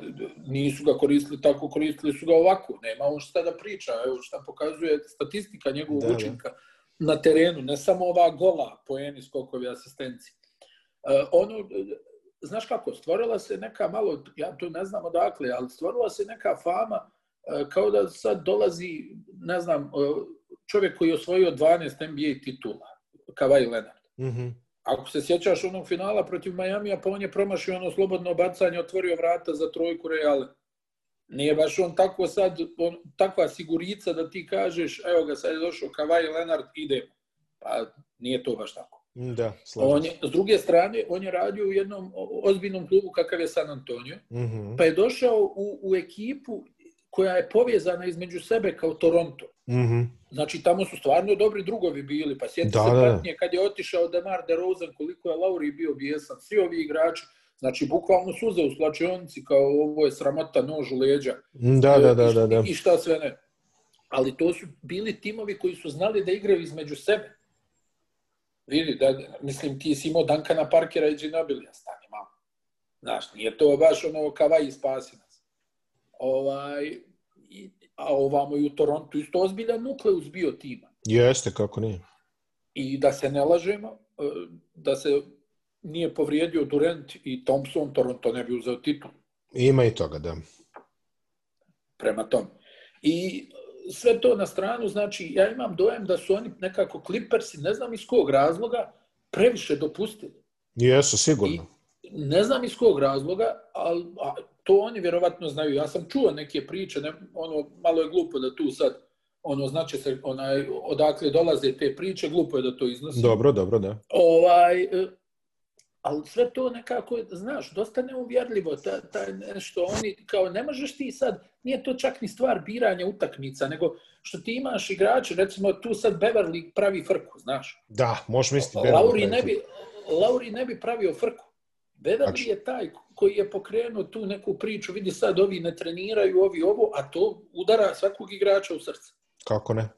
nisu ga koristili tako, koristili su ga ovako. Nema on šta da priča. Evo šta pokazuje statistika njegovog da, učinka. Da na terenu, ne samo ova gola poeni skokovi asistenci. Ono, znaš kako, stvorila se neka malo, ja to ne znam odakle, ali stvorila se neka fama kao da sad dolazi, ne znam, čovjek koji je osvojio 12 NBA titula, Kawhi Leonard. Mm -hmm. Ako se sjećaš onog finala protiv Majamija, pa on je promašio ono slobodno bacanje, otvorio vrata za trojku Reale. Nije baš on tako sad, on, takva sigurica da ti kažeš, evo ga, sad je došao Kavaj Lenard, idemo. Pa nije to baš tako. Da, on je, s druge strane, on je radio u jednom ozbiljnom klubu kakav je San Antonio, mm -hmm. pa je došao u, u ekipu koja je povezana između sebe kao Toronto. Mm -hmm. Znači, tamo su stvarno dobri drugovi bili, pa sjeti da, se da. patnje kad je otišao Demar DeRozan, koliko je Lauri bio bijesan, svi ovi igrači, Znači, bukvalno suze u slačionici, kao ovo je sramota nož u leđa. Da, da, da, da, da. I šta sve ne. Ali to su bili timovi koji su znali da igraju između sebe. Vidi, da, mislim, ti si imao Dankana Parkera i Ginobilija, stani malo. Znaš, nije to baš ono kavaj i spasi nas. Ovaj, a ovamo i u Torontu isto ozbiljan nukleus bio tima. Jeste, kako nije. I da se ne lažemo, e, da se nije povrijedio Durant i Thompson, Toronto ne bi uzeo titul. Ima i toga, da. Prema tom. I sve to na stranu, znači, ja imam dojem da su oni nekako Clippersi, ne znam iz kog razloga, previše dopustili. Jesu, sigurno. I ne znam iz kog razloga, ali to oni vjerovatno znaju. Ja sam čuo neke priče, ne, ono, malo je glupo da tu sad, ono, znači se, onaj, odakle dolaze te priče, glupo je da to iznosi. Dobro, dobro, da. Ovaj, ali sve to nekako, znaš, dosta neuvjerljivo, ta, ta nešto, oni, kao, ne možeš ti sad, nije to čak ni stvar biranja utakmica, nego što ti imaš igrače, recimo tu sad Beverly pravi frku, znaš. Da, možeš misliti Lauri ne bi, Lauri ne bi pravio frku. Beverly znači... je taj koji je pokrenuo tu neku priču, vidi sad ovi ne treniraju, ovi ovo, a to udara svakog igrača u srce. Kako ne?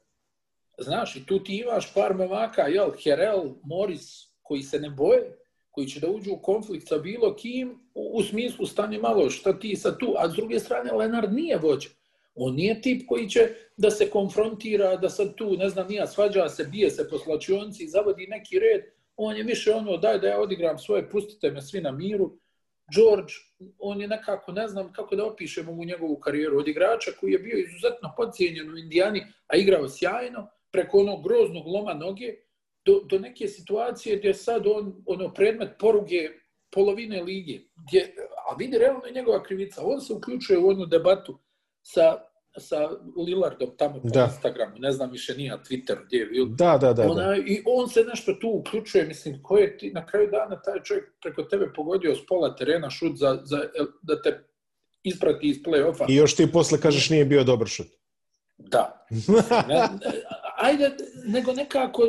Znaš, i tu ti imaš par momaka, jel, Herel, Morris, koji se ne boje, koji će da uđu u konflikt sa bilo kim, u, u smislu stani malo šta ti sa tu, a s druge strane Lenard nije vođa. On nije tip koji će da se konfrontira, da sad tu, ne znam, nija svađa se, bije se po slačionci, zavodi neki red, on je više ono, daj da ja odigram svoje, pustite me svi na miru. George, on je nekako, ne znam kako da opišemo u njegovu karijeru, od igrača koji je bio izuzetno podcijenjen u Indijani, a igrao sjajno, preko onog groznog loma noge, do, do neke situacije gdje sad on ono predmet poruge polovine lige. Gdje, a vidi realno je njegova krivica. On se uključuje u onu debatu sa, sa Lillardom tamo po da. Instagramu. Ne znam više nije na Twitteru gdje je bil. Da, da, da, Ona, da. I on se nešto tu uključuje. Mislim, ko je ti, na kraju dana taj čovjek preko tebe pogodio s pola terena šut za, za, da te isprati iz play-offa. I još ti posle kažeš nije bio dobar šut. Da. ne, ajde, nego nekako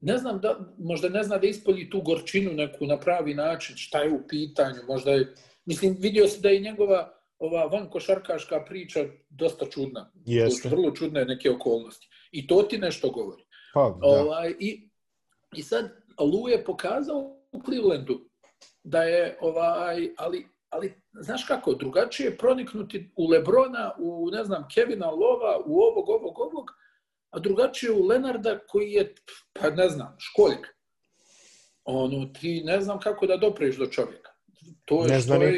ne znam da, možda ne zna da ispolji tu gorčinu neku na pravi način, šta je u pitanju, možda je, mislim, vidio se da je njegova ova van košarkaška priča dosta čudna. Jeste. Vrlo čudne neke okolnosti. I to ti nešto govori. Pa, da. Ovaj, i, I sad, Lu je pokazao u Clevelandu da je, ovaj, ali, ali znaš kako, drugačije proniknuti u Lebrona, u, ne znam, Kevina Lova, u ovog, ovog, ovog, a drugačije u Lenarda koji je, pa ne znam, školjk. Ono, ti ne znam kako da dopreš do čovjeka. To je ne znam, je...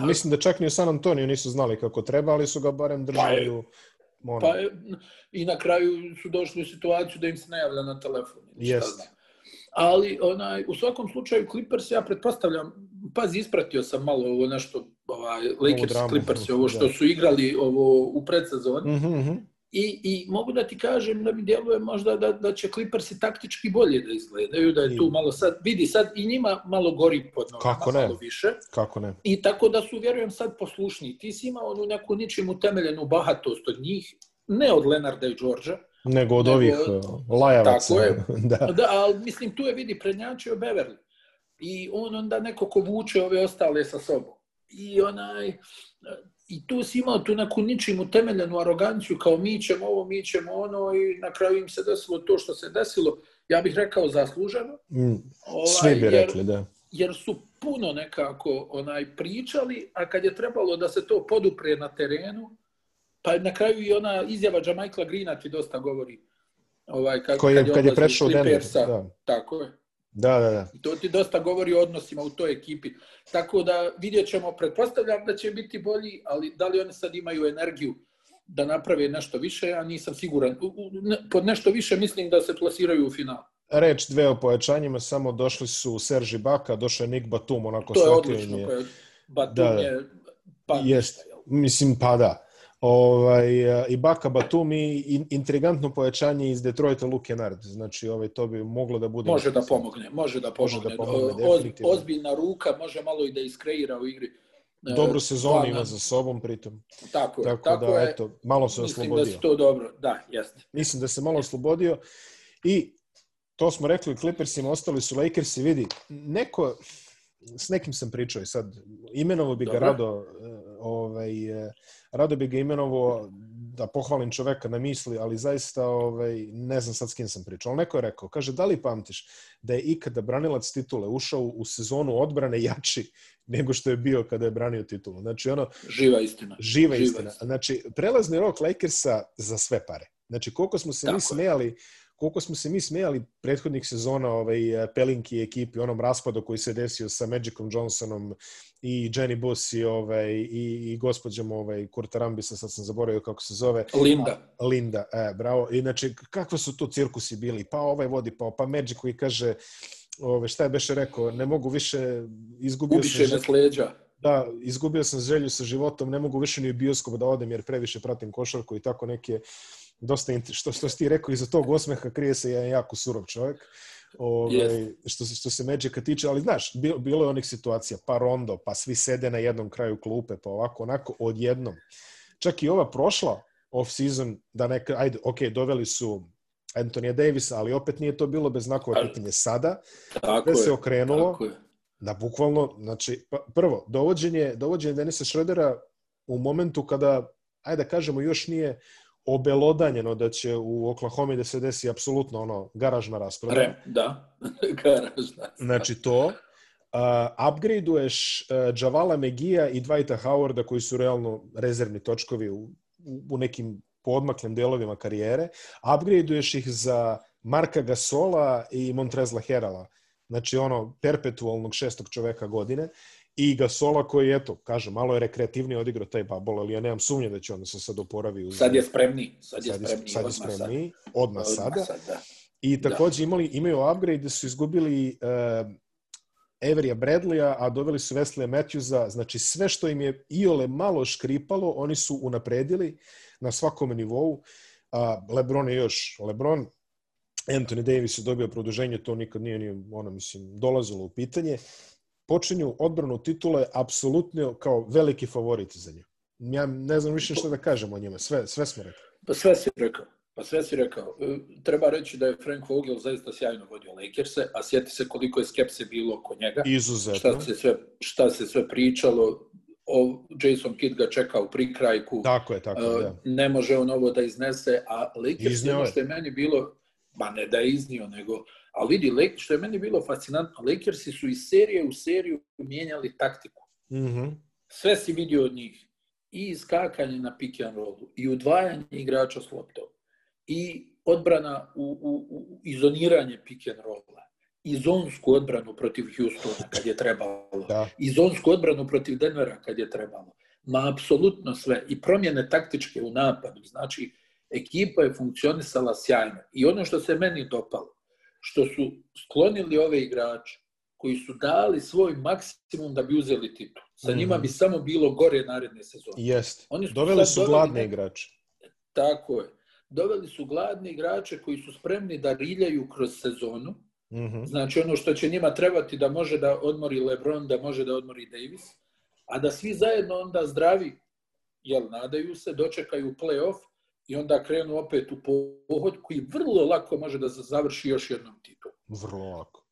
Pa- mislim da čak ni u San Antonio nisu znali kako treba, ali su ga barem držali pa u... Pa je, I na kraju su došli u situaciju da im se ne javlja na telefon. Jest. Ali onaj, u svakom slučaju Clippers, ja pretpostavljam, pazi, ispratio sam malo ovo nešto, ovaj, Lakers, Clippers, ovo što da. su igrali ovo u predsezoni. Mm -hmm. I, I mogu da ti kažem da mi djeluje možda da, da će Clippersi taktički bolje da izgledaju, da je tu malo sad, vidi sad i njima malo gori pod nogama, Kako ne? malo više. Kako ne? I tako da su, vjerujem, sad poslušni. Ti si imao onu neku ničim utemeljenu bahatost od njih, ne od Lenarda i Đorđa, nego od nego, ovih uh, lajavaca. Tako je. da. da, ali mislim, tu je vidi prednjačio Beverly. I on onda neko ko vuče ove ostale sa sobom. I onaj, i tu si imao tu neku ničim utemeljenu aroganciju, kao mi ćemo ovo, mi ćemo ono, i na kraju im se desilo to što se desilo, ja bih rekao zasluženo. Mm, ovaj, svi bi rekli, da. Jer su puno nekako onaj pričali, a kad je trebalo da se to podupre na terenu, pa na kraju i ona izjava Jamaikla Greena ti dosta govori. Ovaj, kad, Koji, kad je, kad je prešao Denver. Da. Tako je. Da, da, da. To ti dosta govori o odnosima u toj ekipi. Tako da vidjet ćemo, pretpostavljam da će biti bolji, ali da li oni sad imaju energiju da naprave nešto više, ja nisam siguran. Pod nešto više mislim da se plasiraju u final. Reč dve o pojačanjima, samo došli su Serži Baka, došao je Nick Batum, onako To je odlično, je... Batum da, je... Pa, jest, mislim, pa da ovaj, i Baka Batum i intrigantno pojačanje iz Detroita Luke Nard. Znači, ovaj, to bi moglo da bude... Može da pomogne, može da pomogne. Može da pomogne Oz, ozbiljna ruka, može malo i da iskreira u igri. E, Dobru sezonu ima za sobom pritom. Tako, tako, tako da, je. eto, malo se Mislim oslobodio. Mislim da to dobro, da, jeste. Mislim da se malo oslobodio i to smo rekli Clippersima, ostali su Lakersi, vidi, neko, s nekim sam pričao i sad, imenovo bi ga rado, e, ovaj, e, rado bi ga imenovo da pohvalim čoveka na misli, ali zaista ovaj, ne znam sad s kim sam pričao. Ali neko je rekao, kaže, da li pamtiš da je ikada branilac titule ušao u sezonu odbrane jači nego što je bio kada je branio titulu? Znači, ono... Živa istina. Živa, živa istina. istina. Znači, prelazni rok Lakersa za sve pare. Znači, koliko smo se Tako mi smejali koliko smo se mi smijali prethodnih sezona ovaj, Pelinki ekipi, onom raspadu koji se desio sa Magicom Johnsonom i Jenny Buss i, ovaj, i, i gospođom ovaj, Kurta Rambisa, sad sam zaboravio kako se zove. Linda. A, Linda, e, bravo. Inače, kakve su to cirkusi bili? Pa ovaj vodi, pa, pa Magic koji kaže, ove, šta je Beše rekao, ne mogu više, izgubio Ubiše sam... Ubiše leđa. Da, izgubio sam želju sa životom, ne mogu više ni u bioskop da odem jer previše pratim košarku i tako neke dosta što što ti rekao iza tog osmeha krije se jedan jako surov čovjek. Ovaj yes. što se što se Magica tiče, ali znaš, bilo, bilo je onih situacija, pa rondo, pa svi sede na jednom kraju klupe, pa ovako onako odjednom. Čak i ova prošla off season da neka ajde, ok, doveli su Antonija Davisa, ali opet nije to bilo bez znakova pitanja sada. Tako je, se okrenulo. Tako je. Da bukvalno, znači, pa, prvo, dovođenje, dovođenje Denisa Šredera u momentu kada, ajde da kažemo, još nije obelodanjeno da će u Oklahoma da se desi apsolutno ono garažna rasprodaja. Rem, da. garažna. Znači to. Uh, upgradeuješ uh, Javala Megija i Dwighta Howarda koji su realno rezervni točkovi u, u nekim podmaklim delovima karijere. Upgradeuješ ih za Marka Gasola i Montrezla Herala. Znači ono perpetualnog šestog čoveka godine i Gasola koji, eto, kaže, malo je rekreativnije odigrao taj bubble, ali ja nemam sumnje da će on se sad oporavi. Uz... Sad je spremni. Sad je spremni. Sad je spremni. Odmah, odmah sada. Sad, da. I takođe imali, imaju upgrade da su izgubili uh, Everija Bradleya, a doveli su Wesley Matthewsa. Znači, sve što im je iole malo škripalo, oni su unapredili na svakom nivou. Uh, Lebron je još, Lebron, Anthony Davis je dobio produženje, to nikad nije ni, ono, mislim, dolazilo u pitanje počinju odbranu titule apsolutno kao veliki favoriti za nju. Ja ne znam više što da kažem o njima, sve, sve smo rekli. Pa sve si rekao. Pa sve si rekao. E, treba reći da je Frank Vogel zaista sjajno vodio Lakers-e, a sjeti se koliko je skepse bilo oko njega. Izuzetno. Šta se sve, šta se sve pričalo, o Jason Kidd ga čeka u prikrajku. Tako je, tako je. Uh, ne može on ovo da iznese, a Lakers je ono što je meni bilo, ba ne da je iznio, nego Ali vidi, što je meni bilo fascinantno, Lakersi su iz serije u seriju mijenjali taktiku. Mm -hmm. Sve si vidio od njih. I iskakanje na pick and rollu, i udvajanje igrača s loptom, i odbrana u, u, u izoniranje pick and rolla, i zonsku odbranu protiv Houstona kad je trebalo, da. i zonsku odbranu protiv Denvera kad je trebalo. Ma, apsolutno sve. I promjene taktičke u napadu. Znači, ekipa je funkcionisala sjajno. I ono što se meni dopalo, što su sklonili ove igrače koji su dali svoj maksimum da bi uzeli titul. Sa njima bi mhm. samo bilo gore naredne sezone. Jest. Oni su Doveli su gladne igrače. Tako je. doveli su gladne igrače koji su spremni da riljaju kroz sezonu. Mm -hmm. Znači ono što će njima trebati da može da odmori LeBron, da može da odmori Davis, a da svi zajedno onda zdravi, jel nadaju se, dočekaju play-off i onda krenu opet u pohod koji vrlo lako može da završi još jednom titulom. Vrlo lako.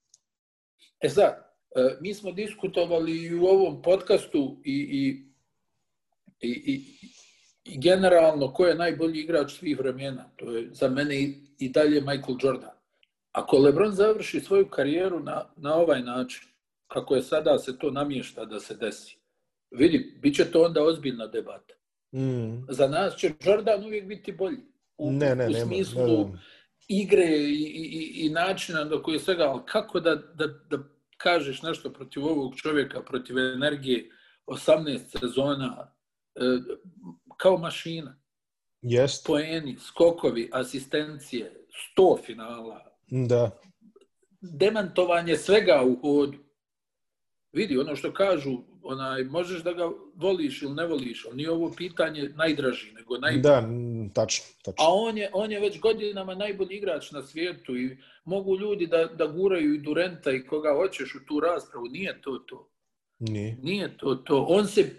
E sad, e, mi smo diskutovali i u ovom podcastu i, i, i, i, i generalno ko je najbolji igrač svih vremena. To je za mene i, i dalje Michael Jordan. Ako LeBron završi svoju karijeru na, na ovaj način, kako je sada se to namješta da se desi, vidi, bit će to onda ozbiljna debata. Mm. Za nas će Jordan uvijek biti bolji. U, Ne, ne, u nema, smislu ne, ne. igre i, i, i načina do koje svega, ali kako da, da, da kažeš nešto protiv ovog čovjeka, protiv energije, 18 sezona, e, kao mašina. Jest, Poeni, skokovi, asistencije, 100 finala, da. demantovanje svega u hodu. Vidi, ono što kažu, onaj, možeš da ga voliš ili ne voliš, ali nije ovo pitanje najdraži, nego najbolji. Da, tačno, tačno. A on je, on je već godinama najbolji igrač na svijetu i mogu ljudi da, da guraju i Durenta i koga hoćeš u tu raspravu. Nije to to. Nije. Nije to to. On se,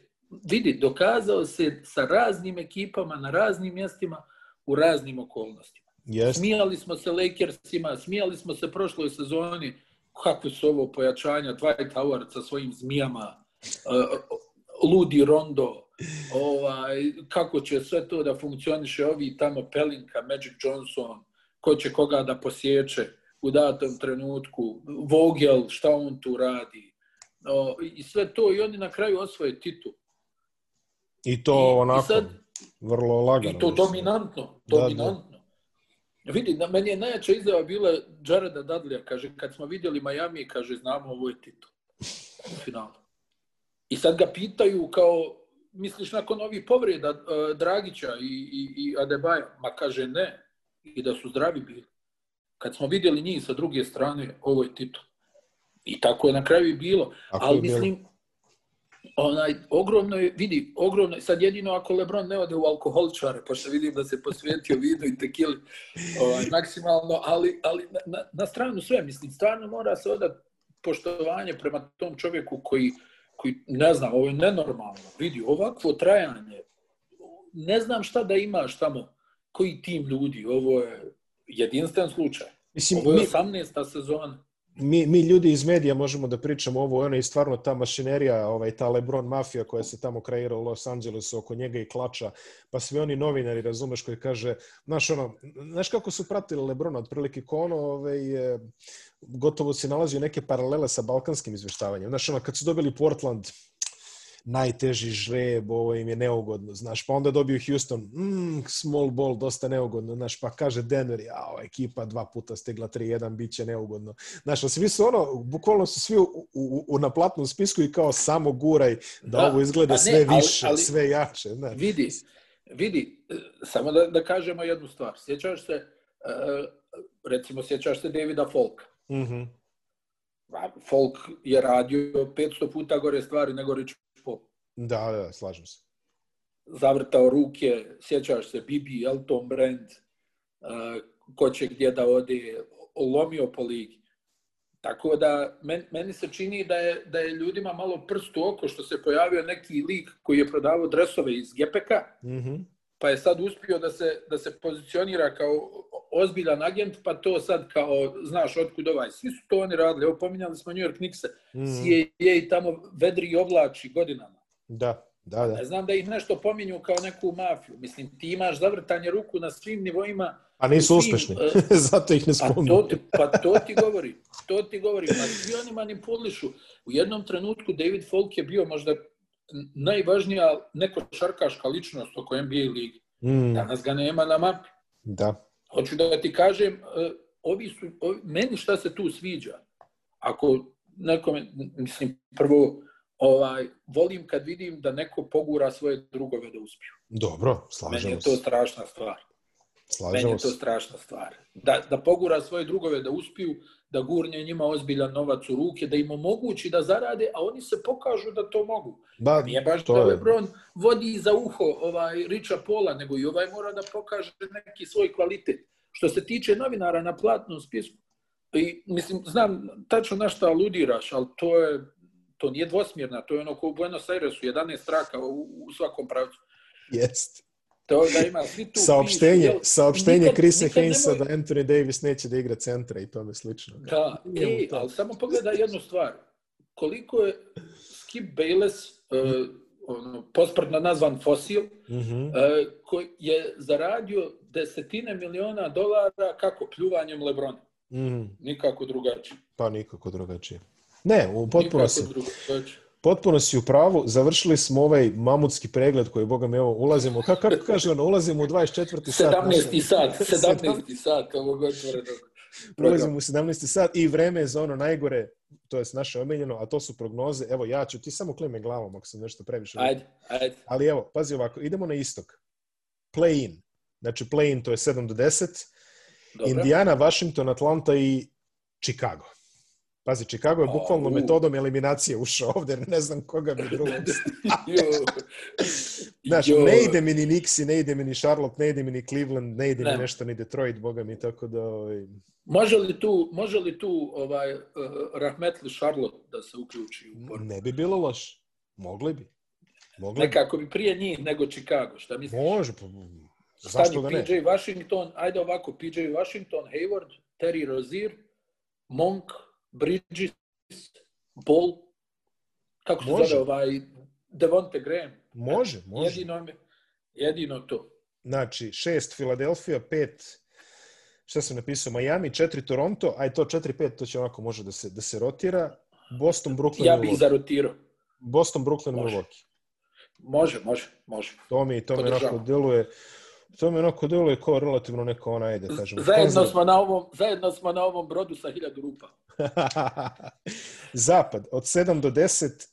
vidi, dokazao se sa raznim ekipama, na raznim mjestima, u raznim okolnostima. Jest. Smijali smo se Lakersima, smijali smo se prošloj sezoni, kakve su ovo pojačanja, Dwight Howard sa svojim zmijama, Ludi Rondo, ovaj, kako će sve to da funkcioniše, ovi tamo Pelinka, Magic Johnson, ko će koga da posjeće u datom trenutku, Vogel, šta on tu radi, o, i sve to, i oni na kraju osvoje titul. I to I- i onako, sad- vrlo lagano. I to mislim. dominantno, Da, da. dominantno. Vidi, na meni je najjača izjava bila Jareda Dudleya, kaže, kad smo vidjeli Miami, kaže, znamo ovo je titul. U finalu. I sad ga pitaju kao, misliš nakon ovih povreda uh, Dragića i, i, i Adebaja? Ma kaže ne, i da su zdravi bili. Kad smo vidjeli njih sa druge strane, ovo je titul. I tako je na kraju i bilo. Tako Ali je bilo. mislim, onaj, ogromno je, vidi, ogromno je, sad jedino ako Lebron ne ode u alkoholičare, pošto vidim da se posvetio vinu i tekili ovaj, maksimalno, ali, ali na, na, na stranu sve, mislim, stvarno mora se odati poštovanje prema tom čovjeku koji, koji, ne znam, ovo je nenormalno, vidi, ovakvo trajanje, ne znam šta da imaš tamo, koji tim ljudi, ovo je jedinstven slučaj. Mislim, Ovo je mi, 18. sezona. mi, mi ljudi iz medija možemo da pričamo ovo, ono i stvarno ta mašinerija, ovaj, ta Lebron mafija koja se tamo kreira u Los Angelesu oko njega i klača, pa svi oni novinari, razumeš, koji kaže, znaš, ono, znaš kako su pratili Lebrona, otprilike ko ono, ovaj, e, gotovo se nalazio neke paralele sa balkanskim izveštavanjem. Znaš, ono, kad su dobili Portland, najteži žreb, ovo im je neugodno, znaš, pa onda dobiju Houston, mm, small ball, dosta neugodno, znaš, pa kaže Denver, ja, ekipa dva puta stegla 3-1, bit će neugodno. Znaš, ali svi su ono, bukvalno su svi u, u, u na platnom spisku i kao samo guraj da, Da, ovo izgleda ne, sve ali- više, ali- sve jače, znaš. Vidi, vidi, samo da, da kažemo jednu stvar. Sjećaš se, e, recimo, sjećaš se Davida Folka. Mhm. A Folk je radio 500 puta gore stvari nego Rich Paul. Da, da, slažem se. Zavrtao ruke, sjećaš se, Bibi, Elton Brand, e, ko će gdje da ode, lomio po ligi. Tako da, men, meni se čini da je, da je ljudima malo prst u oko što se pojavio neki lik koji je prodavao dresove iz Gepeka, Mhm. Pa je sad uspio da se, da se pozicionira kao ozbiljan agent, pa to sad kao, znaš, otkud ovaj. Svi su to oni radili. Evo, pominjali smo New York Knicks-e. Mhm. CIA i tamo vedri i oblači godinama. Da, da, da. Ne znam da ih nešto pominju kao neku mafiju. Mislim, ti imaš zavrtanje ruku na svim nivoima. A nisu u svim, uspešni, e, zato ih ne A to spominju. ti, pa to ti govori. To ti govori. Pa svi oni manipulišu. U jednom trenutku David Folk je bio možda najvažnija neko šarkaška ličnost oko NBA ligi. Mm, Danas ga nema na mapi. da. Hoću da ti kažem, e, ovi su, ovi, meni šta se tu sviđa? Ako nekome, mislim, prvo, ovaj, volim kad vidim da neko pogura svoje drugove da uspiju. Dobro, Meni slažemo je to se. strašna stvar. Slažemo Meni je to strašna stvar. Da, da pogura svoje drugove da uspiju, da gurnje njima ozbiljan novac u ruke, da im omogući da zarade, a oni se pokažu da to mogu. Ba, Nije baš da je. Lebron vodi za uho ovaj Richa Pola, nego i ovaj mora da pokaže neki svoj kvalitet. Što se tiče novinara na platnom spisku, i, mislim, znam tačno na što aludiraš, ali to je to nije dvosmjerna, to je ono ko u Buenos Airesu, 11 traka u, u svakom pravcu. Jest. To da ima svi tu Saopštenje, pišu, saopštenje nikad- Chrisa nikad Hainsa nemoj- da Anthony Davis neće da igra centra i tome slično. Da, mu e, to. ali samo pogledaj jednu stvar. Koliko je Skip Bayless, uh, ono, posprdno nazvan fosil, Mhm. uh, koji je zaradio desetine miliona dolara kako pljuvanjem Lebrona. Mhm. Nikako drugačije. Pa nikako drugačije. Ne, u potpuno Nikako drugačije. Potpuno si u pravu. Završili smo ovaj mamutski pregled koji, boga mi, evo, ulazimo, kako, kako kaže ono, ulazimo u 24. sat. 17. sat, Sedam- 17. sat ovog otvorenog Ulazimo u 17. sat i vreme je za ono najgore, to je naše omiljeno, a to su prognoze. Evo, ja ću, ti samo klime glavom ako sam nešto previše. Ajde, ajde. Ali evo, pazi ovako, idemo na istok. Play-in. Znači, play-in to je 7 do 10. Dobro. Indiana, Washington, Atlanta i Chicago. Pazi, Chicago je A, bukvalno u. metodom eliminacije ušao ovde, jer ne znam koga bi drugog. Znaš, Jo. ne ide mi ni Nixi, ne ide mi ni Charlotte, ne ide mi ni Cleveland, ne ide mi Ne. nešto ni Detroit, boga mi, tako da... Ovaj... Može li tu, može li tu ovaj, uh, Rahmetli Charlotte da se uključi u borbu? Ne bi bilo loše. Mogli bi. Mogli. Nekako bi prije njih nego Chicago, šta misliš? Može, pa, zašto da ne? PJ Washington, ajde ovako, PJ Washington, Hayward, Terry Rozier, Monk, Bridges, Ball, kako se Može. zove ovaj, Devonte Graham. Može, može. Jedino, jedino to. Znači, šest Filadelfija, pet šta sam napisao, Miami, četiri Toronto, aj to 4-5, to će onako može da se, da se rotira. Boston, Brooklyn, Ja bih zarotirao. Boston, Brooklyn, Može. Milwaukee. Može, može, može. To mi, to mi onako deluje, to mi onako deluje kao relativno neko ona, ajde, kažemo. Zajedno konzerv- smo, na ovom, zajedno smo na ovom brodu sa hiljadu rupa. Zapad, od 7 do 10,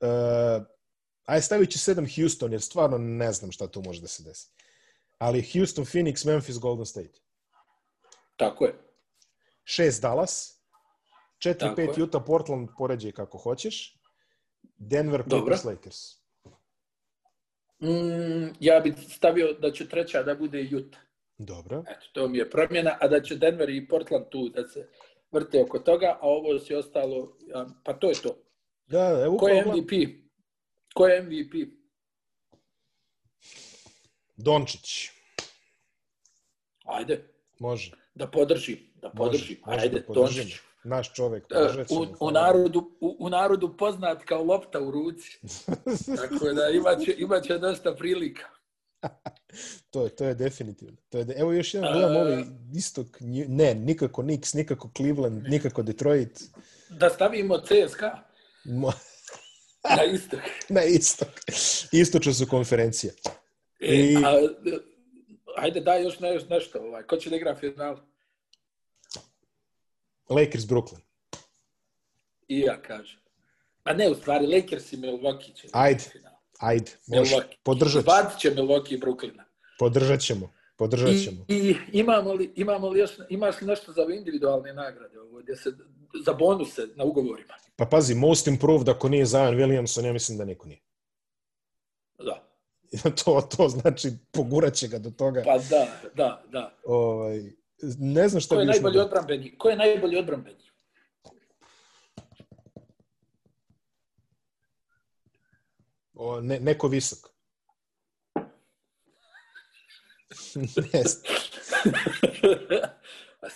uh, aj stavit ću 7 Houston, jer stvarno ne znam šta tu može da se desi. Ali Houston, Phoenix, Memphis, Golden State. Tako je. 6 Dallas, 4-5 Tako je. Utah, Portland, poređaj kako hoćeš. Denver. Clippers, Lakers. Mm, ja bih stavio da će treća da bude Utah. Dobro. Eto, to mi je promjena, a da će Denver i Portland tu da se vrte oko toga, a ovo si ostalo, pa to je to. Da, da, evo Ko je MVP? Ko je MVP? Dončić. Ajde, Može. da podrži, da podrži. može Ajde, da. Dončić. Naš čovek. E, U, u, narodu, u, u narodu poznat kao lopta u ruci. Tako da imaće, imaće dosta prilika. to, je, to je definitivno. To je de... Evo još jedan A- gledam ovaj istok. Ne, nikako Knicks, nikako Cleveland, nikako Detroit. Da stavimo CSKA Mo... na istok. Na istok. Istočno su konferencije. E, I- a, e, ajde, daj još ne, nešto. Ovaj. Ko će da igra final? Lakers, Brooklyn. I ja kažem. A ne, u stvari, Lakers i Milwaukee će. Ajde. Ajde, može. Milwaukee. Podržat ćemo. Izbacit će Milwaukee i Brooklyna. Podržat ćemo. Podržat I, ćemo. I imamo li, imamo li još, imaš li nešto za individualne nagrade ovo, gdje se, za bonuse na ugovorima? Pa pazi, most improved ako nije Zion Williamson, ja mislim da niko nije. Da. to, to znači pogurat će ga do toga. Pa da, da, da. Ovaj, ne znam šta Ko je bi još najbolji mogao- odbrambeni? Ko je najbolji odbrambeni? O, ne, neko visok. ne znam.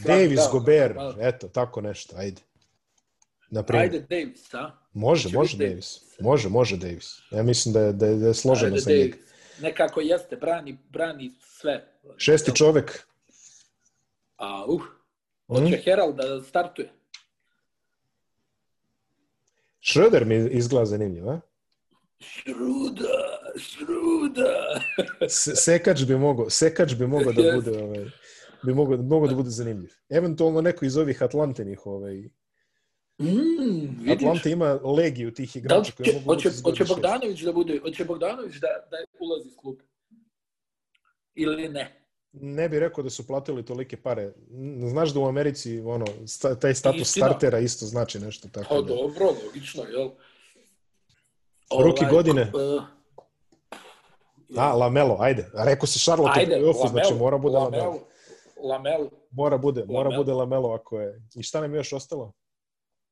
Davis, da, Gobert, malo. eto, tako nešto, ajde. Na primjer. Ajde Davis, a? može, Hoće može Davis. Davis. Može, može Davis. Ja mislim da je, da je, da je složeno Ajde za njega. Nekako jeste, brani, brani sve. Šesti čovek. A, uh, Mm? hoće Herald da startuje. Schroeder mi izgleda zanimljiv, a? Šruda, šruda. Se- Sekač bi mogao, sekač bi mogao da bude, ovaj, bi mogao, mogao da bude zanimljiv. Eventualno neko iz ovih Atlantinih, ovaj, Mm, vidiš. Atlanta ima legiju tih Da igrača koji će, mogu hoće, hoće. Bogdanović da bude, hoće Bogdanović da, da ulazi iz kluba? Ili ne? Ne bih rekao da su platili tolike pare. Znaš da u Americi ono, taj status Istina. startera isto znači nešto tako. Pa da. dobro, logično, jel? Ruki ovaj, godine. Uh, A, Lamelo, ajde. Rekao si Charlotte ajde, u znači mora bude Lamelo. Lamelo. Lamelo. Mora bude, Lamelo. mora bude Lamelo ako je. I šta nam je još ostalo?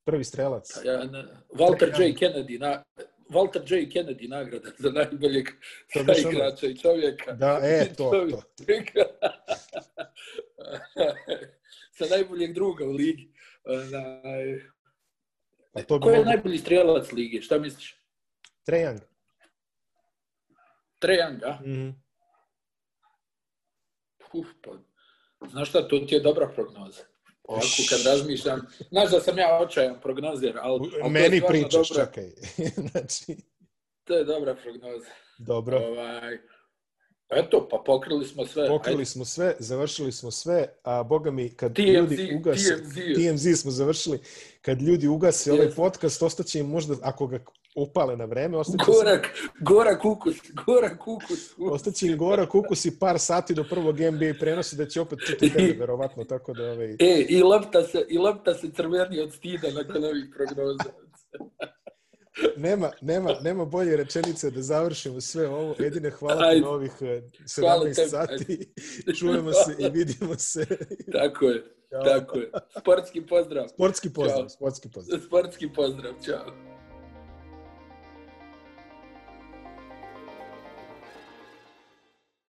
Prvi strelac. Pa ja, ne, Walter J. Kennedy, na, Walter J. Kennedy nagrada za najboljeg igrača i čovjeka. Da, e, to, to. sa najboljeg druga u ligi. Onaj... A to Ko je mogu... najbolji strelac lige? Šta misliš? Trejang. Trejang, a? Mm -hmm. Uf, pa, znaš šta, to ti je dobra prognoza. Ovako kad razmišljam, znaš da sam ja očajan prognozer, ali... ali Meni pričaš, dobra, čekaj. znači... To je dobra prognoza. Dobro. Ovaj, eto, pa pokrili smo sve. Pokrili Ajde. smo sve, završili smo sve, a boga mi, kad TMZ, ljudi ugase... TMZ. TMZ smo završili. Kad ljudi ugase yes. ovaj podcast, ostaće im možda, ako ga upale na vreme. Gorak, se... gora kukus, gora kukus. Ostaće im gora kukus i par sati do prvog NBA prenosi da će opet čuti tebe, verovatno, tako da... Ovaj... E, i lepta se, i lepta se crveni od stida nakon ovih prognoza. nema, nema, nema bolje rečenice da završimo sve ovo. Edine, hvala ti na ovih 17 eh, sati. Čujemo se i vidimo se. Tako je, Ćao. tako je. Sportski pozdrav. Sportski pozdrav, Ćao. sportski pozdrav. Sportski pozdrav, čao.